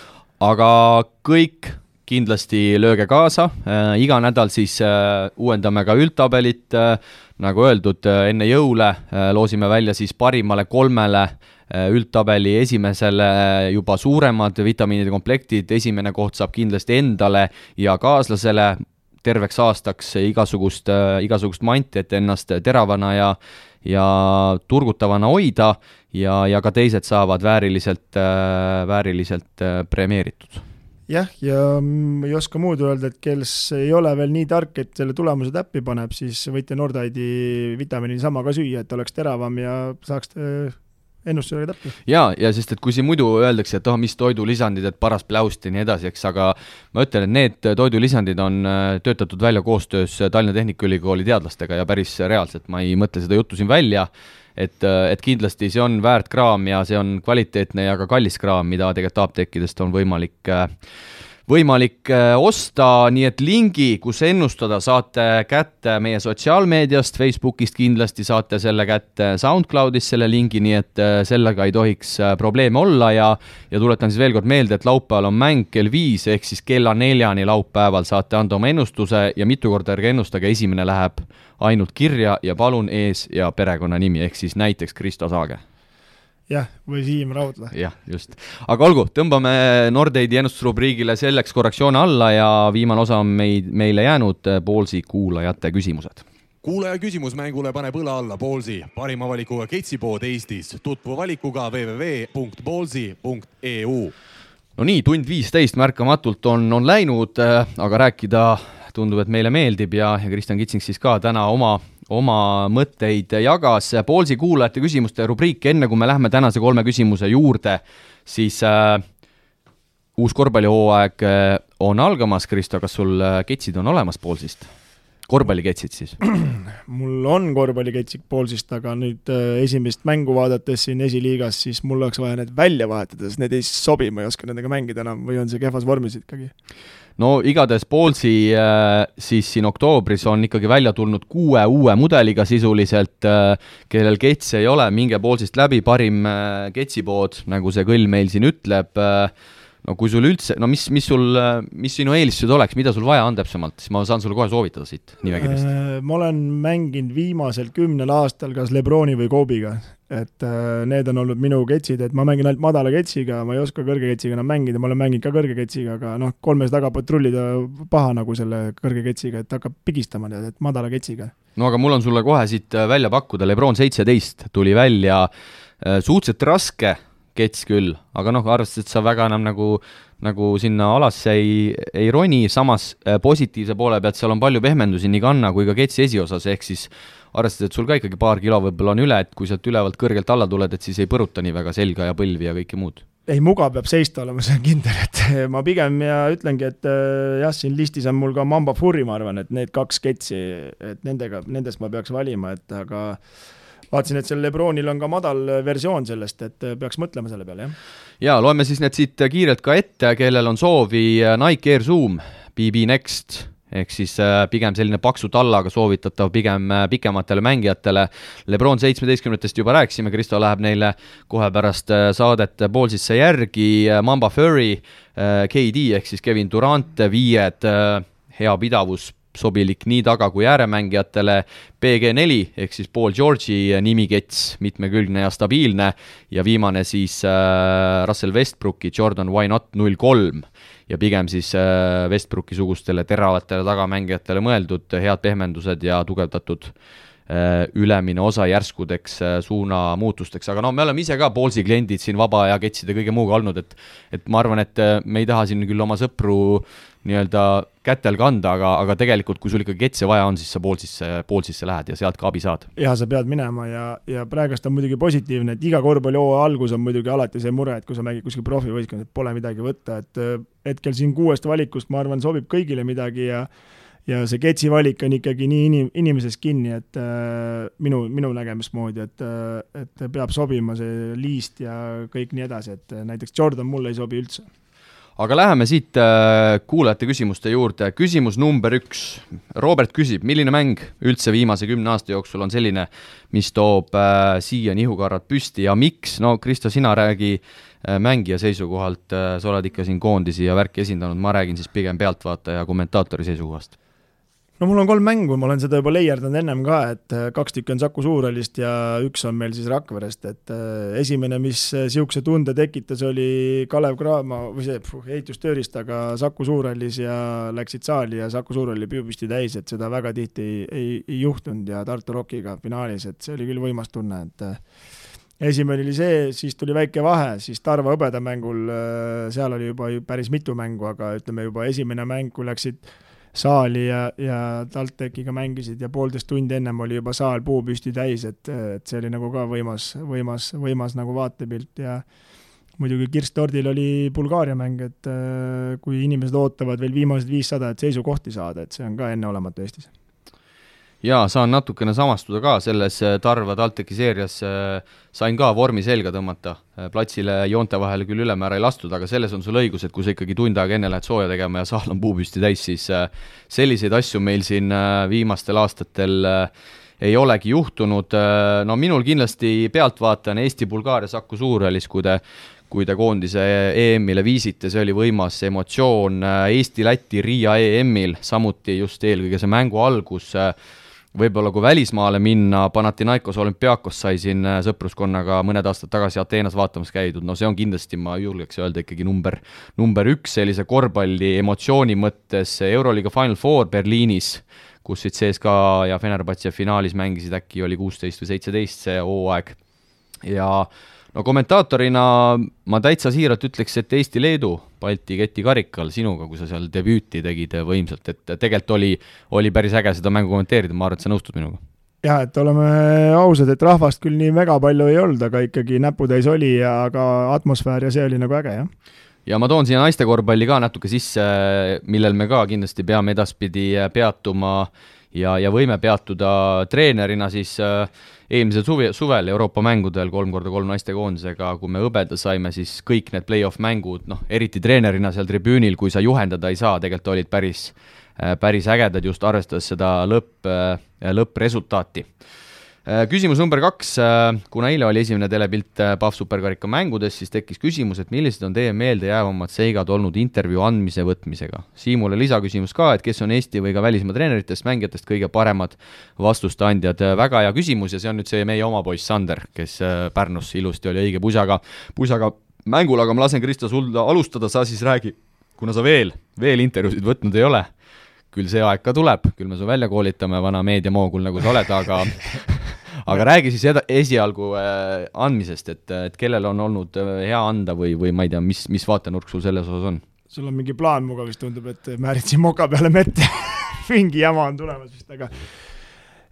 Speaker 2: aga kõik kindlasti lööge kaasa. Äh,, iga nädal siis äh, uuendame ka üldtabelit. Äh,, nagu öeldud, enne jõule loosime välja siis parimale kolmele üldtabeli. Esimesele juba suuremad vitamiinide komplektid, esimene koht saab kindlasti endale ja kaaslasele terveks aastaks igasugust, igasugust manti, et ennast teravana ja ja turgutavana hoida. Ja, ja ka teised saavad vääriliselt, vääriliselt premeeritud
Speaker 3: jah, ja ei oska muud öelda, et kes ei ole veel nii tark, et selle tulemuse täppi paneb, siis võite Nordide'i vitamiini sama ka süüa, et oleks teravam ja saaks äh, ennustusega täppi.
Speaker 2: jaa, ja sest, et kui siin muidu öeldakse, et oh, mis toidulisandid, et paras pläust ja nii edasi, eks, aga ma ütlen, et need toidulisandid on äh, töötatud välja koostöös Tallinna Tehnikaülikooli teadlastega ja päris reaalselt, ma ei mõtle seda juttu siin välja, et, äh, et kindlasti see on väärt kraam ja see on kvaliteetne ja ka kallis kraam, mida tegelikult apteekidest on võimalik äh, võimalik äh, osta, nii et lingi, kus ennustada, saate kätte meie sotsiaalmeediast, Facebookist kindlasti saate selle kätte, SoundCloudist selle lingi, nii et sellega ei tohiks probleeme olla ja ja tuletan siis veel kord meelde, et laupäeval on mäng kell viis, ehk siis kella neljani laupäeval saate anda oma ennustuse ja mitu korda ärge ennustage, esimene läheb ainult kirja ja palun ees- ja perekonnanimi, ehk siis näiteks Kristo Saage
Speaker 3: jah, või Siim Raudla.
Speaker 2: jah, just. aga olgu, tõmbame Nordeidi ennustusrubriigile selleks korraks joone alla ja viimane osa on meid, meile jäänud, Poolsi kuulajate küsimused.
Speaker 1: kuulaja küsimus mängule paneb õla alla Poolsi, parima valikuga ketsipood Eestis. tutvu valikuga www.poolsi.eu.
Speaker 2: no nii, tund viisteist märkamatult on, on läinud, aga rääkida tundub, et meile meeldib ja, ja Kristjan Kitsing siis ka täna oma, oma mõtteid jagas. Poolsi kuulajate küsimuste rubriik, enne kui me lähme tänase kolme küsimuse juurde, siis äh, uus korvpallihooaeg äh, on algamas, Kristo, kas sul äh, ketsid on olemas Poolsist? korvpalliketsid siis?
Speaker 3: mul on korvpalliketsid Poolsist, aga nüüd äh, esimest mängu vaadates siin esiliigas, siis mul oleks vaja need välja vahetada, sest need ei sobi, ma ei oska nendega mängida enam või on see kehvas vormis ikkagi
Speaker 2: no igatahes Paulsi äh, siis siin oktoobris on ikkagi välja tulnud kuue uue mudeliga sisuliselt, äh, kellel ketse ei ole, minge Paulsist läbi, parim äh, ketsipood, nagu see kõll meil siin ütleb, no kui sul üldse, no mis, mis sul, mis sinu eelistused oleks, mida sul vaja on täpsemalt, siis ma saan sulle kohe soovitada siit nimekirjast.
Speaker 3: ma olen mänginud viimasel kümnel aastal kas Lebroni või Kobiga, et äh, need on olnud minu ketsid, et ma mängin ainult madala ketsiga, ma ei oska kõrge ketsiga enam mängida, ma olen mänginud ka kõrge ketsiga, aga noh, kolmes taga patrullida paha nagu selle kõrge ketsiga, et hakkab pigistama, tead, et madala ketsiga.
Speaker 2: no aga mul on sulle kohe siit äh, välja pakkuda, Lebron seitseteist tuli välja äh, suhteliselt raske kets küll, aga noh, arvestades, et sa väga enam nagu, nagu sinna alasse ei, ei roni, samas positiivse poole pealt seal on palju pehmendusi nii kanna kui ka ketsi esiosas, ehk siis arvestades, et sul ka ikkagi paar kilo võib-olla on üle, et kui sealt ülevalt kõrgelt alla tuled, et siis ei põruta nii väga selga ja põlvi ja kõike muud?
Speaker 3: ei, mugav peab seista olema, see on kindel, et ma pigem ja ütlengi, et äh, jah, siin listis on mul ka Mamba Furi, ma arvan, et need kaks sketši, et nendega, nendest ma peaks valima, et aga vaatasin, et seal Lebronil on ka madal versioon sellest, et peaks mõtlema selle peale, jah.
Speaker 2: jaa, loeme siis need siit kiirelt ka ette, kellel on soovi, Nike Air Zoom, BB Next ehk siis äh, pigem selline paksu tallaga soovitatav pigem äh, pikematele mängijatele. Lebron seitsmeteistkümnetest juba rääkisime, Kristo läheb neile kohe pärast äh, saadet poolsisse järgi, Mamba Furry, KD ehk siis Kevin Durant, viied, hea pidavus, sobilik nii taga- kui ääremängijatele, BG4 ehk siis Paul George'i nimikets, mitmekülgne ja stabiilne, ja viimane siis Russell Westbrooki Jordan Why Not null kolm. Ja pigem siis äh, Westbrooki sugustele teravatele tagamängijatele mõeldud head pehmendused ja tugevdatud äh, ülemine osa järskudeks äh, suunamuutusteks, aga no me oleme ise ka Poolsi kliendid siin vaba aja ketside kõige muuga olnud, et et ma arvan, et me ei taha siin küll oma sõpru nii-öelda kätel kanda, aga, aga tegelikult, kui sul ikka ketse vaja on, siis sa Poolsisse, Poolsisse lähed ja sealt ka abi saad.
Speaker 3: ja sa pead minema ja, ja praegust on muidugi positiivne, et iga korvpallihooaja algus on muidugi alati see mure, et kui sa mängid kuskil profivõistkonnas, et pole midagi võtta, et äh, hetkel siin kuuest valikust, ma arvan, sobib kõigile midagi ja ja see ketsi valik on ikkagi nii inim-, inimesest kinni, et äh, minu, minu nägemist moodi, et äh,, et peab sobima see liist ja kõik nii edasi, et äh, näiteks Jordan mulle ei sobi üldse
Speaker 2: aga läheme siit äh, kuulajate küsimuste juurde, küsimus number üks. Robert küsib, milline mäng üldse viimase kümne aasta jooksul on selline, mis toob äh, siia nihukarrad püsti ja miks, no Kristo, sina räägi äh, mängija seisukohalt sa oled ikka siin koondisi ja värki esindanud, ma räägin siis pigem pealtvaataja kommentaatori seisukohast
Speaker 3: no mul on kolm mängu, ma olen seda juba leierdanud ennem ka, et äh, kaks tükki on Saku Suurhallist ja üks on meil siis Rakverest, et äh, esimene, mis niisuguse äh, tunde tekitas, oli Kalev Cramo või see puh, ehitustööristaga Saku Suurhallis ja läksid saali ja Saku Suurhall oli püsti täis, et seda väga tihti ei, ei, ei juhtunud ja Tartu Rockiga finaalis, et see oli küll võimas tunne, et esimene oli see, siis tuli väike vahe, siis Tarva hõbedamängul, seal oli juba päris mitu mängu, aga ütleme juba esimene mäng, kui läksid saali ja, ja TalTechiga mängisid ja poolteist tundi ennem oli juba saal puupüsti täis, et, et see oli nagu ka võimas, võimas, võimas nagu vaatepilt ja muidugi Kirstordil oli Bulgaaria mäng, et äh, kui inimesed ootavad veel viimased viissada, et seisukohti saada, et see on ka enneolematu Eestis
Speaker 2: jaa, saan natukene samastuda ka selles äh, Tarva TalTechi seerias, äh, sain ka vormi selga tõmmata, äh, platsile joonte vahele küll ülemäära ei lastud, aga selles on sul õigus, et kui sa ikkagi tund aega enne lähed sooja tegema ja saal on puupüsti täis, siis selliseid asju meil siin viimastel aastatel ei olegi juhtunud, no minul kindlasti pealtvaatajana Eesti-Bulgaaria Saku Suurhallis, kui te kui te koondise EM-ile viisite, see oli võimas emotsioon Eesti-Läti Riia EM-il, samuti just eelkõige see mängu algus äh, võib-olla kui välismaale minna, Panathinaikos olümpiaakos sai siin äh, sõpruskonnaga mõned aastad tagasi Ateenas vaatamas käidud, no see on kindlasti, ma julgeks öelda, ikkagi number, number üks sellise korvpalli emotsiooni mõttes, Euroliiga Final Four Berliinis, kus siis CSKA ja Fenerbahce finaalis mängisid, äkki oli kuusteist või seitseteist see hooaeg, ja no kommentaatorina ma täitsa siiralt ütleks, et Eesti-Leedu Balti keti karikal sinuga, kui sa seal debüüti tegid võimsalt, et tegelikult oli, oli päris äge seda mängu kommenteerida, ma arvan, et sa nõustud minuga
Speaker 3: jah, et oleme ausad, et rahvast küll nii väga palju ei olnud, aga ikkagi näputäis oli ja aga atmosfäär ja see oli nagu äge, jah.
Speaker 2: ja ma toon siia naiste korvpalli ka natuke sisse, millel me ka kindlasti peame edaspidi peatuma ja, ja võime peatuda treenerina siis äh, eelmisel suvi, suvel Euroopa mängudel kolm korda kolm naistekoondisega, kui me hõbeda saime, siis kõik need play-off mängud, noh, eriti treenerina seal tribüünil, kui sa juhendada ei saa, tegelikult olid päris, äh, päris ägedad, just arvestades seda lõpp, äh, lõppresultaati küsimus number kaks, äh, kuna eile oli esimene telepilt äh, Pahv superkarika mängudes, siis tekkis küsimus, et millised on teie meeldejäävamad seigad olnud intervjuu andmise võtmisega. Siimule lisaküsimus ka, et kes on Eesti või ka välismaa treeneritest, mängijatest kõige paremad vastuste andjad, väga hea küsimus ja see on nüüd see meie oma poiss Sander, kes Pärnus ilusti oli õige pusaga, pusaga mängul, aga ma lasen Kristo sul alustada, sa siis räägi, kuna sa veel, veel intervjuusid võtnud ei ole, küll see aeg ka tuleb, küll me su välja koolitame, vana meediamoogul, nagu sa oled, aga aga räägi siis eda-, esialgu äh, andmisest, et, et kellel on olnud äh, hea anda või, või ma ei tea, mis, mis vaatenurk sul selles osas on?
Speaker 3: sul on mingi plaan muga vist tundub, et määritsin moka peale mett mingi jama on tulemas vist, aga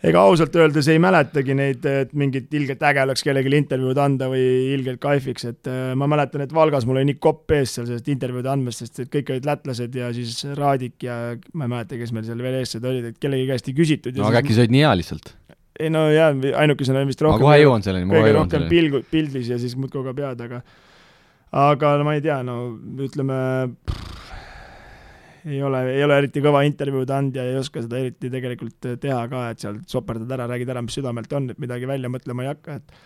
Speaker 3: ega ausalt öeldes ei mäletagi neid, et mingit ilgelt äge oleks kellelegi intervjuud anda või ilgelt kaifiks, et äh, ma mäletan, et Valgas mul oli nii kopp ees seal sellest intervjuude andmast, sest et kõik olid lätlased ja siis Raadik ja ma ei mäleta, kes meil seal veel eestlased olid, et kellegi käest ei küsitud.
Speaker 2: no aga äkki sa olid nii hea lihtsalt?
Speaker 3: Ei no jaa, ainukesena vist rohkem.
Speaker 2: ma kohe jõuan selleni, ma kohe jõuan
Speaker 3: selleni. pilgu, pildis ja siis muudkui kogu pead, aga aga no ma ei tea, no ütleme, ei ole, ei ole eriti kõva intervjuud andnud ja ei oska seda eriti tegelikult teha ka, et seal soperdad ära, räägid ära, mis südamelt on, et midagi välja mõtlema ei hakka, et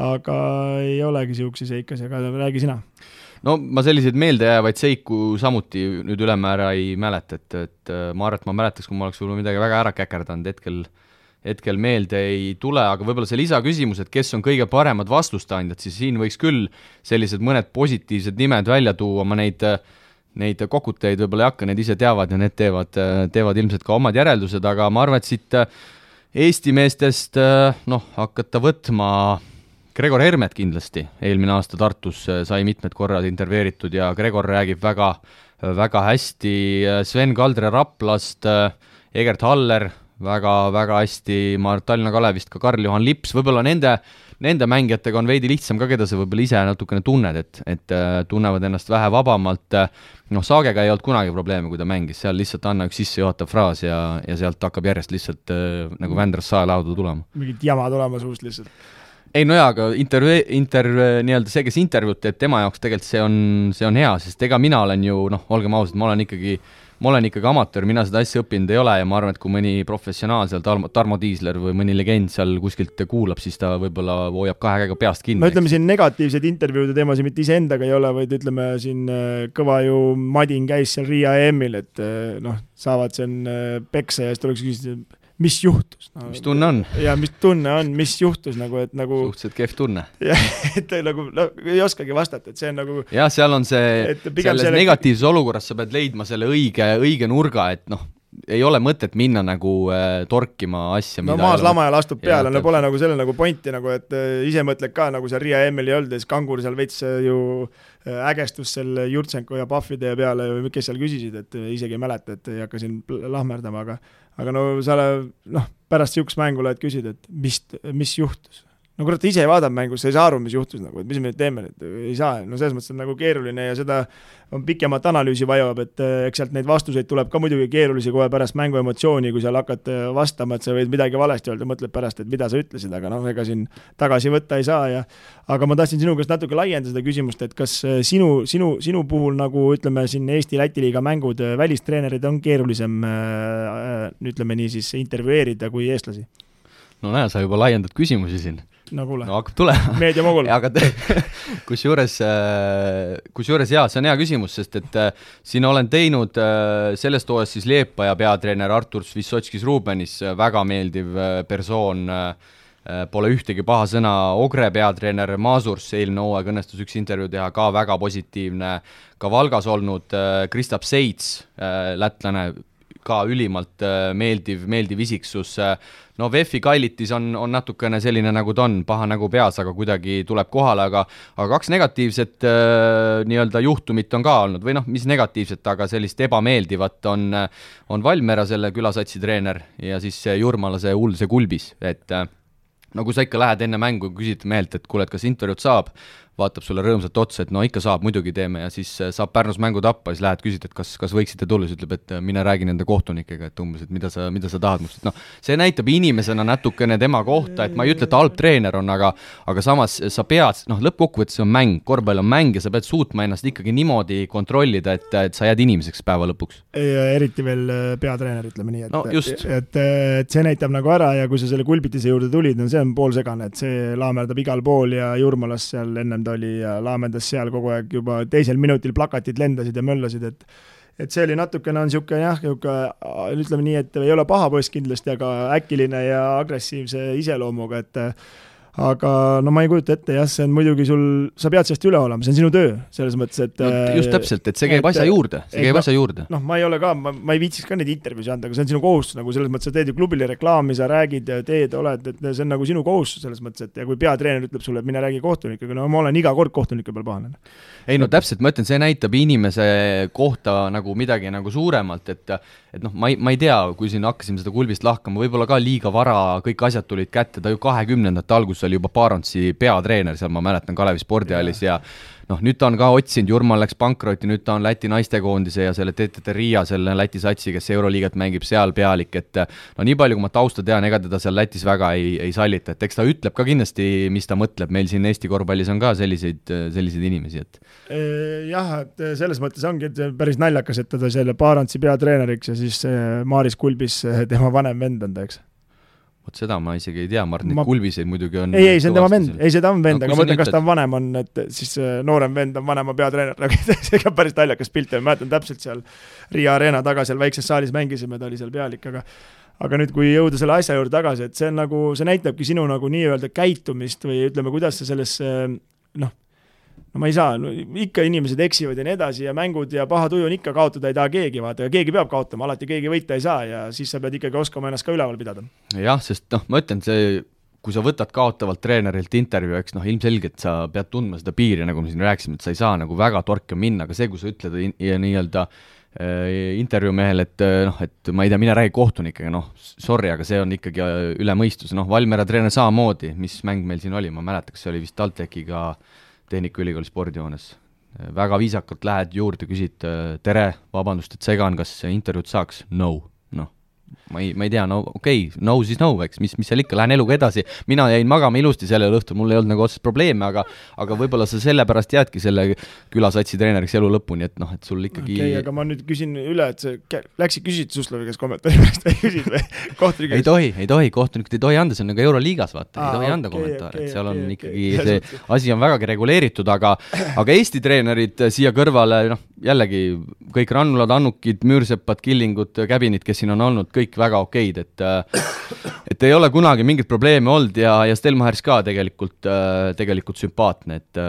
Speaker 3: aga ei olegi niisuguseid seikasi, aga räägi sina.
Speaker 2: no ma selliseid meeldejäävaid seiku samuti nüüd ülemäära ei mäleta, et, et ma arvan, et ma mäletaks, kui ma oleks võib-olla midagi väga ära käkerdanud, hetkel hetkel meelde ei tule, aga võib-olla see lisaküsimus, et kes on kõige paremad vastuste andjad, siis siin võiks küll sellised mõned positiivsed nimed välja tuua, ma neid neid kokutajaid võib-olla ei hakka, need ise teavad ja need teevad, teevad ilmselt ka omad järeldused, aga ma arvan, et siit Eesti meestest noh, hakata võtma Gregor Hermet kindlasti, eelmine aasta Tartus sai mitmed korrad intervjueeritud ja Gregor räägib väga, väga hästi Sven Kaldre Raplast, Egert Haller väga, väga hästi, ma arvan, et Tallinna Kalevist ka Karl-Juhan Lips, võib-olla nende, nende mängijatega on veidi lihtsam ka, keda sa võib-olla ise natukene tunned, et, et äh, tunnevad ennast vähe vabamalt, noh, Saagega ei olnud kunagi probleeme, kui ta mängis, seal lihtsalt anna üks sissejuhatav fraas ja, ja sealt hakkab järjest lihtsalt äh, nagu Vändrast saelauda tulema.
Speaker 3: mingit jama tulema suust lihtsalt.
Speaker 2: Ei no jaa, aga intervjuu, inter-, nii-öelda see, kes intervjuud teeb, tema jaoks tegelikult see on, see on hea, sest ega mina olen ju noh, olgem ausad, ma olen ikkagi äh, ma olen ikkagi amatöör, mina seda asja õppinud ei ole ja ma arvan, et kui mõni professionaal seal, Tarmo, Tarmo Tiisler või mõni legend seal kuskilt kuulab, siis ta võib-olla hoiab kahe käega peast kinni.
Speaker 3: no ütleme siin negatiivseid intervjuude teemasid mitte iseendaga ei ole, vaid ütleme siin äh, kõva ju Madin käis seal Riia EM-il, et äh, noh, saavad siin äh, peksa ja siis tuleks küsida, mis juhtus
Speaker 2: no,? mis tunne on?
Speaker 3: ja mis tunne on, mis juhtus nagu, et nagu
Speaker 2: suhteliselt kehv tunne.
Speaker 3: et nagu no ei oskagi vastata, et see on nagu
Speaker 2: jah, seal on see, selles selle... negatiivses olukorras sa pead leidma selle õige, õige nurga, et noh, ei ole mõtet minna nagu äh, torkima asja,
Speaker 3: no maas lamajal astub peale, no pole nagu sellel nagu pointi nagu, et äh, ise mõtled ka nagu seal Riia EM-il ei olnud ja siis Kangur seal veits äh, ju äh, ägestus selle Jurtšenko ja Pahvide peale või kes seal küsisid, et äh, isegi ei mäleta, et ei hakka siin lahmerdama, aga aga no sa noh, pärast niisugust mängu lähed küsid, et mis, mis juhtus no kurat, ise vaatad mängu, sa ei saa aru, mis juhtus nagu, et mis me nüüd teeme nüüd, ei saa, no selles mõttes on nagu keeruline ja seda on pikemat analüüsi vajab, et eh, eks sealt neid vastuseid tuleb ka muidugi keerulisi kohe pärast mängu emotsiooni, kui seal hakad eh, vastama, et sa võid midagi valesti öelda, mõtled pärast, et mida sa ütlesid, aga noh, ega siin tagasi võtta ei saa ja aga ma tahtsin sinu käest natuke laiendada seda küsimust, et kas eh, sinu, sinu, sinu puhul nagu ütleme siin Eesti-Läti liiga mängud, välistreenerid on keerulisem ütleme nii siis intervjueerida kui eestlasi?
Speaker 2: no näe, sa juba laiendad küsimusi siin
Speaker 3: no kuule.
Speaker 2: no hakkab tulema.
Speaker 3: meediamogul
Speaker 2: aga kusjuures, äh, kusjuures jaa, see on hea küsimus, sest et äh, siin olen teinud äh, sellest hooajast siis Liepaja peatreener Artur Svissotskis Rubenis, väga meeldiv persoon, pole ühtegi paha sõna, Ogre peatreener Maasurs, eelmine hooaeg õnnestus üks intervjuu teha, ka väga positiivne, ka Valgas olnud Kristap Seits, lätlane, ka ülimalt meeldiv, meeldiv isiksus, no VEF-i Kailitis on, on natukene selline, nagu ta on, paha nägu peas, aga kuidagi tuleb kohale, aga aga kaks negatiivset äh, nii-öelda juhtumit on ka olnud. Või noh, mis negatiivset, aga sellist ebameeldivat on, on Valmiera, selle külasatsi treener, ja siis Jurmala see hull, see Kulbis, et äh, no kui sa ikka lähed enne mängu küsid mehelt, et kuule, et kas intervjuud saab, vaatab sulle rõõmsalt otsa, et no ikka saab, muidugi teeme ja siis äh, saab Pärnus mängu tappa, siis lähed, küsid, et kas, kas võiksite tulla, siis ütleb, et äh, mine räägi nende kohtunikega, et umbes, et mida sa, mida sa tahad must, et noh, see näitab inimesena natukene tema kohta, et ma ei ütle, et halb treener on, aga aga samas sa pead, noh, lõppkokkuvõttes see on mäng, korvpall on mäng ja sa pead suutma ennast ikkagi niimoodi kontrollida, et, et sa jääd inimeseks päeva lõpuks.
Speaker 3: eriti veel äh, peatreener, ütleme nii, et
Speaker 2: no,
Speaker 3: et, et, et see näitab nagu ära ja kui sa selle Kulbitise juurde tulid, no see on poolsegane, et see laamerdab igal pool ja Jurmalas seal ennem ta oli ja laamendas seal kogu aeg juba teisel minutil plakatid lendasid ja möllasid, et et see oli natukene on niisugune jah, niisugune ütleme nii, et ei ole paha poiss kindlasti, aga äkiline ja agressiivse iseloomuga, et aga no ma ei kujuta ette jah, see on muidugi sul, sa pead sellest üle olema, see on sinu töö, selles mõttes, et
Speaker 2: no, just täpselt, et see käib et, asja juurde, see käib asja juurde.
Speaker 3: noh, ma ei ole ka, ma, ma ei viitsiks ka neid intervjuusid anda, aga see on sinu kohustus nagu selles mõttes, sa teed ju klubile reklaami, sa räägid ja teed, oled, et see on nagu sinu kohustus selles mõttes, et ja kui peatreener ütleb sulle, et mine räägi kohtunikega, no ma olen iga kord kohtunike peal pahane
Speaker 2: ei no täpselt, ma ütlen, see näitab inimese kohta nagu midagi nagu suuremalt, et et noh, ma ei, ma ei tea, kui siin hakkasime seda kulbist lahkama, võib-olla ka liiga vara kõik asjad tulid kätte, ta ju kahekümnendate alguses kus oli juba Barentsi peatreener seal, ma mäletan, Kalevi spordihallis ja, ja noh, nüüd ta on ka otsinud, Jurman läks pankrotti, nüüd ta on Läti naistekoondise ja selle TTT Riia, selle Läti satsi, kes Euroliigat mängib, seal pealik, et no nii palju, kui ma tausta tean, ega teda seal Lätis väga ei, ei sallita, et eks ta ütleb ka kindlasti, mis ta mõtleb, meil siin Eesti korvpallis on ka selliseid, selliseid inimesi, et
Speaker 3: jah, et selles mõttes ongi, päris naljakas, et teda selle Barentsi peatreeneriks ja siis Maaris Kulbis tema vanem vend on ta, eks
Speaker 2: vot seda ma isegi ei tea, ma arvan, et neid ma... kulbiseid muidugi on
Speaker 3: ei, ei, see on tema vend, ei, see ta on vend no,, aga ma mõtlen, kas ta on vanem on, et siis noorem vend on vanema peatreener, aga see ka päris naljakas pilt ja ma mäletan täpselt seal Riia Arena taga seal väikses saalis mängisime, ta oli seal pealik, aga aga nüüd, kui jõuda selle asja juurde tagasi, et see on nagu, see näitabki sinu nagu nii-öelda käitumist või ütleme, kuidas sa sellesse noh, no ma ei saa no,, ikka inimesed eksivad ja nii edasi ja mängud ja paha tuju on ikka, kaotada ei taha keegi, vaata, ja keegi peab kaotama, alati keegi võita ei saa ja siis sa pead ikkagi oskama ennast ka üleval pidada.
Speaker 2: jah, sest noh, ma ütlen, see kui sa võtad kaotavalt treenerilt intervjuu, eks noh, ilmselgelt sa pead tundma seda piiri, nagu me siin rääkisime, et sa ei saa nagu väga torke minna, aga see, kui sa ütled nii-öelda äh, intervjuu mehele, et äh, noh, et ma ei tea, mine räägi kohtunikega, noh, sorry, aga see on ikkagi äh, üle mõistuse, noh, Valmiera treener samamoodi, mis mäng meil siin oli, ma ei mäleta, kas see oli vist TalTechiga äh, Tehnikaülikooli spordihoones. väga viisakalt lähed juurde, küsid tere, vabandust, et segan, kas intervjuud saaks? No, ma ei, ma ei tea, no okei okay,, no siis no, eks, mis, mis seal ikka, lähen eluga edasi. mina jäin magama ilusti sellel õhtul, mul ei olnud nagu otseselt probleeme, aga aga võib-olla sa sellepärast jäädki selle külasatsi treeneriks elu lõpuni, et noh, et sul ikkagi
Speaker 3: okei okay,, aga ma nüüd küsin üle, et see, läksid, küsisid Suslovi käest kommentaari pärast või küsid või kohtuniku
Speaker 2: ei tohi, ei tohi, kohtunikud ei tohi anda, see on nagu Euroliigas, vaata, ei tohi anda okay, kommentaare okay,, et seal okay, on ikkagi okay. see asi on vägagi reguleeritud, aga aga Eesti treenerid siia kõrvale, noh, jällegi kõik Rannulad, Annukid, Müürsepad, Killingud, Käbinid, kes siin on olnud, kõik väga okeid, et et ei ole kunagi mingit probleeme olnud ja, ja Stelmachers ka tegelikult, tegelikult sümpaatne, et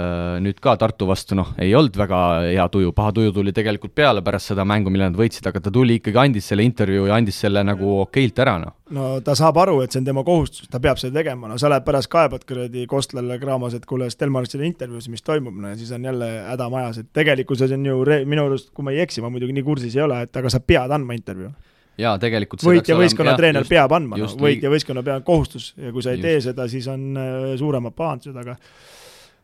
Speaker 2: nüüd ka Tartu vastu noh, ei olnud väga hea tuju, paha tuju tuli tegelikult peale pärast seda mängu, mille nad võitsid, aga ta tuli ikkagi, andis selle intervjuu ja andis selle nagu okeilt ära, noh.
Speaker 3: no ta saab aru, et see on tema kohustus, ta peab seda tegema, no sa lähed pärast kaebad kuradi Kostlale kraamas, et kuule, Stelmachersile intervjuus, mis toimub, no ja siis on jälle häda majas, et tegelikkuses on ju re-, minu arust, kui ma ei eksi, ma muidugi nii kursis ei ole, et aga sa pead andma intervjuu
Speaker 2: jaa, tegelikult
Speaker 3: võitja võistkonna treener peab andma, no võitja võistkonna peab kohustus ja kui sa ei just. tee seda, siis on äh, suuremad pahandused, aga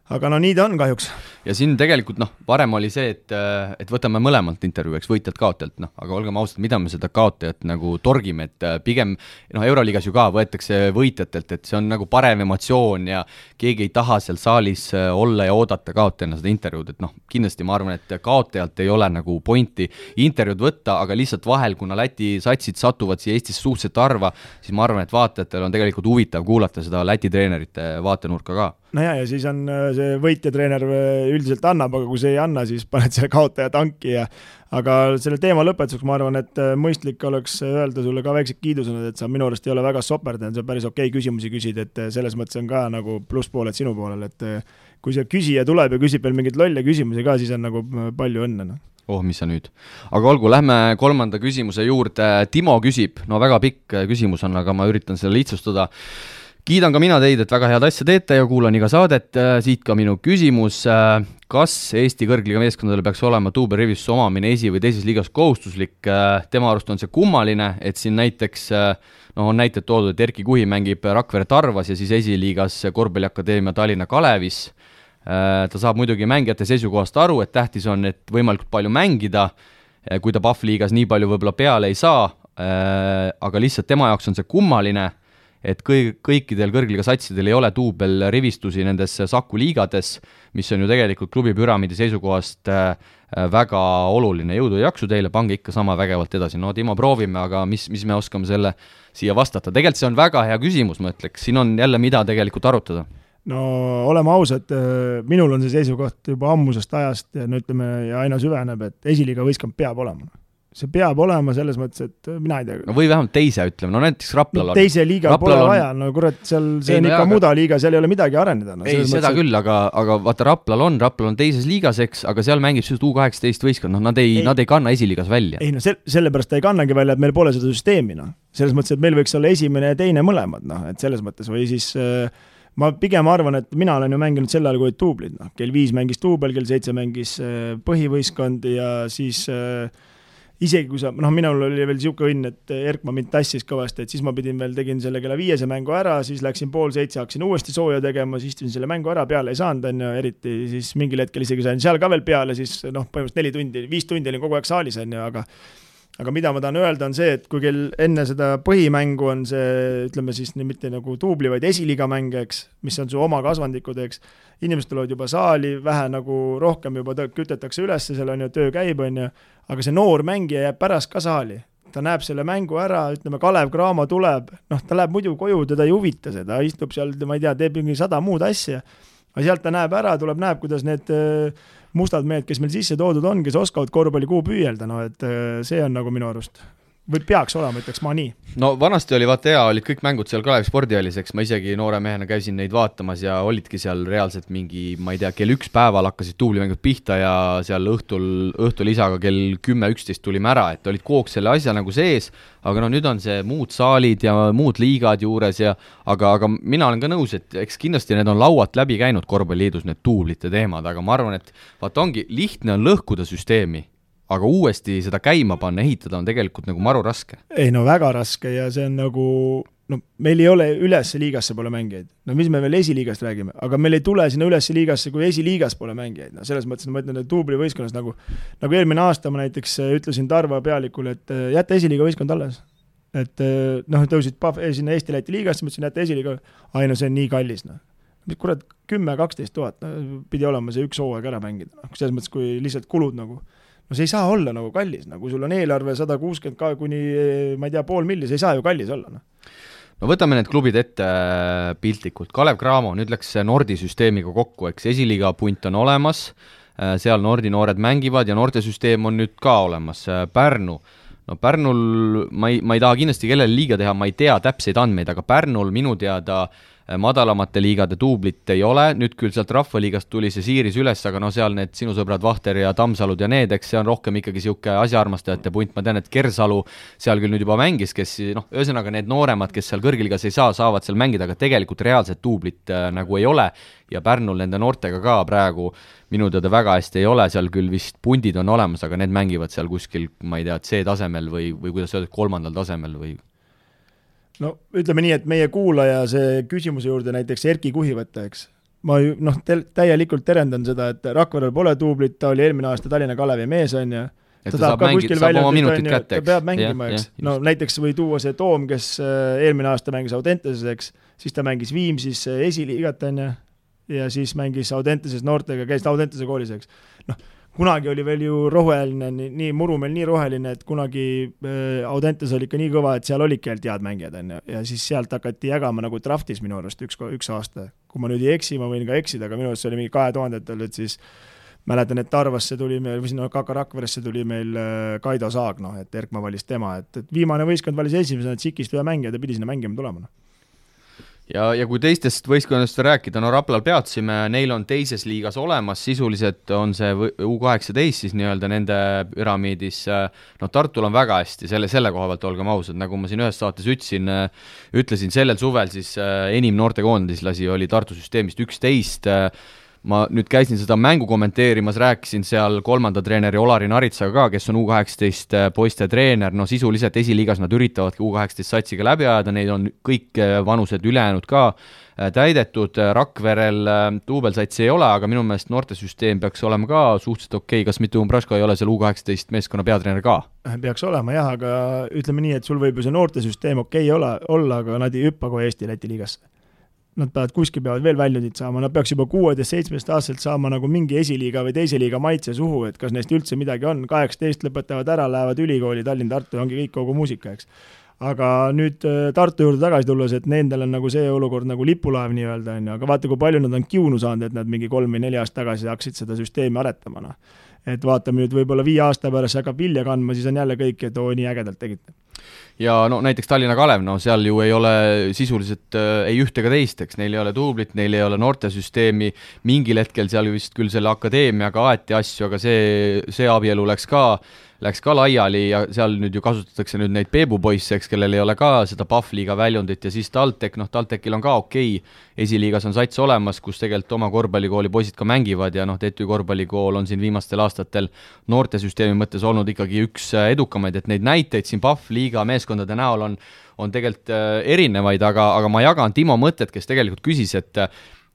Speaker 3: aga no nii ta on kahjuks.
Speaker 2: ja siin tegelikult noh, varem oli see, et, et võtame mõlemalt intervjuu, eks, võitjalt-kaotajalt, noh, aga olgem ausad, mida me seda kaotajat nagu torgime, et äh, pigem noh, Euroliigas ju ka võetakse võitjatelt, et see on nagu parem emotsioon ja keegi ei taha seal saalis äh, olla ja oodata kaotajana seda intervjuud, et noh, kindlasti ma arvan, et kaotajalt ei ole nagu pointi intervjuud võtta, aga lihtsalt vahel, kuna Läti satsid satuvad siia Eestisse suhteliselt harva, siis ma arvan, et vaatajatel on tegelikult huvitav kuulata seda Läti treenerite vaatenurka ka
Speaker 3: no ja, ja siis on äh, see võitjatreener äh, üldiselt annab, aga kui see ei anna, siis paned selle kaotaja tanki ja aga selle teema lõpetuseks ma arvan, et äh, mõistlik oleks öelda sulle ka väiksed kiidusõnad, et sa minu arust ei ole väga soperdanud, sa päris okei okay küsimusi küsid, et selles mõttes on ka nagu plusspooled sinu poolel, et kui see küsija tuleb ja küsib veel mingeid lolle küsimusi ka, siis on nagu palju õnne, noh.
Speaker 2: Oh, mis sa nüüd. aga olgu, lähme kolmanda küsimuse juurde, Timo küsib, no väga pikk küsimus on, aga ma üritan seda lihtsustada kiidan ka mina teid, et väga head asja teete ja kuulan iga saadet, äh, siit ka minu küsimus, äh, kas Eesti kõrgliiga meeskondadel peaks olema duubel rivistuse omamine esi- või teises liigas kohustuslik, äh, tema arust on see kummaline, et siin näiteks noh, on näited toodud, et Erki Kuhi mängib Rakvere Tarvas ja siis esiliigas Korvpalliakadeemia Tallinna Kalevis, ta saab muidugi mängijate seisukohast aru, et tähtis on, et võimalikult palju mängida, kui ta Pahv liigas nii palju võib-olla peale ei saa, aga lihtsalt tema jaoks on see kummaline et kõi-, kõikidel kõrgliiga satsidel ei ole duubelrivistusi nendes Saku liigades, mis on ju tegelikult klubi püramiidi seisukohast äh, väga oluline, jõudu ja jaksu teile, pange ikka sama vägevalt edasi, no Timo, proovime, aga mis, mis me oskame selle siia vastata, tegelikult see on väga hea küsimus, ma ütleks, siin on jälle, mida tegelikult arutada.
Speaker 3: No oleme ausad, äh, minul on see seisukoht juba ammusest ajast ja no ütleme, ja aina süveneb, et esiliiga võistkond peab olema see peab olema selles mõttes, et äh, mina ei tea.
Speaker 2: no või vähemalt teise, ütleme, no näiteks Raplal
Speaker 3: no, on. teise liiga Raplal pole on... vaja, no kurat, seal, see ei, on no ikka jah, mudaliiga, seal ei ole midagi areneda no,.
Speaker 2: ei, seda mõttes, küll, aga, aga vaata, Raplal on, Raplal on teises liigas, eks, aga seal mängib sisuliselt U kaheksateist võistkond, noh, nad ei, ei., nad ei kanna esiliigas välja.
Speaker 3: ei no se-, sellepärast ta ei kannagi välja, et meil pole seda süsteemi, noh. selles mõttes, et meil võiks olla esimene ja teine mõlemad, noh, et selles mõttes, või siis äh, ma pigem arvan, et mina olen ju mänginud sel ajal, kui olid duublid, noh, kell viis mängis duubel, kell seitse mängis äh, põhivõistkond ja siis äh, isegi kui sa, noh, minul oli veel niisugune õnn, et Erkma mind tassis kõvasti, et siis ma pidin veel, tegin selle kella viiese mängu ära, siis läksin pool seitse, hakkasin uuesti sooja tegema, siis istusin selle mängu ära, peale ei saanud, on ju, eriti siis mingil hetkel isegi sain seal ka veel peale, siis noh, põhimõtteliselt neli tundi, viis tundi olin kogu aeg saalis, on ju, aga aga mida ma tahan öelda, on see, et kui kell enne seda põhimängu on see, ütleme siis mitte nagu duubli, vaid esiliiga mäng, eks, mis on su oma kasvandikud, eks, inimesed tulevad juba saali, vähe nagu rohkem juba kütetakse üles, seal on ju, töö käib, on ju, aga see noor mängija jääb pärast ka saali. ta näeb selle mängu ära, ütleme, Kalev Cramo tuleb, noh, ta läheb muidu koju, teda ei huvita see, ta istub seal, ma ei tea, teeb mingi sada muud asja, aga sealt ta näeb ära, tuleb, näeb, kuidas need äh, mustad mehed, kes meil sisse toodud on, kes oskavad korvpallikuu püüelda, no et äh, see on nagu minu arust või peaks olema, ütleks ma nii.
Speaker 2: no vanasti oli vaata hea, olid kõik mängud seal Kalevi spordihallis, eks ma isegi noore mehena käisin neid vaatamas ja olidki seal reaalselt mingi, ma ei tea, kell üks päeval hakkasid duublimängud pihta ja seal õhtul, õhtul isaga kell kümme, üksteist tulime ära, et olid kogu selle asja nagu sees, aga no nüüd on see muud saalid ja muud liigad juures ja aga, aga mina olen ka nõus, et eks kindlasti need on laualt läbi käinud Korvpalliliidus, need duublite teemad, aga ma arvan, et vaata ongi, lihtne on lõhkuda süsteemi aga uuesti seda käima panna, ehitada on tegelikult nagu maru raske.
Speaker 3: ei no väga raske ja see on nagu no meil ei ole üles liigasse pole mängijaid, no mis me veel esiliigast räägime, aga meil ei tule sinna üles liigasse, kui esiliigas pole mängijaid, no selles mõttes ma ütlen, et duublivõistkonnas nagu, nagu eelmine aasta ma näiteks äh, ütlesin Tarva pealikule, et äh, jäta esiliiga võistkond alles. et äh, noh, tõusid sinna Eesti-Läti liigasse, ma ütlesin, jäta esiliiga, ai no see on nii kallis, noh. mis kurat, kümme, kaksteist tuhat, no pidi olema see üks hooaeg ära mängida, noh, selles mõttes, kui lihtsalt kulud nagu no see ei saa olla nagu kallis, no kui sul on eelarve sada kuuskümmend ka kuni ma ei tea, pool milli, see ei saa ju kallis olla, noh.
Speaker 2: no võtame need klubid ette äh, piltlikult, Kalev Cramo nüüd läks Nordi süsteemiga kokku, eks esiliiga punt on olemas, äh, seal Nordi noored mängivad ja noortesüsteem on nüüd ka olemas, äh, Pärnu no Pärnul ma ei, ma ei taha kindlasti kellele liiga teha, ma ei tea täpseid andmeid, aga Pärnul minu teada Äh, madalamate liigade duublit ei ole, nüüd küll sealt Rahvaliigast tuli see siiris üles, aga no seal need sinu sõbrad Vahter ja Tammsalud ja need, eks see on rohkem ikkagi niisugune asjaarmastajate punt, ma tean, et Kersalu seal küll nüüd juba mängis, kes noh, ühesõnaga need nooremad, kes seal kõrgliigas ei saa, saavad seal mängida, aga tegelikult reaalset duublit äh, nagu ei ole. Ja Pärnul nende noortega ka praegu minu teada väga hästi ei ole, seal küll vist pundid on olemas, aga need mängivad seal kuskil, ma ei tea, C-tasemel või, või kuidas öelda, kolmandal tasemel või
Speaker 3: no ütleme nii, et meie kuulaja see küsimuse juurde näiteks Erki Kuhi võtta, eks. ma ju noh, täielikult terendan seda, et Rakverel pole duublit, ta oli eelmine aasta Tallinna Kalevi mees, on ju.
Speaker 2: ta, ta saab oma minutid kätte,
Speaker 3: eks. ta peab mängima, eks. no näiteks või tuua see Toom, kes äh, eelmine aasta mängis Audenteses, eks, siis ta mängis Viimsis äh, esiliigat, on ju, ja siis mängis Audenteses noortega, käis Audentese koolis, eks. noh kunagi oli veel ju roheline, nii, Murumeel nii roheline, et kunagi äh, Audentes oli ikka nii kõva, et seal olidki ainult head mängijad, on ju, ja siis sealt hakati jagama nagu draftis minu arust üks, üks aasta. kui ma nüüd ei eksi, ma võin ka eksida, aga minu arust see oli mingi kahe tuhandetel, et siis mäletan, et Tarvasse tuli meil, või sinna KK Rakveresse tuli meil äh, Kaido Saag, noh, et Erkma valis tema, et, et viimane võistkond valis esimesena Tšikist ühe mängija, ta pidi sinna mängima tulema, noh
Speaker 2: ja, ja kui teistest võistkondadest rääkida, no Raplal peatusime, neil on teises liigas olemas, sisuliselt on see U kaheksateist siis nii-öelda nende püramiidis, noh, Tartul on väga hästi selle, selle koha pealt, olgem ausad, nagu ma siin ühes saates ütlesin, ütlesin sellel suvel siis enim noortekoondislasi oli Tartu süsteemist üksteist, ma nüüd käisin seda mängu kommenteerimas, rääkisin seal kolmanda treeneri Olari Naritsaga ka, kes on U kaheksateist äh, poiste treener, no sisuliselt esiliigas nad üritavadki U kaheksateist satsiga läbi ajada, neid on kõik äh, vanused ülejäänud ka äh, täidetud, Rakverel duubelsatsi ei ole, aga minu meelest noortesüsteem peaks olema ka suhteliselt okei okay., kas mitte Umbraško ei ole seal U kaheksateist meeskonna peatreener ka?
Speaker 3: peaks olema jah, aga ütleme nii, et sul võib ju see noortesüsteem okei okay olla, olla, aga nad ei hüppa kohe Eesti-Läti liigasse nad peavad, kuskil peavad veel väljundit saama, nad peaks juba kuueteist-seitsmeteist aastaselt saama nagu mingi esiliiga või teise liiga maitse suhu, et kas neist üldse midagi on, kaheksateist lõpetavad ära, lähevad ülikooli Tallinn-Tartu ja ongi kõik kogu muusika, eks. aga nüüd äh, Tartu juurde tagasi tulles, et nendel on nagu see olukord nagu lipulaev nii-öelda, on ju, aga vaata, kui palju nad on kiunu saanud, et nad mingi kolm või neli aastat tagasi hakkasid seda süsteemi aretama, noh. Et vaatame nüüd võib-olla viie aasta pärast hakkab vilja kandma, siis on jälle kõik, et oo, nii ägedalt tegite
Speaker 2: ja no näiteks Tallinna Kalev, no seal ju ei ole sisuliselt äh, ei ühte ega teist, eks. Neil ei ole duublit, neil ei ole noortesüsteemi, mingil hetkel seal vist küll selle akadeemiaga aeti asju, aga see, see abielu läks ka läks ka laiali ja seal nüüd ju kasutatakse nüüd neid Peebu poisse, eks, kellel ei ole ka seda Pahvliiga väljundit ja siis TalTech, noh, TalTechil on ka okei okay., esiliigas on sats olemas, kus tegelikult oma korvpallikooli poisid ka mängivad ja noh, TTÜ korvpallikool on siin viimastel aastatel noortesüsteemi mõttes olnud ikkagi üks äh, edukamaid, et neid näiteid siin Pahvliiga meeskondade näol on, on tegelikult äh, erinevaid, aga, aga ma jagan Timo mõtet, kes tegelikult küsis, et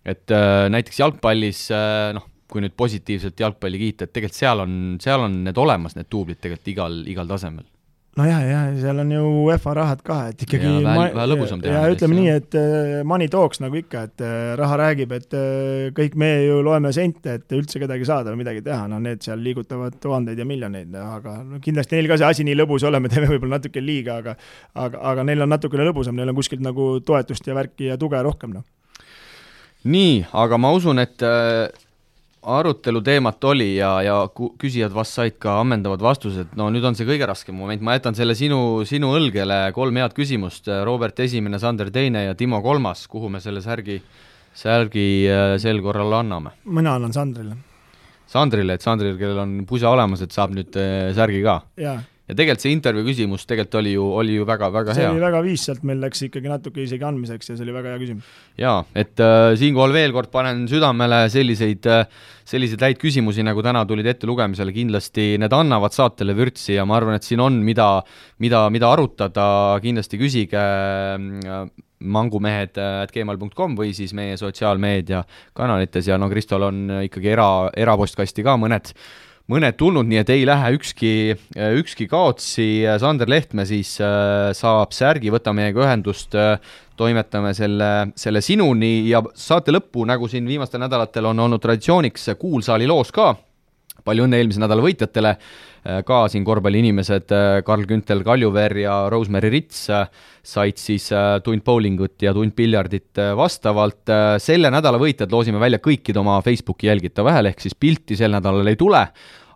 Speaker 2: et äh, näiteks jalgpallis noh, kui nüüd positiivselt jalgpalli kiita, et tegelikult seal on, seal on need olemas, need duublid tegelikult igal, igal tasemel
Speaker 3: nojah, ja seal on ju UEFA rahad ka, et ikkagi
Speaker 2: ja, vähe, vähe lõbusam teha.
Speaker 3: ja ütleme nii, et äh, money talks nagu ikka, et äh, raha räägib, et äh, kõik me ju loeme sente, et üldse kedagi saada või midagi teha, no need seal liigutavad tuhandeid ja miljoneid, aga no kindlasti neil ka see asi nii lõbus ei ole, me teeme võib-olla natuke liiga, aga aga, aga neil on natukene lõbusam, neil on kuskilt nagu toetust ja värki ja tuge rohkem, noh.
Speaker 2: nii, aga ma usun, et arutelu teemat oli ja, ja küsijad vast said ka ammendavad vastused, no nüüd on see kõige raskem moment, ma jätan selle sinu, sinu õlgele, kolm head küsimust, Robert esimene, Sander teine ja Timo kolmas, kuhu me selle särgi, särgi äh, sel korral anname?
Speaker 3: mina annan Sandrile.
Speaker 2: Sandrile, et Sandril, kellel on pusa olemas, et saab nüüd äh, särgi ka?
Speaker 3: jaa
Speaker 2: ja tegelikult see intervjuu küsimus tegelikult oli ju, oli ju väga-väga hea.
Speaker 3: see oli väga viis, sealt meil läks ikkagi natuke isegi andmiseks ja see oli väga hea küsimus.
Speaker 2: jaa, et äh, siinkohal veel kord panen südamele selliseid äh,, selliseid häid küsimusi, nagu täna tulid ettelugemisele, kindlasti need annavad saatele vürtsi ja ma arvan, et siin on, mida, mida, mida arutada, kindlasti küsige äh, mangumehed at gmail.com või siis meie sotsiaalmeedia kanalites ja no Kristol on ikkagi era, erapostkasti ka mõned mõned tulnud, nii et ei lähe ükski, ükski kaotsi, Sander Lehtme siis äh, saab särgi, võta meiega ühendust, äh, toimetame selle, selle sinuni ja saate lõppu, nagu siin viimastel nädalatel on olnud traditsiooniks, kuulsaali loos ka, palju õnne eelmise nädala võitjatele, äh, ka siin korvpalliinimesed Karl Küntel Kaljuveer ja Rosemary Rits said siis tund bowlingut ja tund piljardit vastavalt. selle nädala võitjad loosime välja kõikide oma Facebooki jälgitava hääle, ehk siis pilti sel nädalal ei tule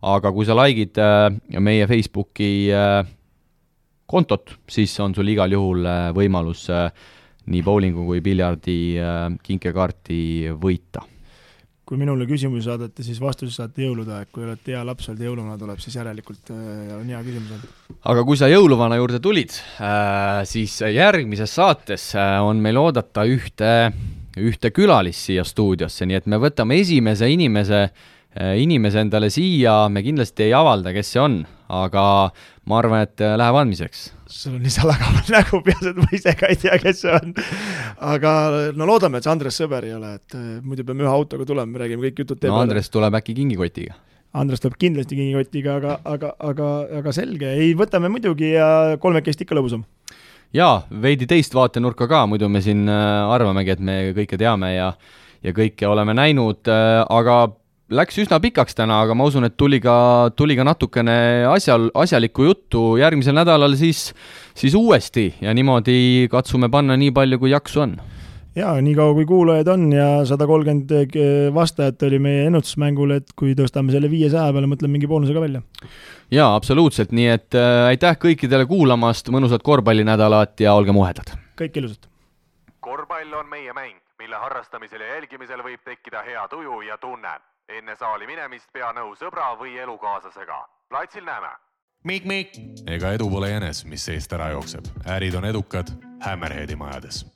Speaker 2: aga kui sa like'id äh, meie Facebooki äh, kontot, siis on sul igal juhul äh, võimalus nii bowlingu kui piljardi kinkekaarti võita.
Speaker 3: Kui minule küsimusi saadate, siis vastuse saate jõulude aeg, kui olete hea laps olnud jõuluvana tuleb, siis järelikult on hea küsimus olnud.
Speaker 2: aga kui sa jõuluvana juurde tulid siis järgmises saates on meil oodata ühte, ühte külalist siia stuudiosse, nii et me võtame esimese inimese Äh, inimese endale siia, me kindlasti ei avalda, kes see on, aga ma arvan, et äh, läheb andmiseks.
Speaker 3: sul on nii salakaval nägu peas, et ma ise ka ei tea, kes see on. aga no loodame, et see Andres sõber ei ole, et äh, muidu peame ühe autoga tulema, me räägime kõik jutud
Speaker 2: tee peale. no Andres tuleb äkki kingikotiga?
Speaker 3: Andres tuleb kindlasti kingikotiga, aga, aga, aga, aga selge, ei, võtame muidugi ja kolmekesti ikka lõbusam
Speaker 2: jaa, veidi teist vaatenurka ka, muidu me siin arvamegi, et me kõike teame ja ja kõike oleme näinud, aga läks üsna pikaks täna, aga ma usun, et tuli ka, tuli ka natukene asjal, asjalikku juttu järgmisel nädalal siis, siis uuesti ja niimoodi katsume panna nii palju, kui jaksu on.
Speaker 3: jaa, niikaua kui kuulajaid on ja sada kolmkümmend eh, vastajat oli meie ennustusmängul, et kui tõstame selle viiesaja peale, mõtleme mingi boonuse ka välja.
Speaker 2: jaa, absoluutselt, nii et äh, aitäh kõikidele kuulamast, mõnusat korvpallinädalat ja olgem uhedad!
Speaker 3: kõike ilusat!
Speaker 1: korvpall on meie mäng, mille harrastamisel ja jälgimisel võib tekkida hea tuju ja tunne enne saali minemist pea nõu sõbra või elukaaslasega. platsil näeme. Mikk-Mikk. ega edu pole jänes, mis seest ära jookseb. ärid on edukad Hammerheadi majades